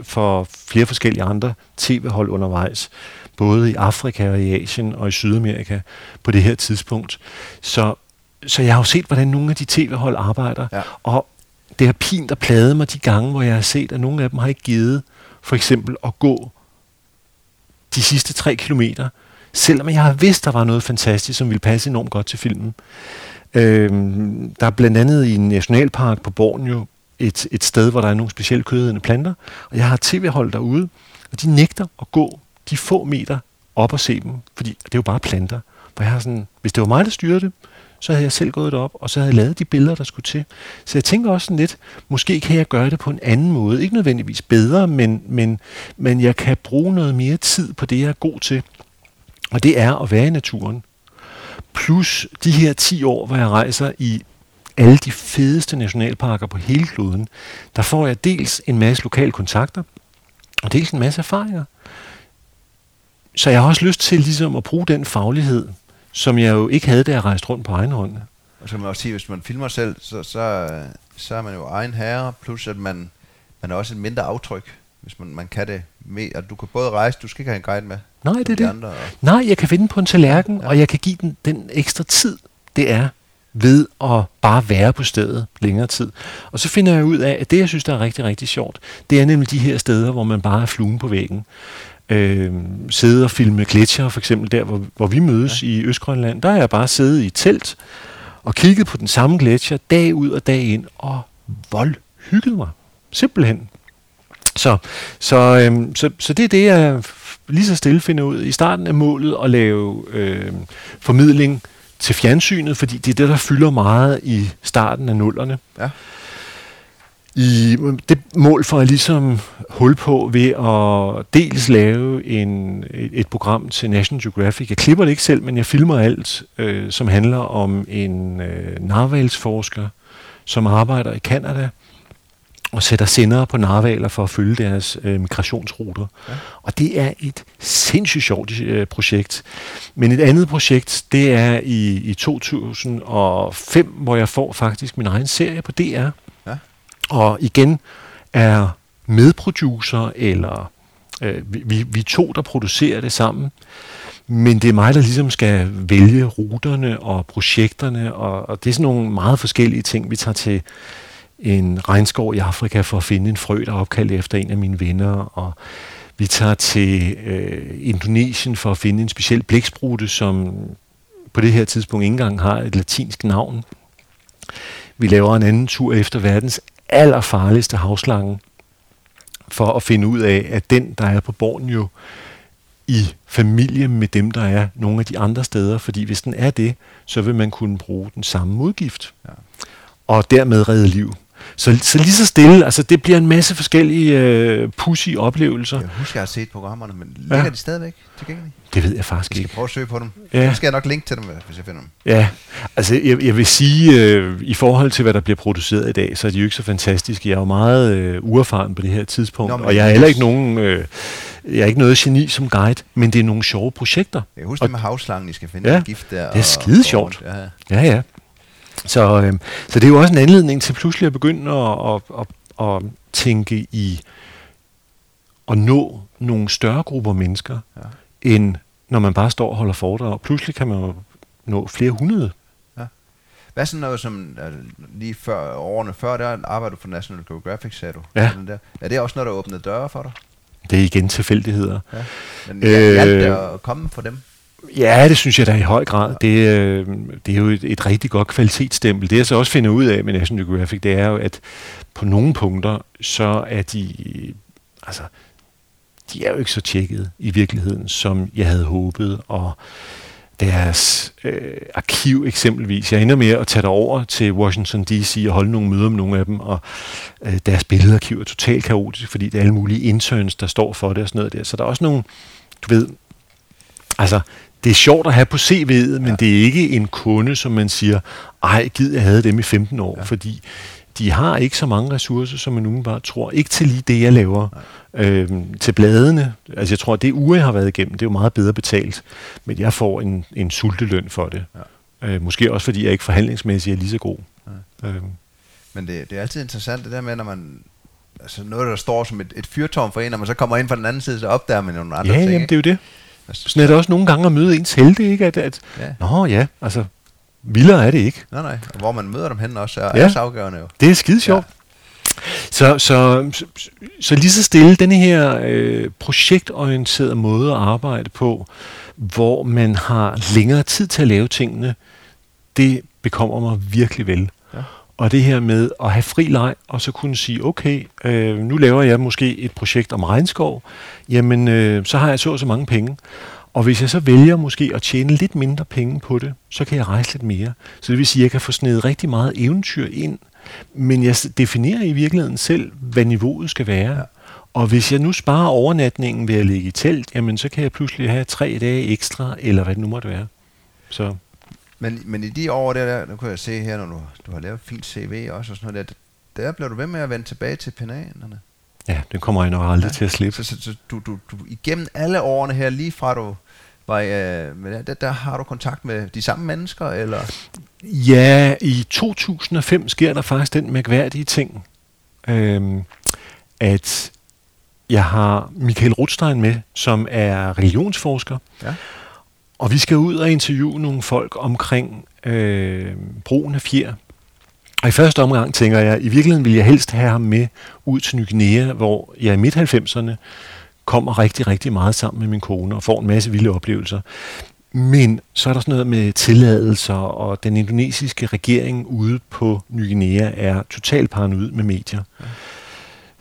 for flere forskellige andre tv-hold undervejs, både i Afrika og i Asien og i Sydamerika på det her tidspunkt. Så, så jeg har jo set, hvordan nogle af de tv-hold arbejder, ja. og det har pint og pladet mig de gange, hvor jeg har set, at nogle af dem har ikke givet for eksempel at gå de sidste tre kilometer, selvom jeg har vidst, der var noget fantastisk, som ville passe enormt godt til filmen. Øhm, der er blandt andet i en nationalpark på Borneo et, et sted, hvor der er nogle specielle kødhedende planter, og jeg har tv-hold derude, og de nægter at gå de få meter op og se dem, fordi det er jo bare planter. Hvor jeg har sådan, hvis det var mig, der styrede det, så havde jeg selv gået op, og så havde jeg lavet de billeder, der skulle til. Så jeg tænker også sådan lidt, måske kan jeg gøre det på en anden måde. Ikke nødvendigvis bedre, men, men, men jeg kan bruge noget mere tid på det, jeg er god til. Og det er at være i naturen. Plus de her 10 år, hvor jeg rejser i alle de fedeste nationalparker på hele kloden, der får jeg dels en masse lokale kontakter, og dels en masse erfaringer. Så jeg har også lyst til ligesom at bruge den faglighed, som jeg jo ikke havde, da jeg rejste rundt på egen hånd. Og så kan man også sige, hvis man filmer selv, så, så, så er man jo egen herre, plus at man, man er også et mindre aftryk, hvis man, man kan det med. At du kan både rejse, du skal ikke have en guide med. Nej, det er det. Andre, og Nej, jeg kan finde på en tallerken, ja. og jeg kan give den den ekstra tid, det er ved at bare være på stedet længere tid. Og så finder jeg ud af, at det, jeg synes, der er rigtig, rigtig sjovt, det er nemlig de her steder, hvor man bare er fluen på væggen øh, sidde og filme gletsjer, for eksempel der, hvor, hvor vi mødes ja. i Østgrønland. Der er jeg bare siddet i telt og kigget på den samme gletsjer dag ud og dag ind, og vold hyggede mig. Simpelthen. Så, så, øhm, så, så det er det, jeg lige så stille finder ud. I starten af målet at lave øh, formidling til fjernsynet, fordi det er det, der fylder meget i starten af nullerne. Ja i det mål for at ligesom hul på ved at dels lave en, et, et program til National Geographic. Jeg klipper det ikke selv, men jeg filmer alt, øh, som handler om en øh, narvalsforsker, som arbejder i Kanada og sætter sendere på narvaler for at følge deres øh, migrationsruter. Ja. Og det er et sindssygt sjovt øh, projekt. Men et andet projekt, det er i, i 2005, hvor jeg får faktisk min egen serie på DR og igen er medproducer, eller øh, vi, vi to, der producerer det sammen, men det er mig, der ligesom skal vælge ruterne og projekterne, og, og det er sådan nogle meget forskellige ting. Vi tager til en regnskov i Afrika for at finde en frø, der er opkaldt efter en af mine venner, og vi tager til øh, Indonesien for at finde en speciel blæksprutte, som på det her tidspunkt ikke engang har et latinsk navn. Vi laver en anden tur efter verdens allerfarligste havslange, for at finde ud af, at den, der er på Borneo, i familie med dem, der er nogle af de andre steder. Fordi hvis den er det, så vil man kunne bruge den samme modgift. Ja. Og dermed redde liv. Så, så lige så stille, altså det bliver en masse forskellige øh, pussy oplevelser. Jeg husker, jeg har set programmerne, men ligger ja. de stadigvæk tilgængelige? Det ved jeg faktisk jeg ikke. skal prøve at søge på dem. Ja. Så skal jeg nok linke til dem, hvis jeg finder dem. Ja, altså jeg, jeg vil sige, øh, i forhold til hvad der bliver produceret i dag, så er de jo ikke så fantastiske. Jeg er jo meget øh, uerfaren på det her tidspunkt, Nå, og jeg er heller ikke nogen... Øh, jeg er ikke noget geni som guide, men det er nogle sjove projekter. Jeg husker det med havslangen, I skal finde ja, gift der. det er skide og, sjovt. Ja, ja. ja. Så, øh, så det er jo også en anledning til pludselig at begynde at, at, at, at tænke i at nå nogle større grupper mennesker, ja. end når man bare står og holder foredrag. Pludselig kan man jo nå flere hundrede. Ja. Hvad sådan noget som, altså, lige før, årene før, der arbejdede du for National Geographic, sagde du? Ja. Der. Er det også noget, der åbnede døre for dig? Det er igen tilfældigheder. Ja. Men hjalp øh, det at komme for dem? Ja, det synes jeg da i høj grad. Det, øh, det er jo et, et rigtig godt kvalitetsstempel. Det jeg så også finder ud af med National Geographic, det er jo, at på nogle punkter, så er de, altså, de er jo ikke så tjekket i virkeligheden, som jeg havde håbet, og deres øh, arkiv eksempelvis. Jeg ender med at tage over til Washington D.C. og holde nogle møder med nogle af dem, og øh, deres billedarkiv er totalt kaotisk, fordi det er alle mulige interns, der står for det og sådan noget der. Så der er også nogle, du ved, altså det er sjovt at have på CV'et, men ja. det er ikke en kunde, som man siger, ej, gid jeg havde dem i 15 år, ja. fordi de har ikke så mange ressourcer, som man umiddelbart tror. Ikke til lige det, jeg laver. Øhm, til bladene, altså jeg tror, at det uge, jeg har været igennem, det er jo meget bedre betalt, men jeg får en, en sulteløn for det. Ja. Øh, måske også, fordi jeg ikke forhandlingsmæssigt er lige så god. Ja. Øhm. Men det, det er altid interessant, det der med, når man altså noget, der står som et, et fyrtårn for en, når man så kommer ind fra den anden side, så opdager man nogle andre ja, ting. Ja, det er jo det. Sådan er det også nogle gange at møde ens helte, ikke? At, at ja. Nå ja, altså, vildere er det ikke. Nej, nej. Og hvor man møder dem hen også, er ja. også afgørende jo. Det er skide sjovt. Ja. Så, så, så, så lige så stille, denne her øh, projektorienterede måde at arbejde på, hvor man har længere tid til at lave tingene, det bekommer mig virkelig vel. Og det her med at have fri leg, og så kunne sige, okay, øh, nu laver jeg måske et projekt om regnskov, jamen øh, så har jeg så og så mange penge. Og hvis jeg så vælger måske at tjene lidt mindre penge på det, så kan jeg rejse lidt mere. Så det vil sige, at jeg kan få snedet rigtig meget eventyr ind, men jeg definerer i virkeligheden selv, hvad niveauet skal være. Ja. Og hvis jeg nu sparer overnatningen ved at ligge i telt, jamen så kan jeg pludselig have tre dage ekstra, eller hvad det nu måtte være. Så men, men i de år der, der, der kunne jeg se her, når du, du har lavet fint CV også og sådan noget der, der blev du ved med at vende tilbage til penanerne. Ja, det kommer jeg nok aldrig ja. til at slippe. Så, så, så du, du, du, igennem alle årene her, lige fra du var, øh, der, der har du kontakt med de samme mennesker, eller? Ja, i 2005 sker der faktisk den mærkværdige ting, øh, at jeg har Michael Rutstein med, som er religionsforsker. Ja. Og vi skal ud og interviewe nogle folk omkring øh, brugen af fjer. Og i første omgang tænker jeg, i virkeligheden vil jeg helst have ham med ud til Ny Guinea, hvor jeg i midt-90'erne kommer rigtig, rigtig meget sammen med min kone og får en masse vilde oplevelser. Men så er der sådan noget med tilladelser, og den indonesiske regering ude på Ny Guinea er totalt paranoid med medier. Ja.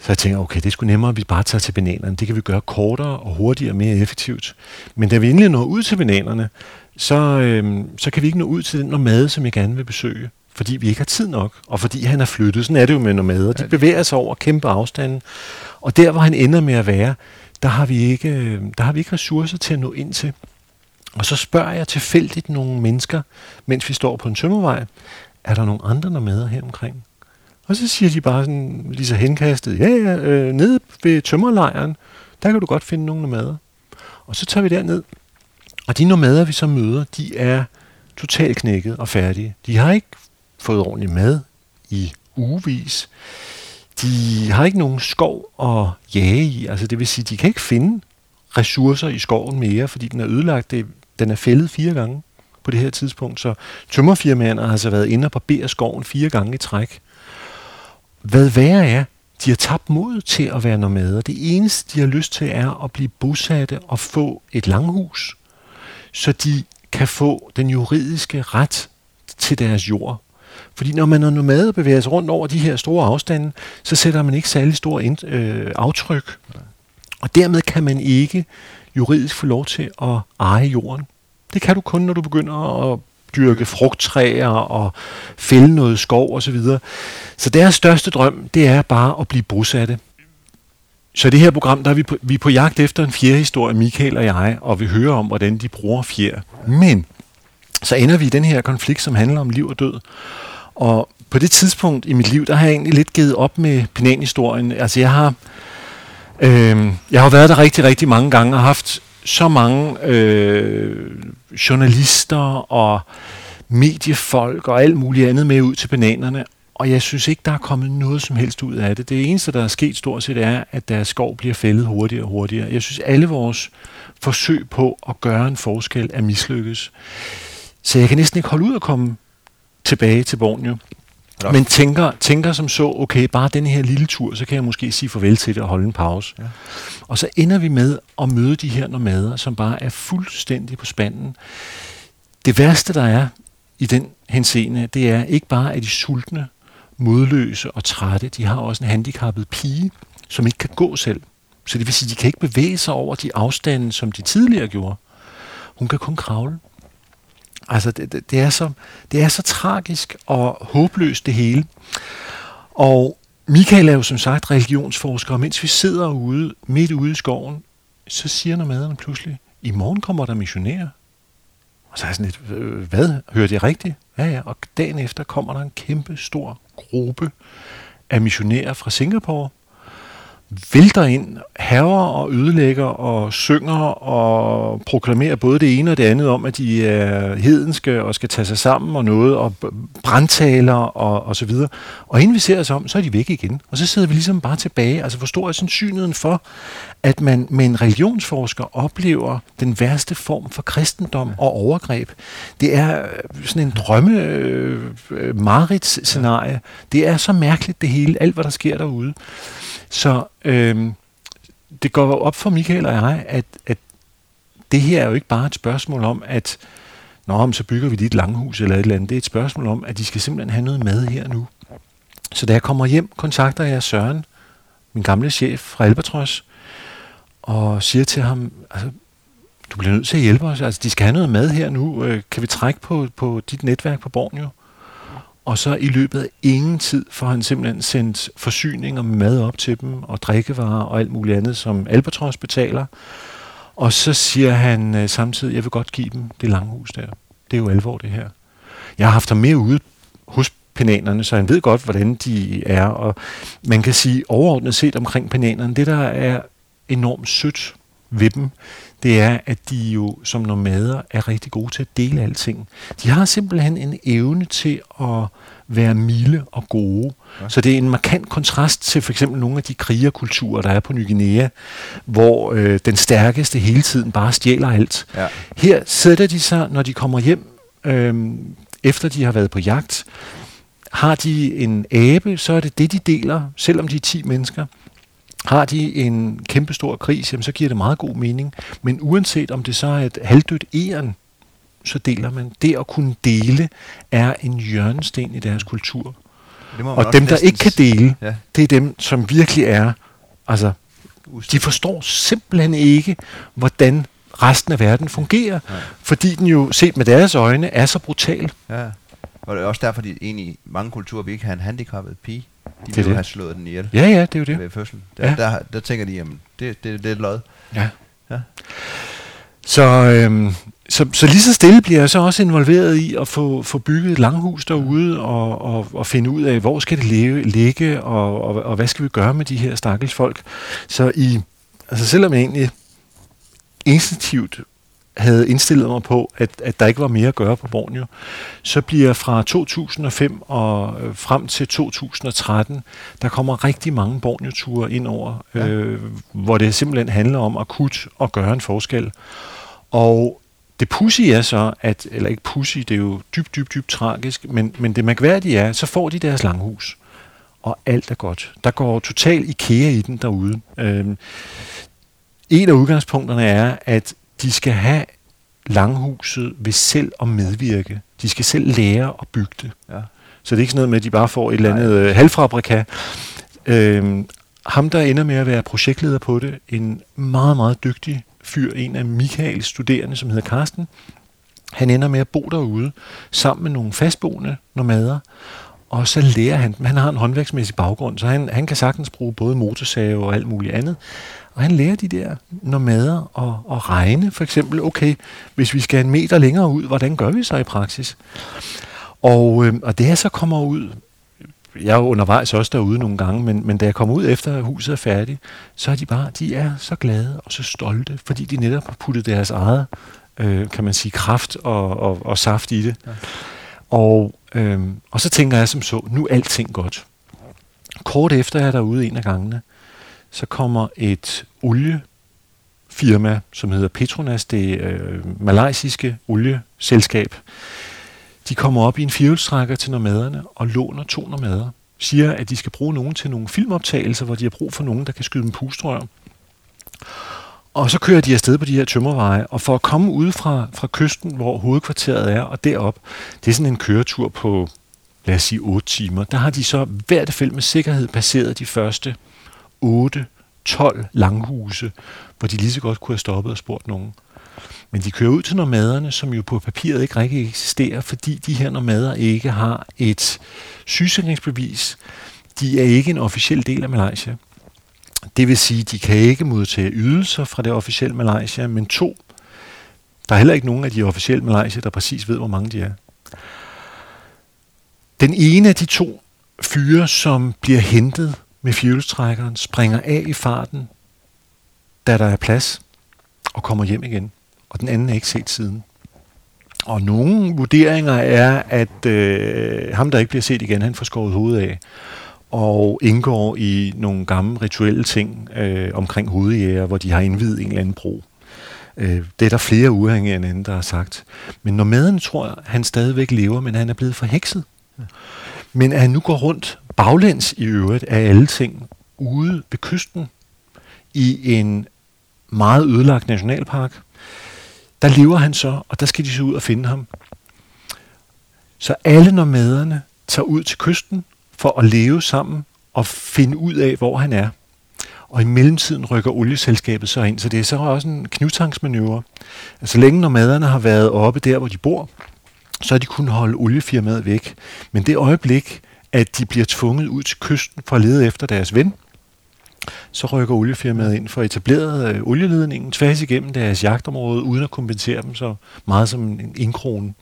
Så jeg tænker, okay, det er sgu nemmere, at vi bare tager til bananerne. Det kan vi gøre kortere og hurtigere og mere effektivt. Men da vi endelig når ud til bananerne, så, øhm, så kan vi ikke nå ud til den nomade, som jeg gerne vil besøge. Fordi vi ikke har tid nok, og fordi han er flyttet. Sådan er det jo med nomader. De bevæger sig over kæmpe afstande. Og der, hvor han ender med at være, der har vi ikke, øhm, der har vi ikke ressourcer til at nå ind til. Og så spørger jeg tilfældigt nogle mennesker, mens vi står på en tømmervej, er der nogle andre nomader her omkring? Og så siger de bare sådan, lige så henkastet, ja, ja, øh, nede ved tømmerlejren, der kan du godt finde nogle nomader. Og så tager vi derned, og de nomader, vi så møder, de er totalt knækket og færdige. De har ikke fået ordentlig mad i ugevis. De har ikke nogen skov at jage i. Altså det vil sige, de kan ikke finde ressourcer i skoven mere, fordi den er ødelagt. Det, den er fældet fire gange på det her tidspunkt. Så tømmerfirmaerne har altså været inde og barbere skoven fire gange i træk. Hvad værre er, de har tabt mod til at være nomader. Det eneste, de har lyst til, er at blive bosatte og få et langhus. Så de kan få den juridiske ret til deres jord. Fordi når man er nomade og bevæger sig rundt over de her store afstande, så sætter man ikke særlig stor ind, øh, aftryk. Og dermed kan man ikke juridisk få lov til at eje jorden. Det kan du kun, når du begynder at dyrke frugttræer og fælde noget skov osv. Så, så deres største drøm, det er bare at blive bosatte. Så i det her program, der er vi på, vi er på jagt efter en fjerhistorie, Michael og jeg, og vi hører om, hvordan de bruger fjer. Men så ender vi i den her konflikt, som handler om liv og død. Og på det tidspunkt i mit liv, der har jeg egentlig lidt givet op med penanhistorien. Altså jeg har, øh, jeg har været der rigtig, rigtig mange gange og haft så mange øh, journalister og mediefolk og alt muligt andet med ud til bananerne, og jeg synes ikke, der er kommet noget som helst ud af det. Det eneste, der er sket stort set, er, at deres skov bliver fældet hurtigere og hurtigere. Jeg synes, alle vores forsøg på at gøre en forskel er mislykkes. Så jeg kan næsten ikke holde ud at komme tilbage til Borneo. Men tænker, tænker som så, okay, bare den her lille tur, så kan jeg måske sige farvel til det og holde en pause. Ja. Og så ender vi med at møde de her nomader, som bare er fuldstændig på spanden. Det værste, der er i den henseende, det er ikke bare, at de sultne, modløse og trætte, de har også en handicappet pige, som ikke kan gå selv. Så det vil sige, at de kan ikke bevæge sig over de afstande, som de tidligere gjorde. Hun kan kun kravle. Altså, det, det, det, er så, det er så tragisk og håbløst det hele. Og Michael er jo som sagt religionsforsker, og mens vi sidder ude, midt ude i skoven, så siger nomaderne pludselig, i morgen kommer der missionærer. Og så er jeg sådan lidt, hvad? Hørte jeg rigtigt? Ja, ja. Og dagen efter kommer der en kæmpe stor gruppe af missionærer fra Singapore, vælter ind, haver og ødelægger og synger og proklamerer både det ene og det andet om, at de er hedenske og skal tage sig sammen og noget, og brandtaler og, og så videre. Og inden vi ser os om, så er de væk igen. Og så sidder vi ligesom bare tilbage. Altså forstår jeg sandsynligheden for, at man med en religionsforsker oplever den værste form for kristendom og overgreb. Det er øh, sådan en drømme øh, øh marits scenarie. Det er så mærkeligt det hele, alt hvad der sker derude. Så øh, det går op for Michael og jeg, at, at det her er jo ikke bare et spørgsmål om, at Nå, så bygger vi lige et langhus eller et eller andet. Det er et spørgsmål om, at de skal simpelthen have noget mad her nu. Så da jeg kommer hjem, kontakter jeg Søren, min gamle chef fra Albatros, og siger til ham, altså, du bliver nødt til at hjælpe os. Altså, de skal have noget mad her nu. Øh, kan vi trække på, på dit netværk på Borneo? Og så i løbet af ingen tid får han simpelthen sendt forsyninger med mad op til dem, og drikkevarer og alt muligt andet, som Albatros betaler. Og så siger han øh, samtidig, jeg vil godt give dem det lange hus der. Det er jo alvor det her. Jeg har haft ham mere ude hos penanerne, så han ved godt, hvordan de er. Og man kan sige overordnet set omkring penanerne, det der er enormt sødt ved dem, det er, at de jo som nomader er rigtig gode til at dele alting. De har simpelthen en evne til at være milde og gode. Ja. Så det er en markant kontrast til for eksempel nogle af de krigerkulturer, der er på Ny Guinea, hvor øh, den stærkeste hele tiden bare stjæler alt. Ja. Her sætter de sig, når de kommer hjem, øh, efter de har været på jagt, har de en abe, så er det det, de deler, selvom de er 10 mennesker. Har de en kæmpestor kris, jamen, så giver det meget god mening. Men uanset om det så er et halvdødt æren, så deler man. Det at kunne dele er en hjørnesten i deres kultur. Og dem, der ikke kan dele, ja. det er dem, som virkelig er, altså, de forstår simpelthen ikke, hvordan resten af verden fungerer, ja. fordi den jo, set med deres øjne, er så brutal. Ja. Og det er også derfor, at i mange kulturer vi ikke har en handicappet pige. De det vil have slået den ihjel. Ja, ja, det er jo det. Ved fødslen. Der, ja. der, der, der tænker de, jamen, det, det, det er et lod. Ja. ja. Så, øhm, så, så lige så stille bliver jeg så også involveret i at få, få bygget et langhus derude og, og, og finde ud af, hvor skal det leve, ligge, og, og, og hvad skal vi gøre med de her stakkels folk. Så i, altså selvom jeg egentlig instinktivt havde indstillet mig på, at, at der ikke var mere at gøre på Borneo, så bliver fra 2005 og øh, frem til 2013, der kommer rigtig mange Borneo-ture ind over, ja. øh, hvor det simpelthen handler om akut at gøre en forskel. Og det pussy er så, at, eller ikke pussy, det er jo dybt, dybt, dybt tragisk, men, men det mærkværdige er, så får de deres langhus, og alt er godt. Der går total IKEA i den derude. Øh, en af udgangspunkterne er, at de skal have langhuset ved selv at medvirke. De skal selv lære at bygge det. Ja. Så det er ikke sådan noget med, at de bare får et eller andet øh, halvfabrika. Øhm, ham, der ender med at være projektleder på det, en meget, meget dygtig fyr, en af Michaels studerende, som hedder Karsten, han ender med at bo derude sammen med nogle fastboende nomader, og så lærer han Han har en håndværksmæssig baggrund, så han, han kan sagtens bruge både motorsave og alt muligt andet. Og han lærer de der nomader at, at regne, for eksempel, okay, hvis vi skal en meter længere ud, hvordan gør vi så i praksis? Og, øh, og det jeg så kommer ud, jeg er undervejs også derude nogle gange, men, men da jeg kommer ud efter at huset er færdigt, så er de bare, de er så glade og så stolte, fordi de netop har puttet deres eget, øh, kan man sige, kraft og, og, og saft i det. Ja. Og, øhm, og så tænker jeg som så, nu er alting godt. Kort efter jeg er derude en af gangene, så kommer et oliefirma, som hedder Petronas, det øh, malaysiske olieselskab. De kommer op i en firehjulstrækker til nomaderne og låner to nomader. Siger, at de skal bruge nogen til nogle filmoptagelser, hvor de har brug for nogen, der kan skyde dem pustrør. Og så kører de afsted på de her tømmerveje, og for at komme ud fra, fra kysten, hvor hovedkvarteret er, og derop, det er sådan en køretur på, lad os sige, 8 timer. Der har de så hvert fald med sikkerhed passeret de første 8, 12 langhuse, hvor de lige så godt kunne have stoppet og spurgt nogen. Men de kører ud til nomaderne, som jo på papiret ikke rigtig eksisterer, fordi de her nomader ikke har et sygesikringsbevis. De er ikke en officiel del af Malaysia. Det vil sige, de kan ikke modtage ydelser fra det officielle Malaysia, men to, der er heller ikke nogen af de officielle Malaysia, der præcis ved, hvor mange de er. Den ene af de to fyre, som bliver hentet med fjølstrækkeren, springer af i farten, da der er plads, og kommer hjem igen. Og den anden er ikke set siden. Og nogle vurderinger er, at øh, ham, der ikke bliver set igen, han får skåret hovedet af og indgår i nogle gamle rituelle ting øh, omkring hovedjæger, hvor de har indvidet en eller anden bro. Øh, det er der flere uafhængige end anden, der har sagt. Men når maden tror, han stadigvæk lever, men han er blevet forhekset. Men at han nu går rundt baglæns i øvrigt af alle ting ude ved kysten i en meget ødelagt nationalpark, der lever han så, og der skal de så ud og finde ham. Så alle nomaderne tager ud til kysten for at leve sammen og finde ud af, hvor han er. Og i mellemtiden rykker olieselskabet så ind, så det er så også en knivtangsmanøvre. Altså længe nomaderne har været oppe der, hvor de bor, så har de kunnet holde oliefirmaet væk. Men det øjeblik, at de bliver tvunget ud til kysten for at lede efter deres ven, så rykker oliefirmaet ind for at etablere øh, olieledningen tværs igennem deres jagtområde, uden at kompensere dem så meget som en indkrone.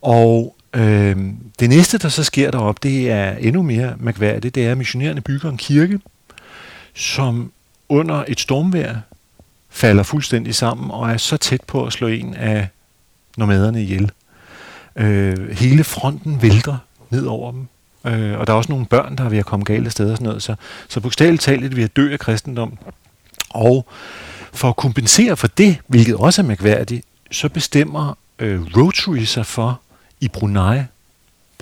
Og øh, det næste, der så sker derop, det er endnu mere mærkværdigt. Det er, at missionærerne bygger en kirke, som under et stormvejr falder fuldstændig sammen og er så tæt på at slå en af nomaderne ihjel. Øh, hele fronten vælter ned over dem. Øh, og der er også nogle børn, der er ved at komme galt af sted og sådan noget. Så, så bogstaveligt talt er vi at dø af kristendom. Og for at kompensere for det, hvilket også er mærkværdigt, så bestemmer øh, Rotary sig for i Brunei,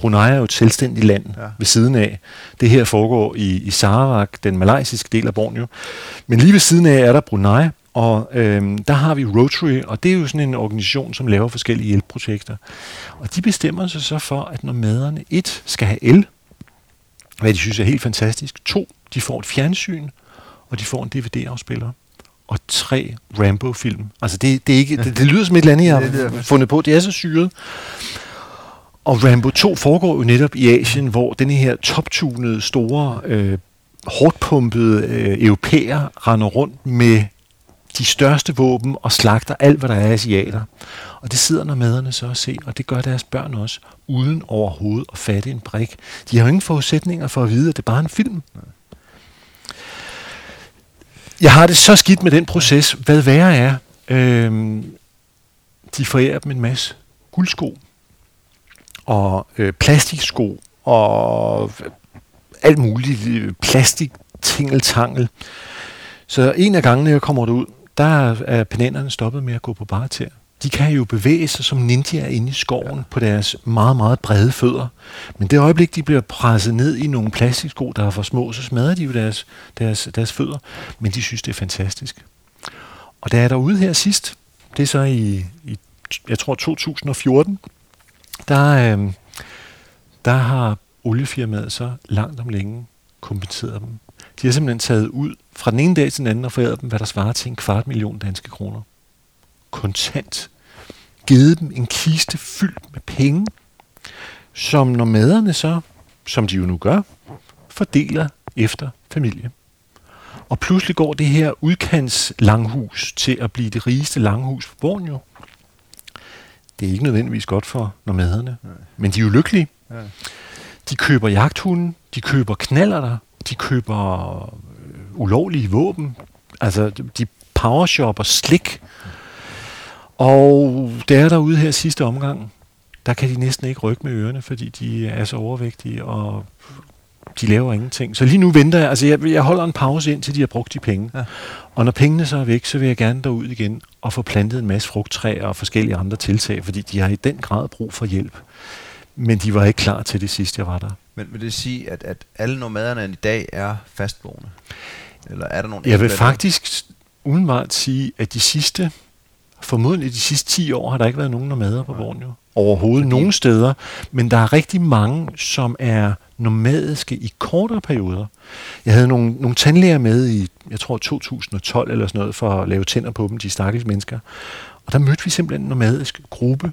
Brunei er jo et selvstændigt land ja. ved siden af. Det her foregår i, i Sarawak, den malaysiske del af Borneo. Men lige ved siden af er der Brunei, og øhm, der har vi Rotary, og det er jo sådan en organisation, som laver forskellige hjælpeprojekter. Og de bestemmer sig så for, at når maderne et skal have el, hvad de synes er helt fantastisk, to, de får et fjernsyn, og de får en DVD-afspiller og tre Rambo-film. Altså det, det, er ikke, det, det lyder som et eller andet, jeg har fundet på. Det er så syret. Og Rambo 2 foregår jo netop i Asien, hvor den her toptunede, store, øh, hårdt pumpede øh, europæer render rundt med de største våben og slagter alt, hvad der er asiater. Og det sidder nomaderne så og se, og det gør deres børn også, uden overhovedet at fatte en brik. De har jo ingen forudsætninger for at vide, at det er bare en film. Jeg har det så skidt med den proces. Hvad værre er, øh, de forærer dem en masse guldsko og øh, plastiksko og alt muligt øh, plastik tingeltangel. Så en af gangene, jeg kommer derud, der er penanerne stoppet med at gå på bare til. De kan jo bevæge sig som ninjaer inde i skoven ja. på deres meget, meget brede fødder. Men det øjeblik, de bliver presset ned i nogle plastiksko, der er for små, så smadrer de jo deres, deres, deres fødder. Men de synes, det er fantastisk. Og da jeg er derude her sidst, det er så i, i jeg tror 2014, der, øh, der har oliefirmaet så langt om længe kompenseret dem. De har simpelthen taget ud fra den ene dag til den anden og foræret dem, hvad der svarer til en kvart million danske kroner. Kontant. Givet dem en kiste fyldt med penge, som nomaderne så, som de jo nu gør, fordeler efter familie. Og pludselig går det her udkants langhus til at blive det rigeste langhus på Borneo. Det er ikke nødvendigvis godt for nomaderne, Nej. men de er jo lykkelige. Ja. De køber jagthunden, de køber knallerter, de køber øh, ulovlige våben, altså de powershopper slik. Og der derude her sidste omgang, der kan de næsten ikke rykke med ørerne, fordi de er så overvægtige, og de laver ingenting. Så lige nu venter jeg, altså jeg, jeg holder en pause ind, til de har brugt de penge. Ja. Og når pengene så er væk, så vil jeg gerne derud igen og få plantet en masse frugttræer og forskellige andre tiltag, fordi de har i den grad brug for hjælp. Men de var ikke klar til det sidste, jeg var der. Men vil det sige, at, at alle nomaderne i dag er fastboende? Eller er der nogle Jeg vil faktisk udenbart sige, at de sidste, formodentlig de sidste 10 år, har der ikke været nogen nomader på Borneo. Overhovedet Fordi... nogen steder. Men der er rigtig mange, som er nomadiske i kortere perioder. Jeg havde nogle, nogle tandlæger med i, jeg tror 2012 eller sådan noget, for at lave tænder på dem, de stakkels mennesker. Og der mødte vi simpelthen en nomadisk gruppe,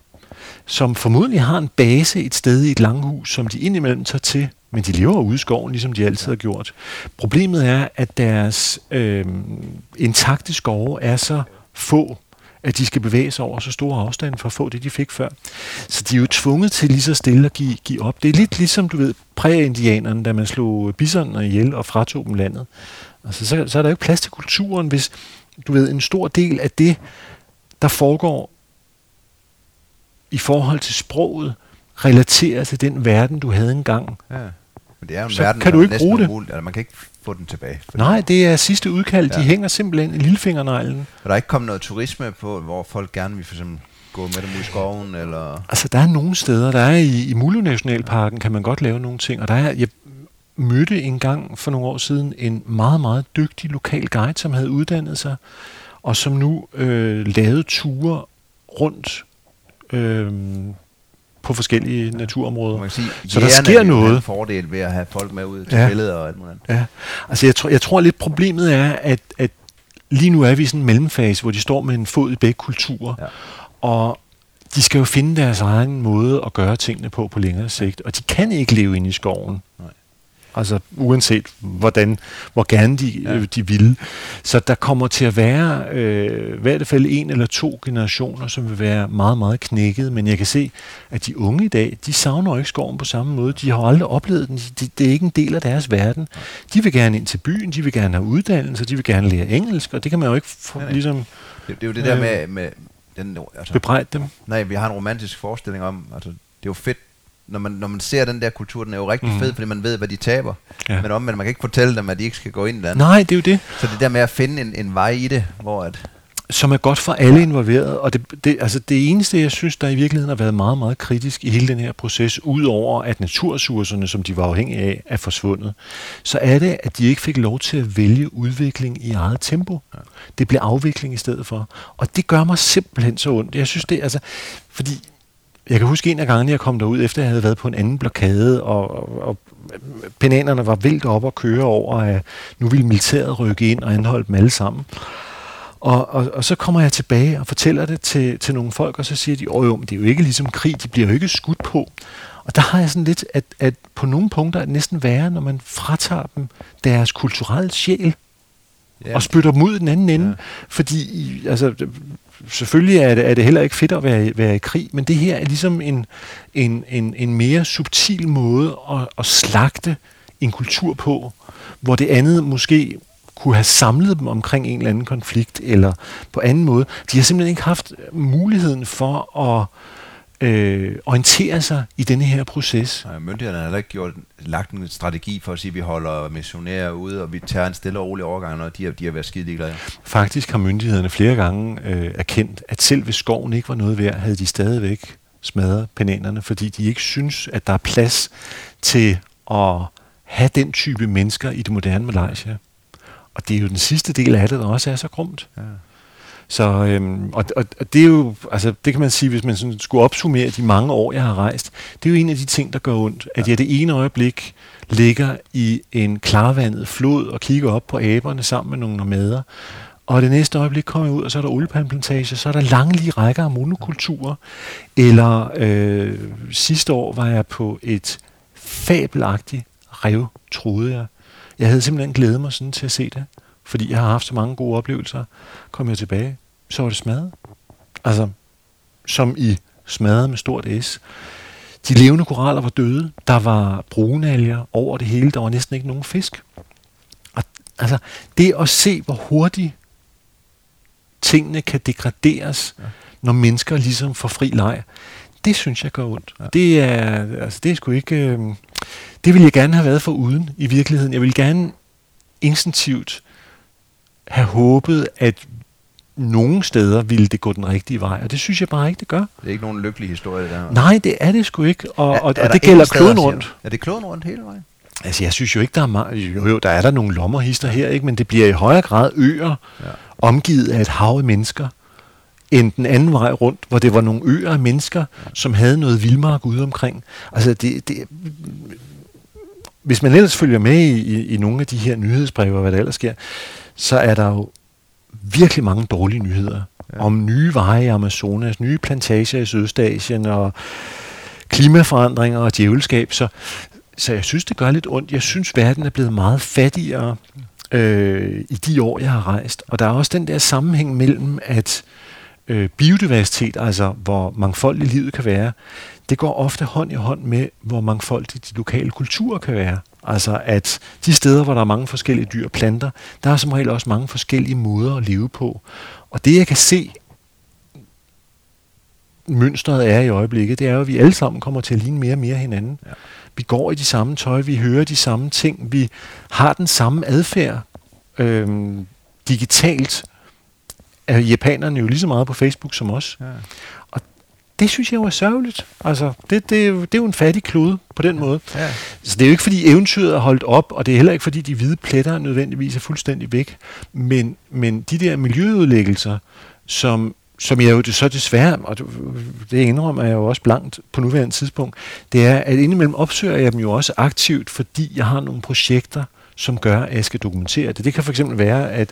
som formodentlig har en base et sted i et langhus, som de indimellem tager til, men de lever ude i skoven, ligesom de altid har gjort. Problemet er, at deres øh, intakte skove er så få, at de skal bevæge sig over så store afstande for at få det, de fik før. Så de er jo tvunget til lige så stille at give, give op. Det er lidt ligesom, du ved, præ-indianerne, da man slog bisonerne ihjel og fratog dem landet. Altså, så, så er der jo ikke plads til kulturen, hvis du ved, en stor del af det, der foregår i forhold til sproget, relaterer til den verden, du havde engang. Ja. Men det er jo en så verden, kan du ikke bruge det. Umuligt, altså man kan ikke få den tilbage. Nej, det er sidste udkald. Ja. De hænger simpelthen i lillefingerneglen. Er der ikke kommet noget turisme på, hvor folk gerne vil for eksempel gå med dem ud i skoven? Eller? Altså, der er nogle steder. Der er i, i Mulu Nationalparken, kan man godt lave nogle ting. Og der er, jeg mødte en gang for nogle år siden en meget, meget dygtig lokal guide, som havde uddannet sig, og som nu øh, lavede ture rundt øh, på forskellige naturområder. Man sige, så der sker noget. en fordel ved at have folk med ud til ja. billeder og alt muligt. Ja. Altså jeg tror, jeg tror lidt problemet er, at, at lige nu er vi i sådan en mellemfase, hvor de står med en fod i begge kulturer. Ja. Og de skal jo finde deres egen måde at gøre tingene på på længere sigt, og de kan ikke leve inde i skoven. Nej. Altså uanset hvordan, hvor gerne de, ja. øh, de vil. Så der kommer til at være øh, i hvert fald en eller to generationer, som vil være meget, meget knækket. Men jeg kan se, at de unge i dag, de savner ikke skoven på samme måde. De har aldrig oplevet den. De, det er ikke en del af deres verden. De vil gerne ind til byen, de vil gerne have uddannelse, de vil gerne lære engelsk, og det kan man jo ikke få, ja, ligesom... Det, det er jo det der øh, med... med den, altså, bebrejde dem. Nej, vi har en romantisk forestilling om, altså, det er jo fedt når man, når man ser den der kultur, den er jo rigtig mm. fed, fordi man ved, hvad de taber. Ja. Men omvendt, man kan ikke fortælle dem, at de ikke skal gå ind der. Nej, det er jo det. Så det der med at finde en, en vej i det, hvor at... Som er godt for alle involverede, og det, det, altså det eneste, jeg synes, der i virkeligheden har været meget, meget kritisk i hele den her proces, udover at naturressourcerne, som de var afhængige af, er forsvundet, så er det, at de ikke fik lov til at vælge udvikling i eget tempo. Ja. Det blev afvikling i stedet for. Og det gør mig simpelthen så ondt. Jeg synes det, altså, fordi jeg kan huske en af gangene, jeg kom derud, efter jeg havde været på en anden blokade, og, og, og penanerne var vildt op og køre over, at nu ville militæret rykke ind og anholde dem alle sammen. Og, og, og så kommer jeg tilbage og fortæller det til, til nogle folk, og så siger de, åh jo, men det er jo ikke ligesom krig, de bliver jo ikke skudt på. Og der har jeg sådan lidt, at, at på nogle punkter er det næsten værre, når man fratager dem deres kulturelle sjæl, ja. og spytter dem ud i den anden ende. Ja. Fordi altså, selvfølgelig er det, er det heller ikke fedt at være, være i krig, men det her er ligesom en, en, en, en mere subtil måde at, at slagte en kultur på, hvor det andet måske kunne have samlet dem omkring en eller anden konflikt, eller på anden måde. De har simpelthen ikke haft muligheden for at øh, orientere sig i denne her proces. Nej, myndighederne har heller ikke gjort, lagt en strategi for at sige, at vi holder missionærer ude, og vi tager en stille og rolig overgang, når de har, de har været skide ligeglade. Faktisk har myndighederne flere gange øh, erkendt, at selv hvis skoven ikke var noget værd, havde de stadigvæk smadret penanerne, fordi de ikke synes, at der er plads til at have den type mennesker i det moderne Malaysia. Og det er jo den sidste del af det, der også er så grumt. Ja. Så, øhm, og, og, og det er jo, altså det kan man sige, hvis man sådan skulle opsummere de mange år, jeg har rejst, det er jo en af de ting, der gør ondt, at jeg det ene øjeblik ligger i en klarvandet flod og kigger op på aberne sammen med nogle nomader, og det næste øjeblik kommer jeg ud, og så er der oliepalmplantage, så er der lange lige rækker af monokulturer. Eller øh, sidste år var jeg på et fabelagtigt rev, troede jeg. Jeg havde simpelthen glædet mig sådan til at se det, fordi jeg har haft så mange gode oplevelser. Kom jeg tilbage, så var det smadret. Altså, som i smadret med stort S. De levende koraller var døde. Der var brunalger over det hele. Der var næsten ikke nogen fisk. Og, altså, det at se, hvor hurtigt tingene kan degraderes, ja. når mennesker ligesom får fri leg, det synes jeg gør ondt. Ja. Det er, altså, det er sgu ikke... Øh, det ville jeg gerne have været for uden i virkeligheden. Jeg ville gerne instinktivt have håbet, at nogle steder ville det gå den rigtige vej, og det synes jeg bare ikke, det gør. Det er ikke nogen lykkelig historie, det der. Nej, det er det sgu ikke, og, er, og, er og det gælder kloden rundt. Er det kloden rundt hele vejen? Altså, jeg synes jo ikke, der er meget... Jo, jo, der er der nogle lommerhister her, ikke? men det bliver i højere grad øer, ja. omgivet af et hav af mennesker, end den anden vej rundt, hvor det var nogle øer af mennesker, ja. som havde noget vildmark ude omkring. Altså, det, det, hvis man ellers følger med i, i, i nogle af de her nyhedsbreve, og hvad der ellers sker, så er der jo virkelig mange dårlige nyheder ja. om nye veje i Amazonas, nye plantager i Sydøstasien og klimaforandringer og djævelskab. Så, så jeg synes, det gør lidt ondt. Jeg synes, verden er blevet meget fattigere øh, i de år, jeg har rejst. Og der er også den der sammenhæng mellem, at øh, biodiversitet, altså hvor mangfoldigt livet kan være, det går ofte hånd i hånd med, hvor mangfoldige de lokale kulturer kan være. Altså at de steder, hvor der er mange forskellige dyr og planter, der er som regel også mange forskellige måder at leve på. Og det jeg kan se, mønstret er i øjeblikket, det er jo, at vi alle sammen kommer til at ligne mere og mere hinanden. Ja. Vi går i de samme tøj, vi hører de samme ting, vi har den samme adfærd øhm, digitalt. Er japanerne jo lige så meget på Facebook som os. Ja det synes jeg var sørgeligt. Altså, det, det, det er jo en fattig klode på den måde. Ja. Så det er jo ikke, fordi eventyret er holdt op, og det er heller ikke, fordi de hvide pletter nødvendigvis er fuldstændig væk. Men, men de der miljøudlæggelser, som, som jeg jo så desværre, og det indrømmer jeg jo også blankt på nuværende tidspunkt, det er, at indimellem opsøger jeg dem jo også aktivt, fordi jeg har nogle projekter, som gør, at jeg skal dokumentere det. Det kan for eksempel være, at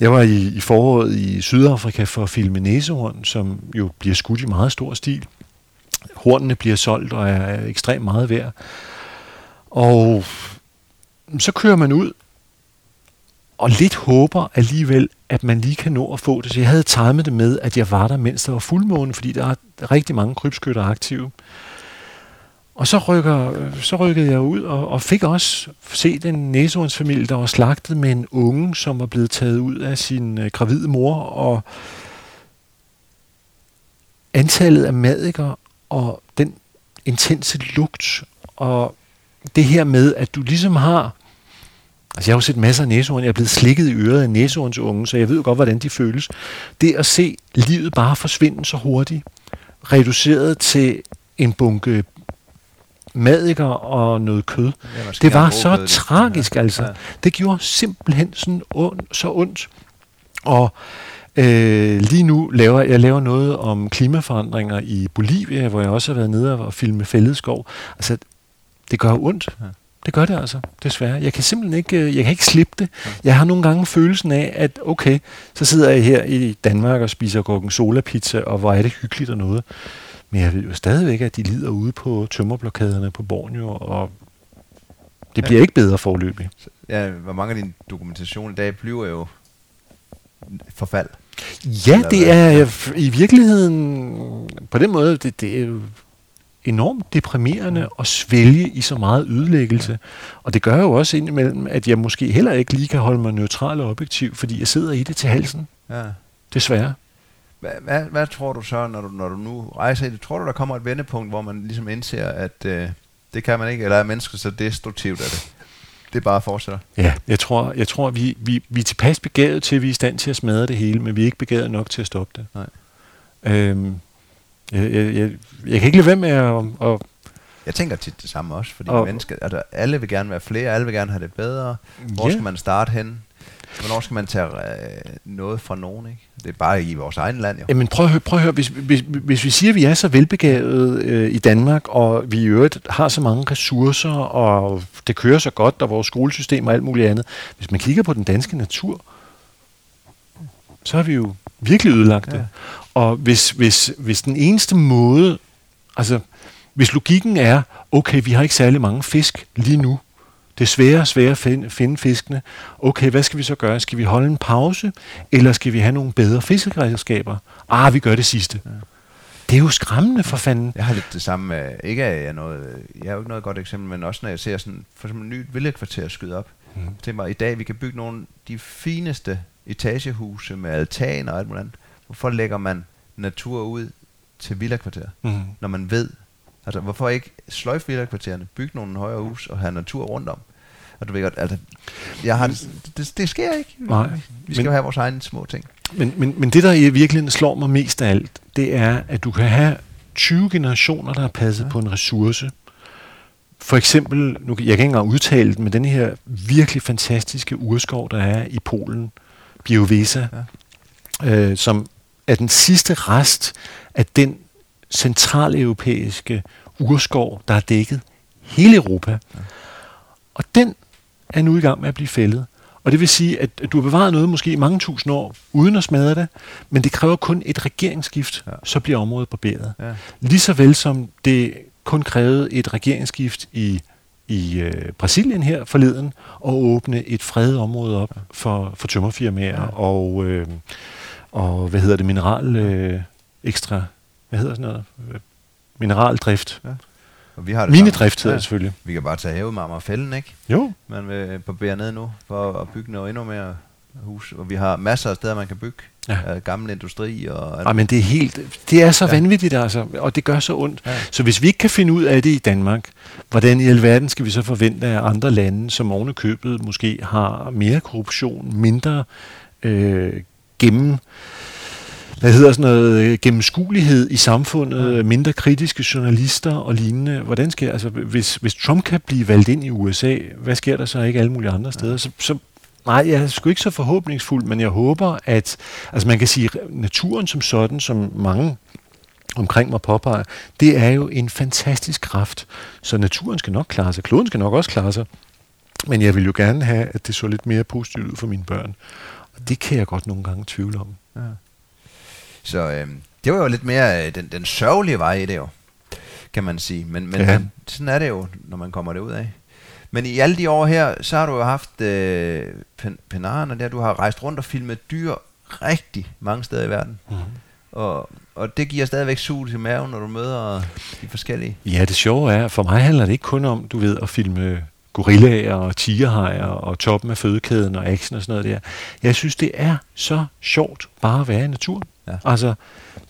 jeg var i, i foråret i Sydafrika for at filme næsehorn, som jo bliver skudt i meget stor stil. Hornene bliver solgt og er ekstremt meget værd. Og så kører man ud og lidt håber alligevel, at man lige kan nå at få det. Så jeg havde timet det med, at jeg var der, mens der var fuldmåne, fordi der er rigtig mange krybskytter aktive. Og så, rykker, så rykkede jeg ud og, og fik også set en næsehornsfamilie, der var slagtet med en unge, som var blevet taget ud af sin øh, gravide mor. Og antallet af madikker og den intense lugt og det her med, at du ligesom har... Altså jeg har jo set masser af næsehorn, jeg er blevet slikket i øret af næsehorns unge, så jeg ved godt, hvordan de føles. Det at se livet bare forsvinde så hurtigt, reduceret til en bunke madikker og noget kød. Ja, det var så det. tragisk, ja. altså. Ja. Det gjorde simpelthen sådan ond, så ondt. Og øh, lige nu laver jeg laver noget om klimaforandringer i Bolivia, hvor jeg også har været nede og filme fældeskov. Altså, det gør ondt. Ja. Det gør det altså, desværre. Jeg kan simpelthen ikke, øh, jeg kan ikke slippe det. Jeg har nogle gange følelsen af, at okay, så sidder jeg her i Danmark og spiser gorgonzola pizza, og hvor er det hyggeligt og noget. Men jeg ved jo stadigvæk, at de lider ude på tømmerblokaderne på Borneo, og det bliver ja. ikke bedre forløbig. Ja, hvor mange af dine dokumentationer i dag bliver jo forfald. Ja, det er i virkeligheden på den måde, det, det er jo enormt deprimerende at svælge i så meget ødelæggelse. Og det gør jo også indimellem, at jeg måske heller ikke lige kan holde mig neutral og objektiv, fordi jeg sidder i det til halsen. Ja. Desværre. Hvad, hvad, hvad tror du så, når du, når du nu rejser i det? Tror du, der kommer et vendepunkt, hvor man ligesom indser, at øh, det kan man ikke, eller er mennesket så destruktivt af det? Det bare fortsætter. Ja, jeg tror, jeg tror vi, vi, vi er tilpas begavet til, at vi er i stand til at smadre det hele, men vi er ikke begavet nok til at stoppe det. Nej. Øhm, jeg, jeg, jeg, jeg kan ikke lade være med at, at jeg tænker tit det samme også, fordi og, mennesker, altså, alle vil gerne være flere, alle vil gerne have det bedre. Hvor ja. skal man starte hen? Hvornår skal man tage øh, noget fra nogen, ikke? Det er bare i vores egen land, jo. Jamen prøv at høre, prøv at høre. Hvis, hvis, hvis vi siger, at vi er så velbegavede øh, i Danmark, og vi i øvrigt har så mange ressourcer, og det kører så godt, og vores skolesystem og alt muligt andet. Hvis man kigger på den danske natur, så har vi jo virkelig ødelagt det. Ja. Og hvis, hvis, hvis den eneste måde, altså hvis logikken er, okay, vi har ikke særlig mange fisk lige nu, det er sværere og sværere at finde, finde fiskene. Okay, hvad skal vi så gøre? Skal vi holde en pause, eller skal vi have nogle bedre fiskeredskaber? Ah, vi gør det sidste. Ja. Det er jo skræmmende for fanden. Jeg har lidt det samme med, ikke at jeg, noget, jeg er jo ikke noget godt eksempel, men også når jeg ser sådan, for eksempel et nyt villekvarter skyde op. Mm. Tænk mig, i dag vi kan bygge nogle af de fineste etagehuse med altan og alt muligt andet. Hvorfor lægger man natur ud til villakvarter, mm. når man ved, Altså, hvorfor ikke sløjfe villakvartererne, bygge nogle højere hus og have natur rundt om? Og du ved godt, altså, jeg har, det, det, sker ikke. Nej, vi skal men, jo have vores egne små ting. Men, men, men det, der i virkeligheden slår mig mest af alt, det er, at du kan have 20 generationer, der har passet ja. på en ressource. For eksempel, nu, jeg kan ikke engang udtale det, men den her virkelig fantastiske urskov, der er i Polen, Biovesa, ja. øh, som er den sidste rest af den centraleuropæiske urskov, der har dækket hele Europa. Og den er nu i gang med at blive fældet. Og det vil sige, at du har bevaret noget måske i mange tusind år, uden at smadre det, men det kræver kun et regeringsskift, ja. så bliver området barberet. Ja. Lige så vel som det kun krævede et regeringsskift i, i øh, Brasilien her forleden, og åbne et fredet område op for, for tømmerfirmaer ja. og, øh, og, hvad hedder det, mineral øh, ekstra hvad hedder sådan noget? Mineraldrift. Ja. Og vi har det Minedrift hedder ja. det selvfølgelig. Vi kan bare tage havemarmer og fælden, ikke? Jo. Man vil barbere ned nu for at bygge noget endnu mere hus. Og vi har masser af steder, man kan bygge. Ja. Gammel industri. Og ja, men det er helt, det er så ja. vanvittigt altså, og det gør så ondt. Ja. Så hvis vi ikke kan finde ud af det i Danmark, hvordan i alverden skal vi så forvente af andre lande, som oven købet måske har mere korruption, mindre øh, gennem hvad hedder sådan noget, øh, gennemskuelighed i samfundet, mindre kritiske journalister og lignende. Hvordan skal, altså, hvis, hvis Trump kan blive valgt ind i USA, hvad sker der så ikke alle mulige andre steder? Så, så Nej, jeg er sgu ikke så forhåbningsfuld, men jeg håber, at altså man kan sige, naturen som sådan, som mange omkring mig påpeger, det er jo en fantastisk kraft. Så naturen skal nok klare sig, kloden skal nok også klare sig, men jeg vil jo gerne have, at det så lidt mere positivt ud for mine børn. Og det kan jeg godt nogle gange tvivle om. Ja. Så øh, det var jo lidt mere øh, den, den sørgelige vej i det jo, kan man sige. Men, men, ja. sådan er det jo, når man kommer derud af. Men i alle de år her, så har du jo haft øh, pen, penaren, der du har rejst rundt og filmet dyr rigtig mange steder i verden. Mm-hmm. Og, og det giver stadigvæk sug til maven, når du møder de forskellige. Ja, det sjove er, for mig handler det ikke kun om, du ved, at filme gorillaer og tigerhajer og toppen af fødekæden og action og sådan noget der. Jeg synes, det er så sjovt bare at være i naturen. Ja. Altså,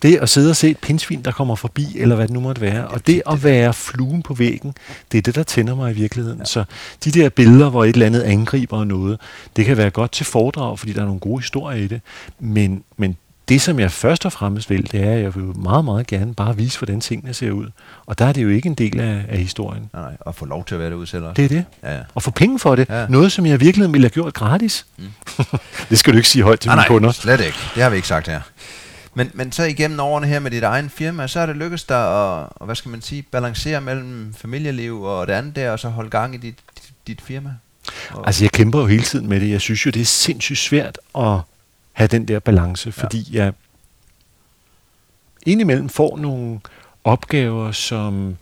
det at sidde og se et pindsvin, der kommer forbi, eller hvad det nu måtte være, og det at være fluen på væggen, det er det, der tænder mig i virkeligheden. Ja. Så de der billeder, hvor et eller andet angriber noget, det kan være godt til foredrag, fordi der er nogle gode historier i det, men, men det, som jeg først og fremmest vil, det er, at jeg vil meget, meget gerne bare vise, hvordan tingene ser ud. Og der er det jo ikke en del af, af historien. Nej, og få lov til at være derude selv også. Det er det. Ja, ja. Og få penge for det. Ja. Noget, som jeg virkelig ville have gjort gratis. Mm. (laughs) det skal du ikke sige højt til nej, mine nej, kunder. slet ikke. Det har vi ikke sagt her. Men, men så igennem årene her med dit egen firma, så er det lykkedes dig at, og hvad skal man sige, balancere mellem familieliv og det andet der, og så holde gang i dit, dit, dit firma? Og altså jeg kæmper jo hele tiden med det. Jeg synes jo, det er sindssygt svært at have den der balance, fordi ja. jeg indimellem får nogle opgaver, som,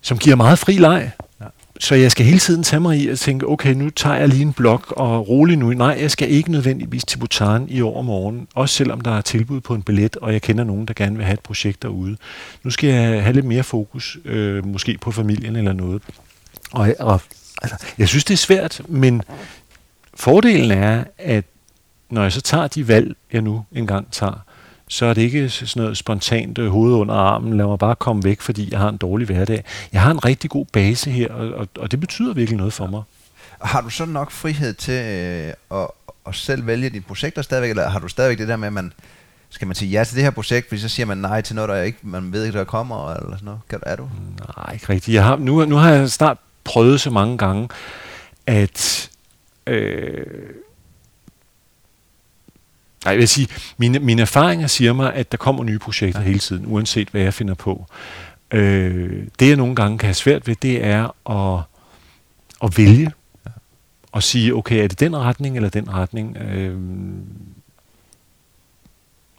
som giver meget fri leg. Ja. Så jeg skal hele tiden tage mig i at tænke, okay, nu tager jeg lige en blok og rolig nu. Nej, jeg skal ikke nødvendigvis til Bhutan i år morgen, også selvom der er tilbud på en billet, og jeg kender nogen, der gerne vil have et projekt derude. Nu skal jeg have lidt mere fokus, øh, måske på familien eller noget. Og, og altså, jeg synes, det er svært, men fordelen er, at når jeg så tager de valg, jeg nu engang tager, så er det ikke sådan noget spontant øh, hoved under armen, lad mig bare komme væk, fordi jeg har en dårlig hverdag. Jeg har en rigtig god base her, og, og, og det betyder virkelig noget for mig. Har du så nok frihed til øh, at, at selv vælge dine projekter stadigvæk, eller har du stadigvæk det der med, at man skal man sige ja til det her projekt, fordi så siger man nej til noget, der ikke, man ved ikke, der kommer, eller sådan noget? Kan, er du? Nej, ikke rigtigt. Jeg har, nu, nu har jeg snart prøvet så mange gange, at Øh, Nej, jeg vil sige, mine, mine erfaringer siger mig, at der kommer nye projekter ja. hele tiden, uanset hvad jeg finder på. Øh, det jeg nogle gange kan have svært ved, det er at, at vælge ja. og sige, okay, er det den retning eller den retning? Øh,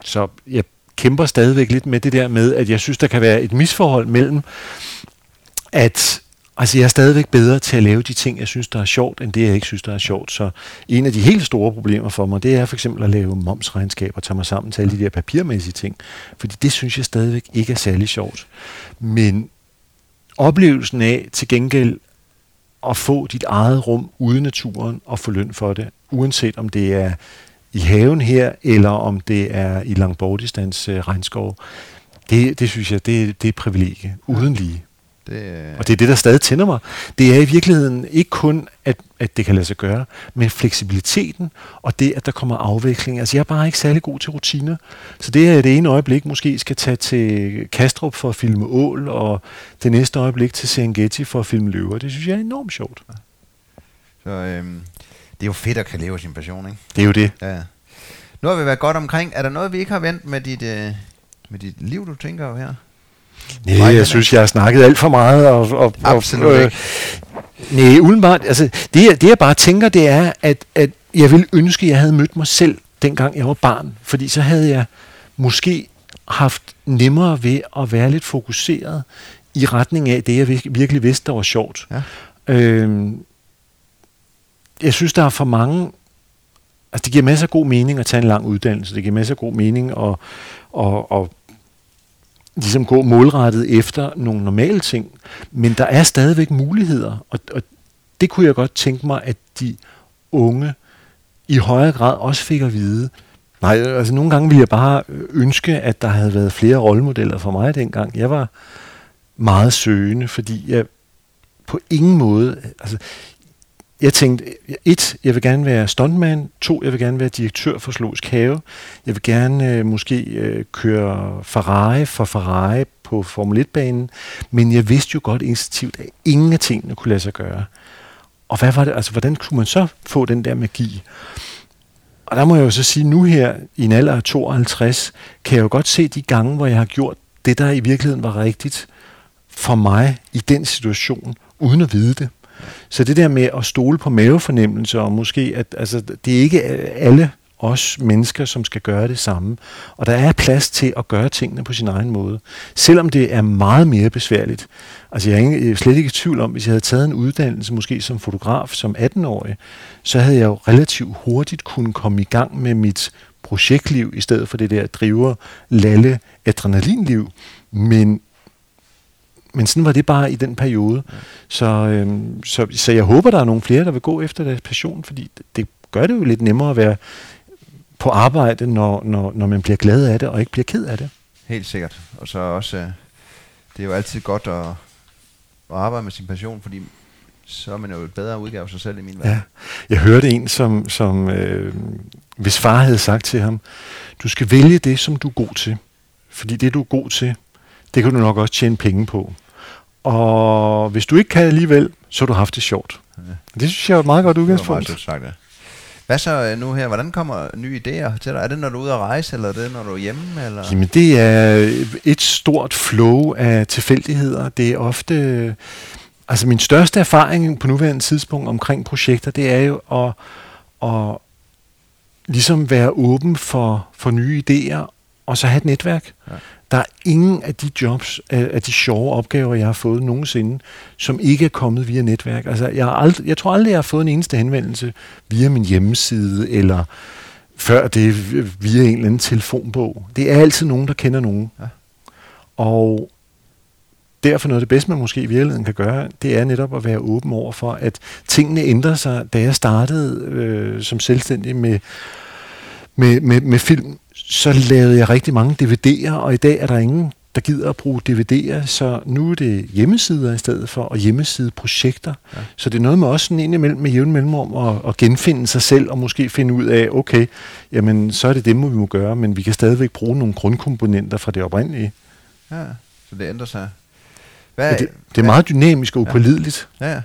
så jeg kæmper stadigvæk lidt med det der med, at jeg synes, der kan være et misforhold mellem, at Altså, jeg er stadigvæk bedre til at lave de ting, jeg synes, der er sjovt, end det, jeg ikke synes, der er sjovt. Så en af de helt store problemer for mig, det er for eksempel at lave momsregnskab og tage mig sammen til alle de der papirmæssige ting. Fordi det synes jeg stadigvæk ikke er særlig sjovt. Men oplevelsen af til gengæld at få dit eget rum ude naturen og få løn for det, uanset om det er i haven her, eller om det er i Langbordistans øh, regnskov, det, det synes jeg, det, det er privilegie, uden lige. Det, øh... Og det er det, der stadig tænder mig. Det er i virkeligheden ikke kun, at, at det kan lade sig gøre, men fleksibiliteten og det, at der kommer afveksling. Altså, jeg er bare ikke særlig god til rutiner. Så det er det ene øjeblik måske skal tage til Kastrup for at filme ål, og det næste øjeblik til Serengeti for at filme løver. Det synes jeg er enormt sjovt. Så øhm, det er jo fedt at kan leve sin passion, ikke? Det er jo det. Ja. Nu har vi været godt omkring. Er der noget, vi ikke har vendt med dit, øh, med dit liv, du tænker jo her? Nej, jeg synes, jeg har snakket alt for meget. Og, og, Absolut og, øh, Nej, udenbart. Altså, det, det jeg bare tænker, det er, at, at jeg ville ønske, at jeg havde mødt mig selv, dengang jeg var barn. Fordi så havde jeg måske haft nemmere ved at være lidt fokuseret i retning af det, jeg virkelig vidste, der var sjovt. Ja. Øhm, jeg synes, der er for mange... Altså, det giver masser af god mening at tage en lang uddannelse. Det giver masser af god mening at, at, at ligesom gå målrettet efter nogle normale ting. Men der er stadigvæk muligheder, og, og det kunne jeg godt tænke mig, at de unge i højere grad også fik at vide. Nej, altså nogle gange ville jeg bare ønske, at der havde været flere rollemodeller for mig dengang. Jeg var meget søgende, fordi jeg på ingen måde, altså jeg tænkte, et, jeg vil gerne være stuntman, to, jeg vil gerne være direktør for Zoologisk Have, jeg vil gerne øh, måske øh, køre Ferrari for Ferrari på Formel 1-banen, men jeg vidste jo godt instinktivt, at ingen af tingene kunne lade sig gøre. Og hvad var det, altså, hvordan kunne man så få den der magi? Og der må jeg jo så sige, nu her i en alder af 52, kan jeg jo godt se de gange, hvor jeg har gjort det, der i virkeligheden var rigtigt for mig i den situation, uden at vide det. Så det der med at stole på mavefornemmelser, og måske, at altså, det er ikke alle os mennesker, som skal gøre det samme. Og der er plads til at gøre tingene på sin egen måde. Selvom det er meget mere besværligt. Altså jeg er slet ikke i tvivl om, hvis jeg havde taget en uddannelse, måske som fotograf, som 18-årig, så havde jeg jo relativt hurtigt kunne komme i gang med mit projektliv, i stedet for det der driver, lalle, adrenalinliv. Men men sådan var det bare i den periode. Så, øhm, så, så jeg håber, der er nogle flere, der vil gå efter deres passion, fordi det, det gør det jo lidt nemmere at være på arbejde, når, når, når man bliver glad af det, og ikke bliver ked af det. Helt sikkert. Og så også, øh, det er jo altid godt at, at arbejde med sin passion, fordi så er man jo et bedre udgave af sig selv i min verden. Ja. Jeg hørte en, som, som øh, hvis far havde sagt til ham, du skal vælge det, som du er god til. Fordi det, du er god til, det kan du nok også tjene penge på. Og hvis du ikke kan alligevel, så har du haft det sjovt. Ja. Det synes jeg er et meget godt udgangspunkt. Det sagt, ja. Hvad så øh, nu her? Hvordan kommer nye idéer til dig? Er det, når du er ude at rejse, eller er det, når du er hjemme? Eller? Jamen, det er et stort flow af tilfældigheder. Det er ofte... Altså, min største erfaring på nuværende tidspunkt omkring projekter, det er jo at, at ligesom være åben for, for nye idéer, og så have et netværk. Ja. Der er ingen af de jobs, af de sjove opgaver, jeg har fået nogensinde, som ikke er kommet via netværk. Altså, jeg, har aldrig, jeg tror aldrig, jeg har fået en eneste henvendelse via min hjemmeside, eller før det via en eller anden telefonbog. Det er altid nogen, der kender nogen. Ja. Og derfor noget af det bedste, man måske i virkeligheden kan gøre, det er netop at være åben over for, at tingene ændrer sig. Da jeg startede øh, som selvstændig med, med, med, med film, så lavede jeg rigtig mange DVD'er, og i dag er der ingen, der gider at bruge DVD'er, så nu er det hjemmesider i stedet for, og hjemmesideprojekter. Ja. Så det er noget med også sådan indimellem med jævn mellemrum at, at genfinde sig selv, og måske finde ud af, okay, jamen så er det det, vi må gøre, men vi kan stadigvæk bruge nogle grundkomponenter fra det oprindelige. Ja, så det ændrer sig. Hvad, ja, det, det er hvad? meget dynamisk og upålideligt. Ja. ja.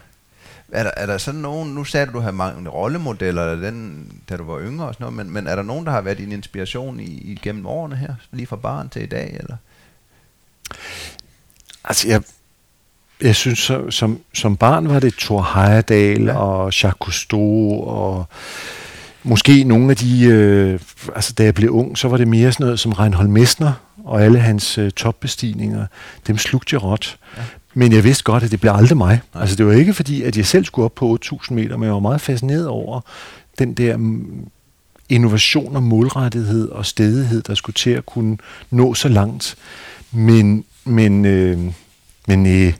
Er der, er der sådan nogen, nu sagde du, du havde mange rollemodeller, den, da du var yngre og sådan noget, men, men er der nogen, der har været din inspiration i, i gennem årene her, lige fra barn til i dag, eller? Altså, jeg, jeg synes, så, som, som barn var det Thor Heyerdahl ja. og Jacques Cousteau og måske nogle af de, øh, altså da jeg blev ung, så var det mere sådan noget som Reinhold Messner og alle hans øh, topbestigninger. Dem slugte jeg råt. Ja. Men jeg vidste godt, at det blev aldrig mig. Altså det var ikke fordi, at jeg selv skulle op på 8.000 meter, men jeg var meget fascineret over den der mm, innovation og målrettighed og stedighed, der skulle til at kunne nå så langt. Men, men, øh, men øh,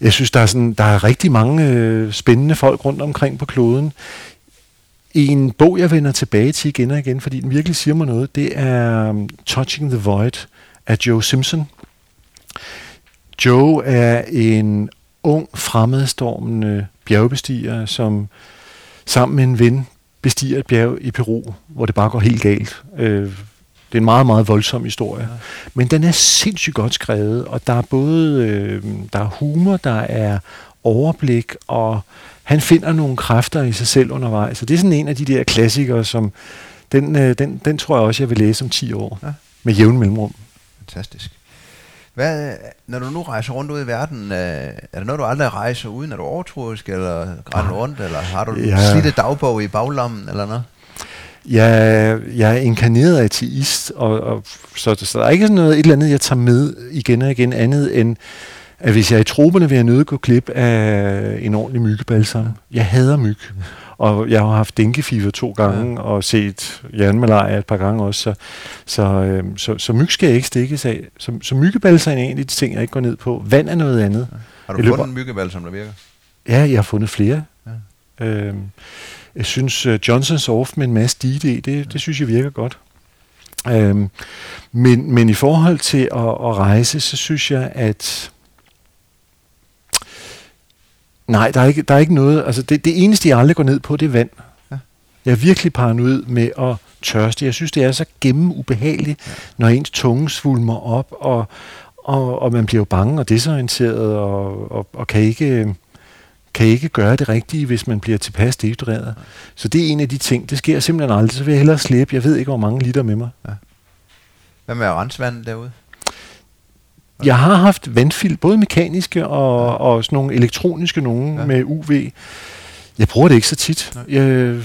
jeg synes, der er, sådan, der er rigtig mange øh, spændende folk rundt omkring på kloden. En bog, jeg vender tilbage til igen og igen, fordi den virkelig siger mig noget, det er um, Touching the Void af Joe Simpson. Joe er en ung, fremadstormende bjergbestiger, som sammen med en ven bestiger et bjerg i Peru, hvor det bare går helt galt. Øh, det er en meget, meget voldsom historie. Ja. Men den er sindssygt godt skrevet, og der er både øh, der er humor, der er overblik, og han finder nogle kræfter i sig selv undervejs. Så det er sådan en af de der klassikere, som den, øh, den, den tror jeg også, jeg vil læse om 10 år. Ja. Med jævn mellemrum. Fantastisk. Hvad, når du nu rejser rundt ud i verden, øh, er det noget, du aldrig rejser uden? Er du overtroisk, eller grænder rundt, eller har du ja. slidte dagbog i baglommen, eller noget? Jeg, jeg er inkarneret ateist, og, og så, så der er ikke sådan noget et eller andet, jeg tager med igen og igen, andet end, at hvis jeg er i troberne, vil jeg nødt gå klip af en ordentlig myggebalsam. Jeg hader myg. Og jeg har haft denkefiver to gange, ja. og set jernmalaria et par gange også, så, så, øh, så, så myg skal jeg ikke stikkes af. Så, så myggebalsam er en af de ting, jeg ikke går ned på. Vand er noget andet. Ja. Har du fundet en myggebalsam, der virker? Ja, jeg har fundet flere. Ja. Øhm, jeg synes, uh, Johnson's Off med en masse DD, det, ja. det synes jeg virker godt. Øhm, men, men i forhold til at, at rejse, så synes jeg, at Nej, der er ikke, der er ikke noget. Altså det, det eneste, jeg aldrig går ned på, det er vand. Ja. Jeg er virkelig paranoid med at tørste. Jeg synes, det er så genneubehageligt, ja. når ens tunge svulmer op, og, og, og man bliver jo bange og desorienteret, og, og, og kan ikke kan ikke gøre det rigtige, hvis man bliver tilpas dehydreret. Ja. Så det er en af de ting. Det sker simpelthen aldrig. Så vil jeg hellere slæbe. Jeg ved ikke, hvor mange liter med mig. Ja. Hvad med rensvandet derude? Jeg har haft vandfil, både mekaniske og, og sådan nogle elektroniske nogle ja. med UV. Jeg bruger det ikke så tit. Jeg,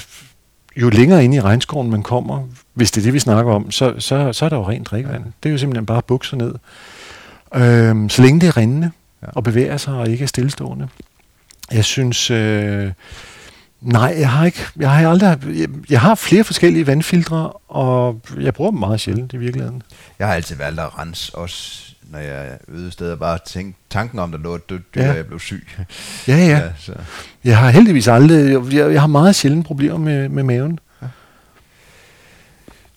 jo længere ind i regnskoven man kommer, hvis det er det, vi snakker om, så, så, så er der jo rent drikkevand. Ja. Det er jo simpelthen bare bukser ned. Øhm, så længe det er rindende ja. og bevæger sig og ikke er stillestående. Jeg synes... Øh, Nej, jeg har ikke. Jeg har aldrig. Jeg, jeg har flere forskellige vandfiltre, og jeg bruger dem meget sjældent i virkeligheden. Jeg har altid valgt at rense også når jeg øvede steder, bare tænke tanken om, der lå et dødt dyr, ja. jeg blev syg. Ja, ja. (laughs) ja så. Jeg har heldigvis aldrig, jeg, jeg har meget sjældent problemer med, med maven. Ja.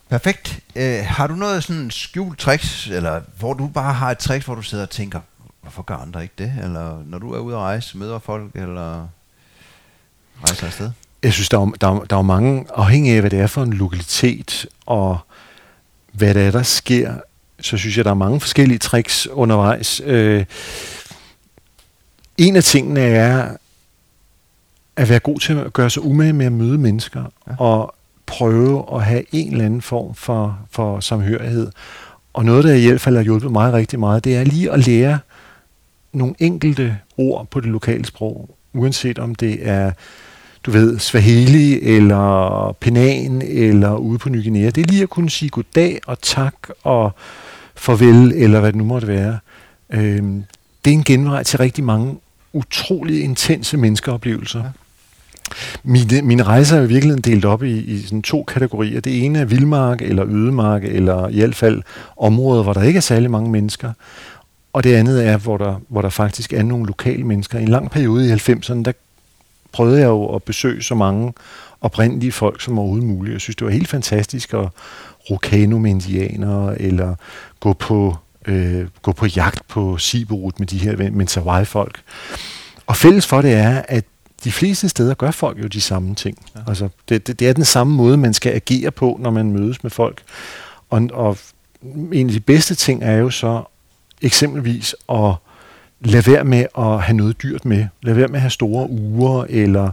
Perfekt. Uh, har du noget sådan skjult tricks, eller hvor du bare har et trick, hvor du sidder og tænker, hvorfor gør andre ikke det? Eller når du er ude at rejse, møder folk, eller rejser afsted? Jeg synes, der er, der, er, der er mange, afhængig af, hvad det er for en lokalitet, og hvad det er, der sker så synes jeg, der er mange forskellige tricks undervejs. Øh, en af tingene er at være god til at gøre sig umage med at møde mennesker, ja. og prøve at have en eller anden form for, for samhørighed. Og noget, der i hvert fald har hjulpet mig rigtig meget, det er lige at lære nogle enkelte ord på det lokale sprog, uanset om det er du ved, Swahili eller Penan eller ude på Ny Guinea. Det er lige at kunne sige goddag og tak og farvel, eller hvad det nu måtte være. Øhm, det er en genvej til rigtig mange utrolig intense menneskeoplevelser. Ja. Mine, mine rejser er i virkeligheden delt op i, i sådan to kategorier. Det ene er vildmark eller ødemark, eller i hvert fald områder, hvor der ikke er særlig mange mennesker. Og det andet er, hvor der, hvor der faktisk er nogle lokale mennesker. I en lang periode i 90'erne, der prøvede jeg jo at besøge så mange oprindelige folk som overhovedet muligt. Jeg synes, det var helt fantastisk at rokano med indianere, eller gå på, øh, gå på jagt på Siberut med de her Mentawai-folk. Og fælles for det er, at de fleste steder gør folk jo de samme ting. Ja. Altså, det, det, det er den samme måde, man skal agere på, når man mødes med folk. Og, og en af de bedste ting er jo så eksempelvis at lad være med at have noget dyrt med. Lad være med at have store uger eller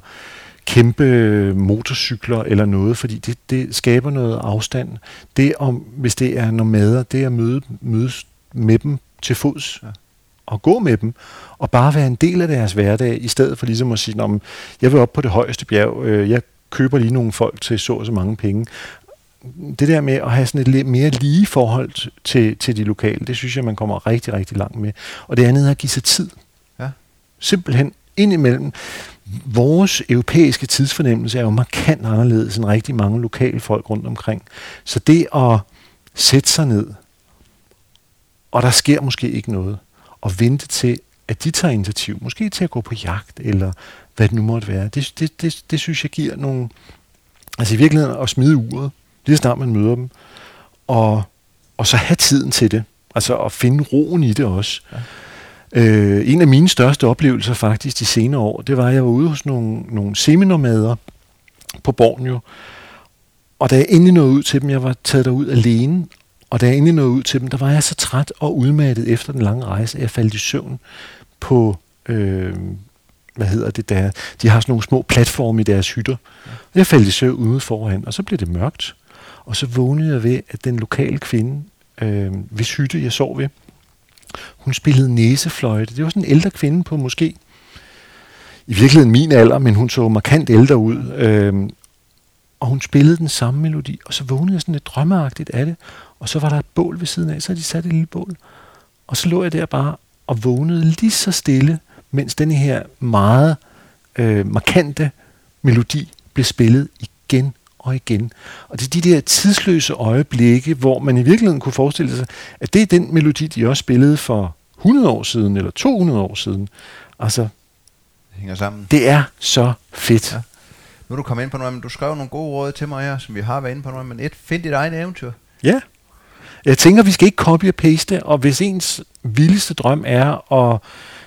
kæmpe motorcykler eller noget, fordi det, det skaber noget afstand. Det om, hvis det er nomader, det er at møde, mødes med dem til fods. Ja og gå med dem, og bare være en del af deres hverdag, i stedet for ligesom at sige, at jeg vil op på det højeste bjerg, øh, jeg køber lige nogle folk til så og så mange penge. Det der med at have sådan et lidt mere lige forhold til, til de lokale, det synes jeg, man kommer rigtig, rigtig langt med. Og det andet er at give sig tid. Ja. Simpelthen indimellem. Vores europæiske tidsfornemmelse er jo markant anderledes end rigtig mange lokale folk rundt omkring. Så det at sætte sig ned, og der sker måske ikke noget, og vente til, at de tager initiativ, måske til at gå på jagt, eller hvad det nu måtte være. Det, det, det, det synes jeg giver nogle... Altså i virkeligheden at smide uret, lige snart man møder dem, og, og så have tiden til det. Altså at finde roen i det også. Ja. Øh, en af mine største oplevelser faktisk de senere år, det var, at jeg var ude hos nogle, nogle seminomader på Borneo, og da jeg endelig nåede ud til dem, jeg var taget derud alene, og da jeg endelig nåede ud til dem, der var jeg så træt og udmattet efter den lange rejse, at jeg faldt i søvn på, øh, hvad hedder det der, de har sådan nogle små platforme i deres hytter. Jeg faldt i søvn ude foran, og så blev det mørkt. Og så vågnede jeg ved, at den lokale kvinde, øh, hvis hytte jeg sov ved, hun spillede næsefløjte. Det var sådan en ældre kvinde på måske, i virkeligheden min alder, men hun så markant ældre ud. Øh, og hun spillede den samme melodi, og så vågnede jeg sådan lidt drømmeagtigt af det, og så var der et bål ved siden af, så de sat et lille bål. Og så lå jeg der bare og vågnede lige så stille, mens den her meget øh, markante melodi blev spillet igen og igen. Og det er de der tidsløse øjeblikke, hvor man i virkeligheden kunne forestille sig, at det er den melodi, de også spillede for 100 år siden, eller 200 år siden. Altså, det hænger sammen. Det er så fedt. Ja. Nu er du kommet ind på noget, men du skrev nogle gode råd til mig her, som vi har været inde på noget, men et, find dit eget eventyr. Ja. Jeg tænker, vi skal ikke copy og paste, og hvis ens vildeste drøm er at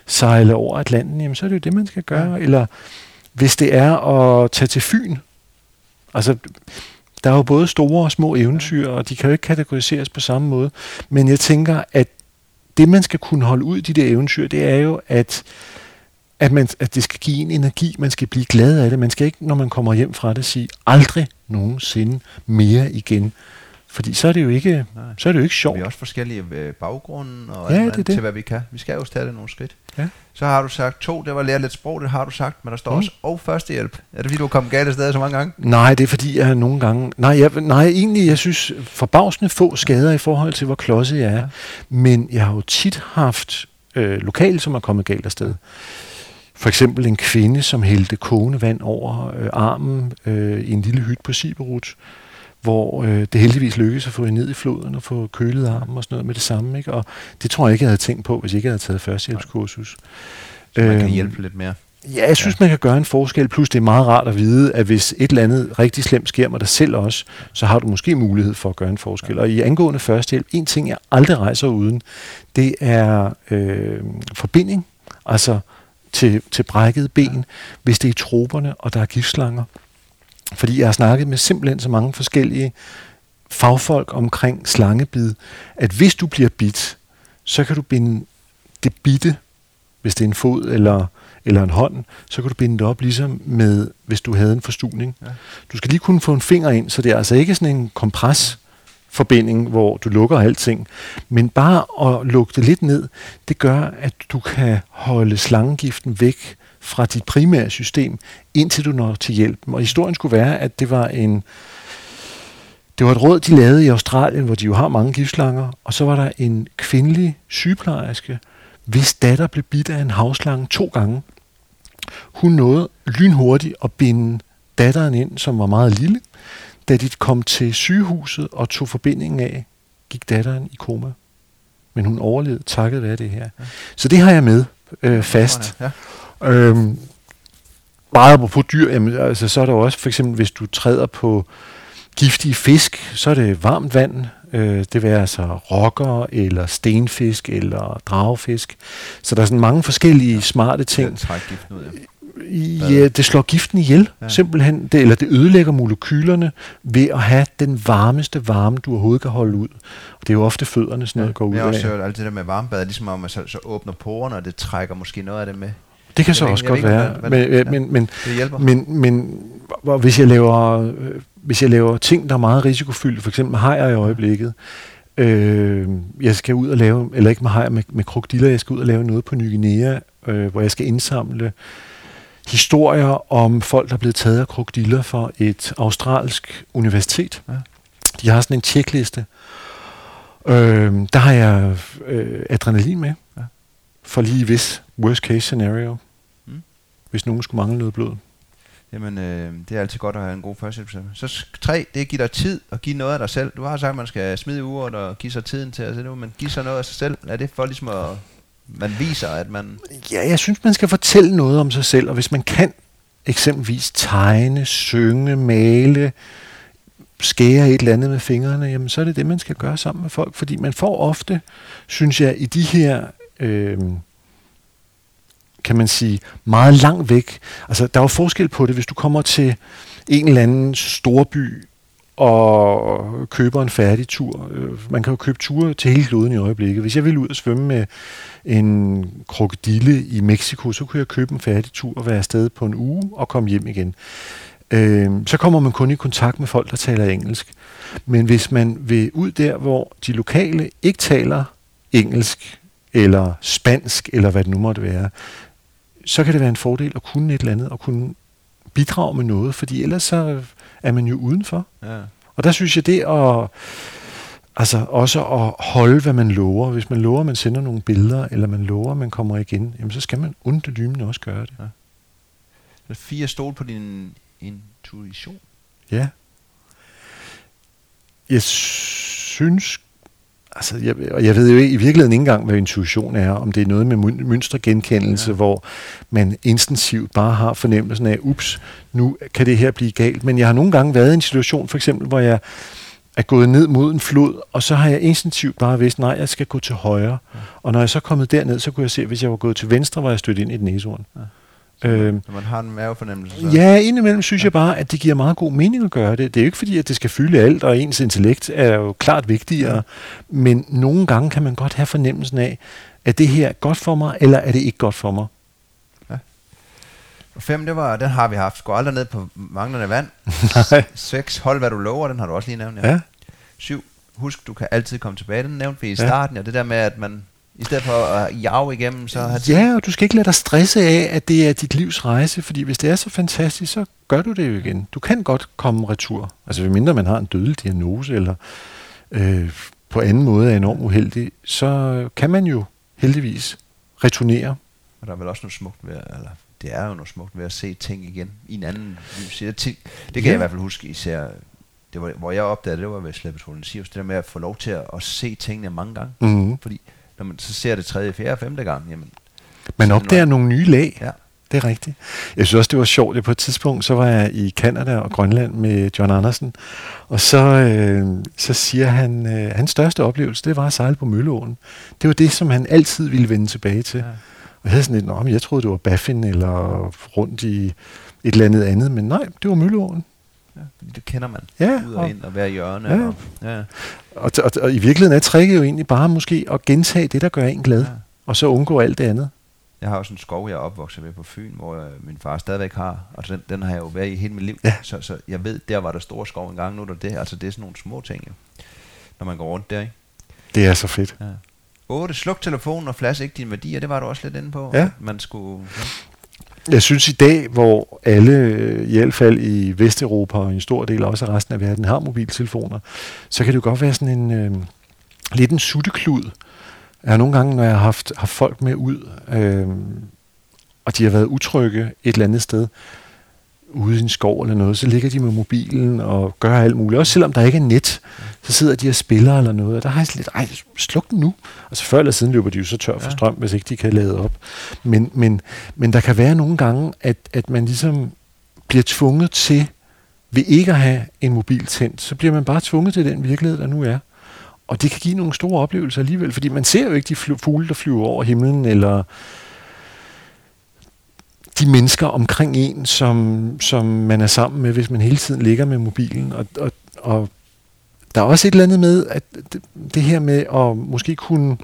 sejle over Atlanten, jamen så er det jo det, man skal gøre. Ja. Eller hvis det er at tage til Fyn, altså der er jo både store og små eventyr, og de kan jo ikke kategoriseres på samme måde. Men jeg tænker, at det, man skal kunne holde ud i de der eventyr, det er jo, at, at, man, at det skal give en energi, man skal blive glad af det. Man skal ikke, når man kommer hjem fra det, sige aldrig nogensinde mere igen. Fordi så er det jo ikke, Nej. så er det jo ikke sjovt. Vi er også forskellige øh, baggrunde og ja, det det. til, hvad vi kan. Vi skal jo stadig nogle skridt. Ja. Så har du sagt to, det var lære lidt sprog, det har du sagt, men der står mm. også og førstehjælp. Er det fordi, du er kommet galt af stedet så mange gange? Nej, det er fordi, jeg nogle gange... Nej, jeg, nej, egentlig, jeg synes forbavsende få skader i forhold til, hvor klodset jeg er. Ja. Men jeg har jo tit haft øh, lokale, som er kommet galt af sted. For eksempel en kvinde, som hældte kogende vand over øh, armen øh, i en lille hytte på Siberut hvor øh, det heldigvis lykkedes at få ned i floden og få kølet armen og sådan noget med det samme. Ikke? Og det tror jeg ikke, jeg havde tænkt på, hvis jeg ikke havde taget førstehjælpskursus. Så man kan øhm, hjælpe lidt mere. Ja, jeg synes, ja. man kan gøre en forskel. Plus det er meget rart at vide, at hvis et eller andet rigtig slemt sker med dig selv også, så har du måske mulighed for at gøre en forskel. Ja. Og i angående førstehjælp, en ting, jeg aldrig rejser uden, det er øh, forbinding. Altså til, til brækket ben, ja. hvis det er i troberne, og der er giftslanger. Fordi jeg har snakket med simpelthen så mange forskellige fagfolk omkring slangebid, at hvis du bliver bit, så kan du binde det bitte, hvis det er en fod eller, eller en hånd, så kan du binde det op ligesom med, hvis du havde en forstuning. Ja. Du skal lige kunne få en finger ind, så det er altså ikke sådan en kompres forbinding, hvor du lukker alting. Men bare at lukke det lidt ned, det gør, at du kan holde slangegiften væk fra dit primære system, indtil du når til hjælp. Og historien skulle være, at det var en det var et råd, de lavede i Australien, hvor de jo har mange giftslanger, og så var der en kvindelig sygeplejerske, hvis datter blev bidt af en havslange to gange. Hun nåede lynhurtigt at binde datteren ind, som var meget lille. Da de kom til sygehuset og tog forbindingen af, gik datteren i koma. Men hun overlevede takket være det her. Ja. Så det har jeg med øh, fast. Ja. Øhm, meget på dyr, jamen, altså, så er der også for eksempel, hvis du træder på giftige fisk, så er det varmt vand. Øh, det vil altså rokker, eller stenfisk, eller dragefisk. Så der er sådan mange forskellige ja, smarte ting. ud, ja. Ja, det slår giften ihjel, Ja. ja. simpelthen. Det, eller det ødelægger molekylerne ved at have den varmeste varme, du overhovedet kan holde ud. Og det er jo ofte fødderne, sådan noget går ud Men jeg har også af. hørt alt det der med varmebad, ligesom om man så, så åbner porerne, og det trækker måske noget af det med. Det kan så også godt være. hvad- Men, øh, men, men, hjælper. men, men hvor- hvis jeg laver øh, hvis jeg laver ting, der er meget risikofyldte, for eksempel hajer i øjeblikket, øh, jeg skal ud og lave, eller ikke med hajer, med, med krokodiller, jeg skal ud og lave noget på Ny Guinea, øh, hvor jeg skal indsamle historier om folk, der er blevet taget af krokodiller for et australsk universitet. Ja. De har sådan en tjekliste. Øh, der har jeg øh, adrenalin med, Ja. for lige hvis worst case scenario. Hvis nogen skulle mangle noget blod. Jamen, øh, det er altid godt at have en god førstehjælpsstemme. Så tre, det er at give dig tid og give noget af dig selv. Du har sagt, at man skal smide uret og give sig tiden til at se nu, men give sig noget af sig selv. Er det for ligesom at man viser, at man... Ja, jeg synes, man skal fortælle noget om sig selv, og hvis man kan eksempelvis tegne, synge, male, skære et eller andet med fingrene, jamen så er det det, man skal gøre sammen med folk, fordi man får ofte, synes jeg, i de her, øh, kan man sige, meget langt væk. Altså, der er jo forskel på det, hvis du kommer til en eller anden storby og køber en færdig tur. Øh, man kan jo købe ture til hele kloden i øjeblikket. Hvis jeg ville ud og svømme med en krokodille i Mexico, så kunne jeg købe en færdig tur og være afsted på en uge og komme hjem igen. Øh, så kommer man kun i kontakt med folk, der taler engelsk. Men hvis man vil ud der, hvor de lokale ikke taler engelsk eller spansk, eller hvad det nu måtte være, så kan det være en fordel at kunne et eller andet, og kunne bidrage med noget, fordi ellers så er man jo udenfor. Ja. Og der synes jeg det at, altså også at holde, hvad man lover. Hvis man lover, at man sender nogle billeder, eller man lover, at man kommer igen, jamen så skal man undlymende også gøre det. Så fire stol på din intuition. Ja. Jeg synes, altså jeg, og jeg ved jo ikke, i virkeligheden ikke engang, hvad intuition er, om det er noget med møn- mønstergenkendelse, ja. hvor man instinktivt bare har fornemmelsen af, ups, nu kan det her blive galt. Men jeg har nogle gange været i en situation, for eksempel, hvor jeg er gået ned mod en flod, og så har jeg instinktivt bare vidst, nej, jeg skal gå til højre. Ja. Og når jeg så er kommet derned, så kunne jeg se, at hvis jeg var gået til venstre, var jeg stødt ind i et næsehorn. Ja. Øhm, Når man har en mavefornemmelse. Så. Ja, indimellem synes jeg bare, at det giver meget god mening at gøre det. Det er jo ikke fordi, at det skal fylde alt, og ens intellekt er jo klart vigtigere. Men nogle gange kan man godt have fornemmelsen af, at det her er godt for mig, eller er det ikke godt for mig? Og fem, det var, den har vi haft. Gå aldrig ned på manglende vand. (laughs) Nej. Seks, hold hvad du lover, den har du også lige nævnt. Ja. Syv, husk, du kan altid komme tilbage. Den nævnte vi i Ja. starten, ja. det der med, at man i stedet for at jage igennem, så har Ja, og du skal ikke lade dig stresse af, at det er dit livs rejse, fordi hvis det er så fantastisk, så gør du det jo igen. Du kan godt komme retur. Altså, mindre man har en dødelig diagnose, eller øh, på anden måde er enormt uheldig, så kan man jo heldigvis returnere. Og der er vel også noget smukt ved, eller det er jo noget smukt ved at se ting igen i en anden lys. Det, det kan Ja. jeg i hvert fald huske især, det var, hvor jeg opdagede, det var ved Slæbetrolen Sirius, det der med at få lov til at, at se tingene mange gange. Mm. Fordi når man så ser det tredje, fjerde, femte gang, jamen, Man opdager nogle nye lag. ja. Det er rigtigt. Jeg synes også, det var sjovt. På et tidspunkt, så var jeg i Kanada og Grønland med John Andersen, og så, øh, så siger han, øh, hans største oplevelse, det var at sejle på Mølleåen. Det var det, som han altid ville vende tilbage til. Ja. Og jeg havde sådan lidt, Nå, men jeg troede, det var Baffin eller rundt i et eller andet andet, men nej, det var Mølleåen. Ja, det kender man. Ja, Ud og og- ind og hver hjørne. Ja. Og, ja. Og, og, og i virkeligheden er tricket jo egentlig bare måske at gentage det, der gør en glad, Ja. og så undgå alt det andet. Jeg har også en skov, jeg er opvokset ved på Fyn, hvor øh, min far stadigvæk har, og den, den har jeg jo været i hele mit liv. Ja. Så, så jeg ved, der var der stor skov engang, nu er der det. Altså det er sådan nogle små ting, jo, når man går rundt der, ikke? Det er så fedt. Ja. 8. Sluk telefonen og flash ikke dine værdier. Det var du også lidt inde på. Ja. at Man skulle... Ja. Jeg synes i dag, hvor alle, øh, i hvert fald i Vesteuropa og en stor del også af resten af verden, har mobiltelefoner, så kan det jo godt være sådan en øh, lidt en sutteklud. Jeg har nogle gange, når jeg har haft, haft folk med ud, øh, og de har været utrygge et eller andet sted, ude i en skov eller noget, så ligger de med mobilen og gør alt muligt. Også selvom der ikke er net, så sidder de og spiller eller noget, og der har jeg lidt, ej, sluk den nu. Altså før eller siden løber de jo så tør for Ja. strøm, hvis ikke de kan lade op. Men, men, men der kan være nogle gange, at, at man ligesom bliver tvunget til, ved ikke at have en mobil tændt, så bliver man bare tvunget til den virkelighed, der nu er. Og det kan give nogle store oplevelser alligevel, fordi man ser jo ikke de fugle, der flyver over himlen, eller de mennesker omkring en, som, som man er sammen med, hvis man hele tiden ligger med mobilen. Og, og, og der er også et eller andet med, at det, det her med at måske kunne...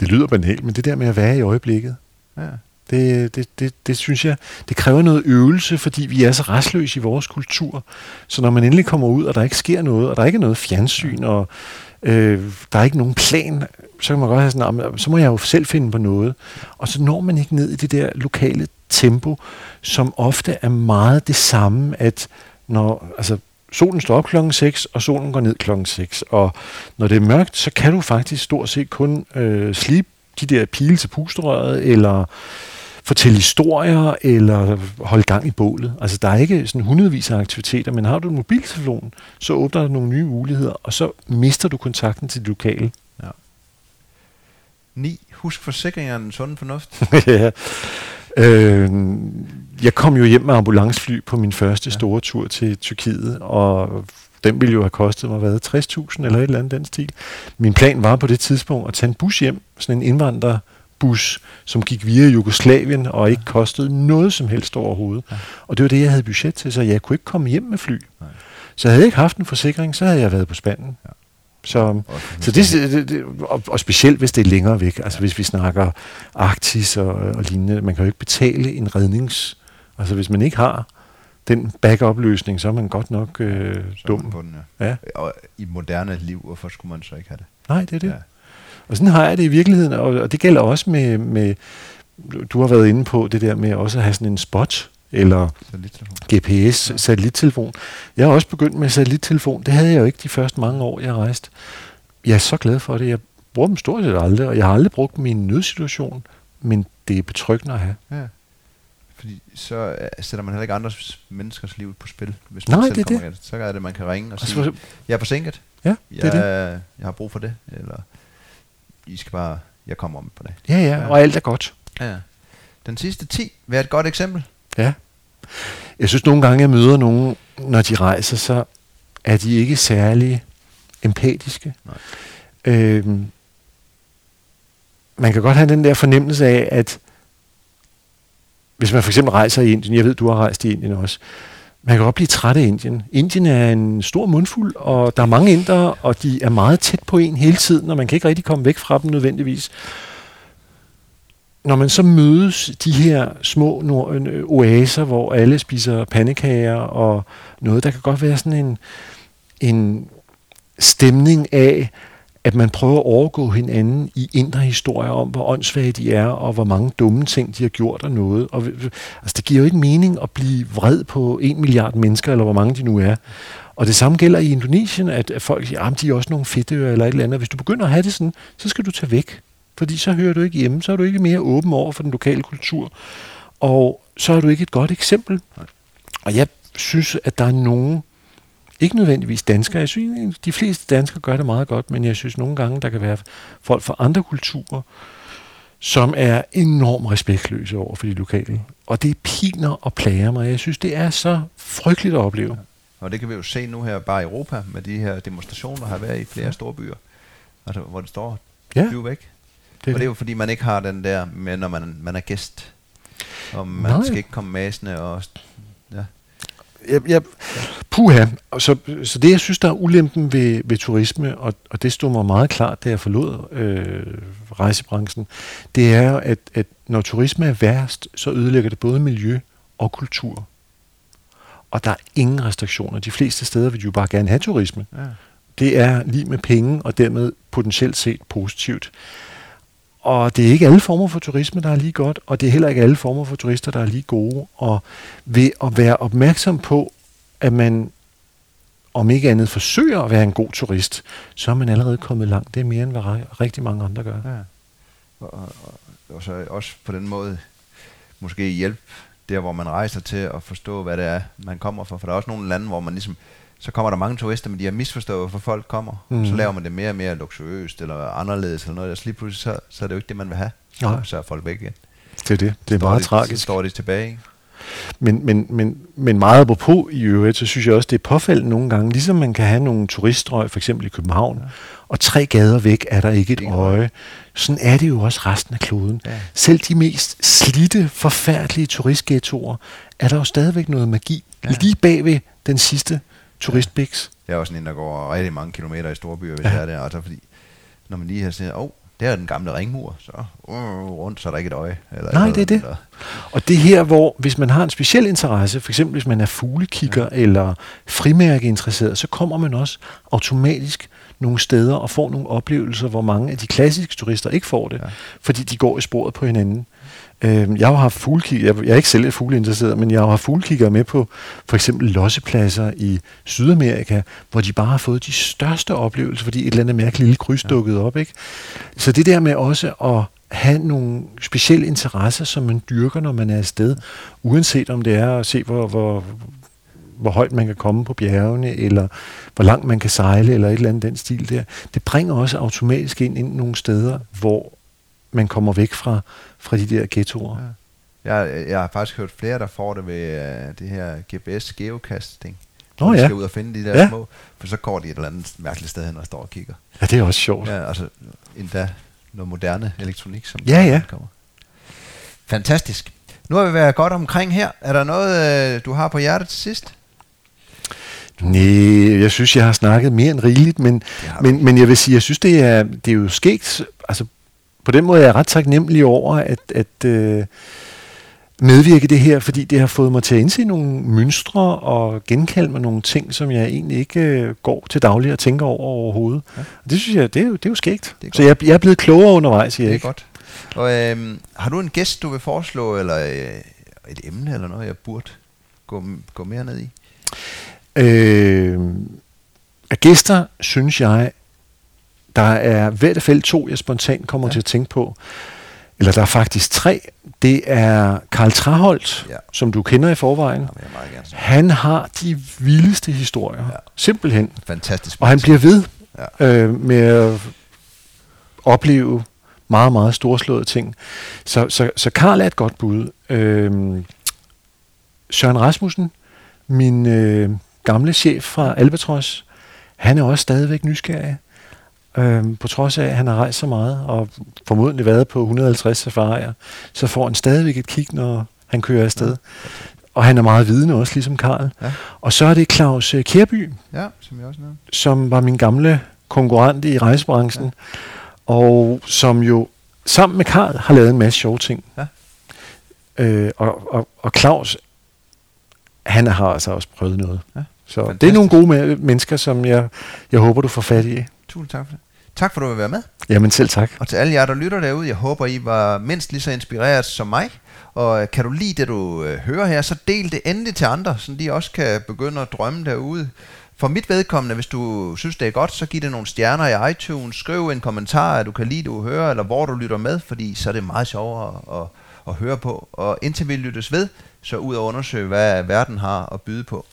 Det lyder banalt, men det der med at være i øjeblikket. Ja. Det, det, det, det synes jeg, det kræver noget øvelse, fordi vi er så restløse i vores kultur. Så når man endelig kommer ud, og der ikke sker noget, og der ikke er noget fjernsyn, og øh, der er ikke nogen plan, så kan man godt have sådan, så må jeg jo selv finde på noget. Og så når man ikke ned i det der lokale tempo, som ofte er meget det samme, at når, altså, solen står op klokken 6, og solen går ned klokken 6. Og når det er mørkt, så kan du faktisk stort set kun øh, slibe de der pile til pusterøret, eller fortælle historier, eller holde gang i bålet. Altså, der er ikke sådan hundredvis af aktiviteter, men har du en mobiltelefon, så åbner der nogle nye muligheder, og så mister du kontakten til det lokale. 9. Husk forsikringerne, sund fornuft. (laughs) ja. Øh, jeg kom jo hjem med ambulancefly på min første Ja. store tur til Tyrkiet, og den ville jo have kostet mig hvad, 60.000 eller et eller andet den stil. Min plan var på det tidspunkt at tage en bus hjem, sådan en indvandrerbus, som gik via Jugoslavien og ikke kostede noget som helst overhovedet. Ja. Og det var det, jeg havde budget til, så jeg kunne ikke komme hjem med fly. Nej. Så havde jeg ikke haft en forsikring, så havde jeg været på spanden. Ja. Så, så det, det, det og, og specielt hvis det er længere væk, altså hvis vi snakker Arktis og, og lignende, man kan jo ikke betale en rednings... Altså hvis man ikke har den backup-løsning, så er man godt nok øh, så dum. På den, ja. Ja. Og i moderne liv, hvorfor skulle man så ikke have det? Nej, det er det. Ja. Og sådan har jeg det i virkeligheden, og, og det gælder også med, med... Du har været inde på det der med også at have sådan en spot, eller. GPS, satellittelefon. Jeg har også begyndt med satellittelefon. Det havde jeg jo ikke de første mange år, jeg rejste. Jeg er så glad for det. Jeg bruger dem stort set aldrig, og jeg har aldrig brugt en nødsituation, men det er betryggende at have. Ja. Fordi så øh, sætter man heller ikke andres menneskers liv på spil. Hvis Nej, man selv det er kommer det. Så er det, man kan ringe og Og sige, så, jeg er forsinket. ja, det er Jeg, det. jeg har brug for det. Eller I skal bare, jeg kommer om på det. Ja, ja, og alt er godt. Ja. Den sidste 10, vær et godt eksempel. Ja. Jeg synes nogle gange, jeg møder nogen, når de rejser, så er de ikke særlig empatiske. Nej. Øhm, man kan godt have den der fornemmelse af, at hvis man for eksempel rejser i Indien, jeg ved, du har rejst i Indien også, man kan godt blive træt af Indien. Indien er en stor mundfuld, og der er mange indere, og de er meget tæt på en hele tiden, og man kan ikke rigtig komme væk fra dem nødvendigvis. Når man så mødes de her små øh, oaser, hvor alle spiser pandekager og noget, der kan godt være sådan en, en stemning af, at man prøver at overgå hinanden i indre historier om, hvor åndssvage de er, og hvor mange dumme ting, de har gjort og noget. Og, altså, det giver jo ikke mening at blive vred på en milliard mennesker, eller hvor mange de nu er. Og det samme gælder i Indonesien, at, folk siger, at de er også nogle fedtører eller et eller andet. Hvis du begynder at have det sådan, så skal du tage væk. Fordi så hører du ikke hjemme, så er du ikke mere åben over for den lokale kultur. Og så er du ikke et godt eksempel. Og jeg synes, at der er nogen, ikke nødvendigvis danskere, jeg synes, de fleste danskere gør det meget godt, men jeg synes nogle gange, der kan være folk fra andre kulturer, som er enormt respektløse over for de lokale. Og det piner og plager mig. Jeg synes, det er så frygteligt at opleve. Og det kan vi jo se nu her bare i Europa, med de her demonstrationer, der har været i flere store byer. Altså, hvor det står, Ja, bliv væk. det og det er jo fordi, man ikke har den der med, når man, man er gæst. Og man Nej. skal ikke komme masende og... Ja. jeg, jeg, puha. Så, så det, jeg synes, der er ulempen ved, ved turisme, og, og det stod mig meget klart, da jeg forlod øh, rejsebranchen, det er, at, at når turisme er værst, så ødelægger det både miljø og kultur. Og der er ingen restriktioner. De fleste steder vil de jo bare gerne have turisme. ja. Det er lige med penge, og dermed potentielt set positivt. Og det er ikke alle former for turisme, der er lige godt, og det er heller ikke alle former for turister, der er lige gode. Og ved at være opmærksom på, at man om ikke andet forsøger at være en god turist, så er man allerede kommet langt. Det er mere end hvad rigtig mange andre gør. Ja. Og, og, og, så også på den måde måske hjælpe der, hvor man rejser til at forstå, hvad det er, man kommer fra. For der er også nogle lande, hvor man ligesom, så kommer der mange turister, men de har misforstået, hvorfor folk kommer. Mm. Så laver man det mere og mere luksuriøst eller anderledes eller noget, og så lige pludselig, så, så er det jo ikke det, man vil have. Så, Nej. så er folk væk igen. Det er det. Det er Står meget de, Så tragisk. står de tilbage. ikke? Men, men, men, men meget på i øvrigt, så synes jeg også, det er påfaldende nogle gange, ligesom man kan have nogle turiststrøg, for eksempel i København, ja. og tre gader væk er der ikke et øje. Sådan er det jo også resten af kloden. Ja. Selv de mest slidte, forfærdelige turistghettoer, er der jo stadigvæk noget magi. Ja. Lige bagved den sidste turistbiks. Jeg er også en, der går rigtig mange kilometer i storbyer, hvis Ja. ja. jeg er der. Og så fordi, når man lige har set, åh, oh, der er den gamle ringmur, så uh, rundt, så er der ikke et øje. Eller Nej, noget, det er det. Eller, Og det her, hvor hvis man har en speciel interesse, for eksempel hvis man er fuglekigger ja. eller frimærkeinteresseret, så kommer man også automatisk nogle steder og får nogle oplevelser, hvor mange af de klassiske turister ikke får det, Ja. ja. fordi de går i sporet på hinanden. Øhm, Jeg har haft fuglekigger, jeg jeg er ikke selv fugleinteresseret, men jeg har haft fuglekigger med på for eksempel lossepladser i Sydamerika, hvor de bare har fået de største oplevelser, fordi et eller andet mærkeligt lille kryds dukkede op. Ikke? Så det der med også at have nogle specielle interesser, som man dyrker, når man er afsted, uanset om det er at se, hvor, hvor, hvor højt man kan komme på bjergene, eller hvor langt man kan sejle, eller et eller andet den stil der. Det bringer også automatisk ind, ind nogle steder, hvor man kommer væk fra, fra de der ghettoer. Ja. Jeg, jeg har faktisk hørt flere, der får det ved uh, det her GPS geocasting. Nå ja. skal ud og finde de der Ja. små, for så går de et eller andet mærkeligt sted hen og står og kigger. Ja, det er også sjovt. Ja, altså endda noget moderne elektronik, som Ja, ja. kommer. Fantastisk. Nu har vi været godt omkring her. Er der noget, øh, du har på hjertet til sidst? Nej, jeg synes, jeg har snakket mere end rigeligt, men, men, men jeg vil sige, jeg synes, det er, det er jo skægt. Altså, på den måde er jeg ret taknemmelig over at, at øh, medvirke det her, fordi det har fået mig til at indse nogle mønstre og genkalde mig nogle ting, som jeg egentlig ikke øh, går til daglig og tænker over overhovedet. Ja. Og det synes jeg, det er jo, det er jo skægt. Det er Så jeg, jeg er blevet klogere undervejs, Det er Erik. godt. Og øhm, har du en gæst, du vil foreslå, eller øh, et emne, eller noget, jeg burde gå, gå mere ned i? Øh, gæster synes jeg, der er i hvert fald to, jeg spontant kommer Ja. til at tænke på. Eller der er faktisk tre. Det er Karl Traholt, Ja. som du kender i forvejen. Meget gerne. Han har de vildeste historier. Ja. Simpelthen. Fantastisk. Og han bliver ved Ja. øh, med at opleve meget, meget storslåede ting. Så, så, så Karl er et godt bud. Øh, Søren Rasmussen, min øh, gamle chef fra Albatros, han er også stadigvæk nysgerrig. Øh, på trods af, at han har rejst så meget, og formodentlig været på 150 safarier, så får han stadigvæk et kig, når han kører afsted. Ja. Og han er meget vidende også, ligesom Karl. Ja. Og så er det Claus øh, Kjærby, ja, som jeg også nævnte. som var min gamle konkurrent i rejsebranchen, ja. og som jo sammen med Karl har lavet en masse sjove ting. Ja. Øh, og, og, og Claus, han har altså også prøvet noget. Ja. Så det er Fantastisk. nogle gode me- mennesker, som jeg, jeg håber, du får fat i. Tusind tak for det. Tak for, at du vil være med. Jamen selv tak. Og til alle jer, der lytter derude, jeg håber, I var mindst lige så inspireret som mig. Og øh, kan du lide det, du øh, hører her, så del det endelig til andre, så de også kan begynde at drømme derude. For mit vedkommende, hvis du synes, det er godt, så giv det nogle stjerner i iTunes. Skriv en kommentar, at du kan lide, du hører, eller hvor du lytter med, fordi så er det meget sjovere at, at høre på. Og indtil vi lyttes ved, så ud og undersøge, hvad verden har at byde på.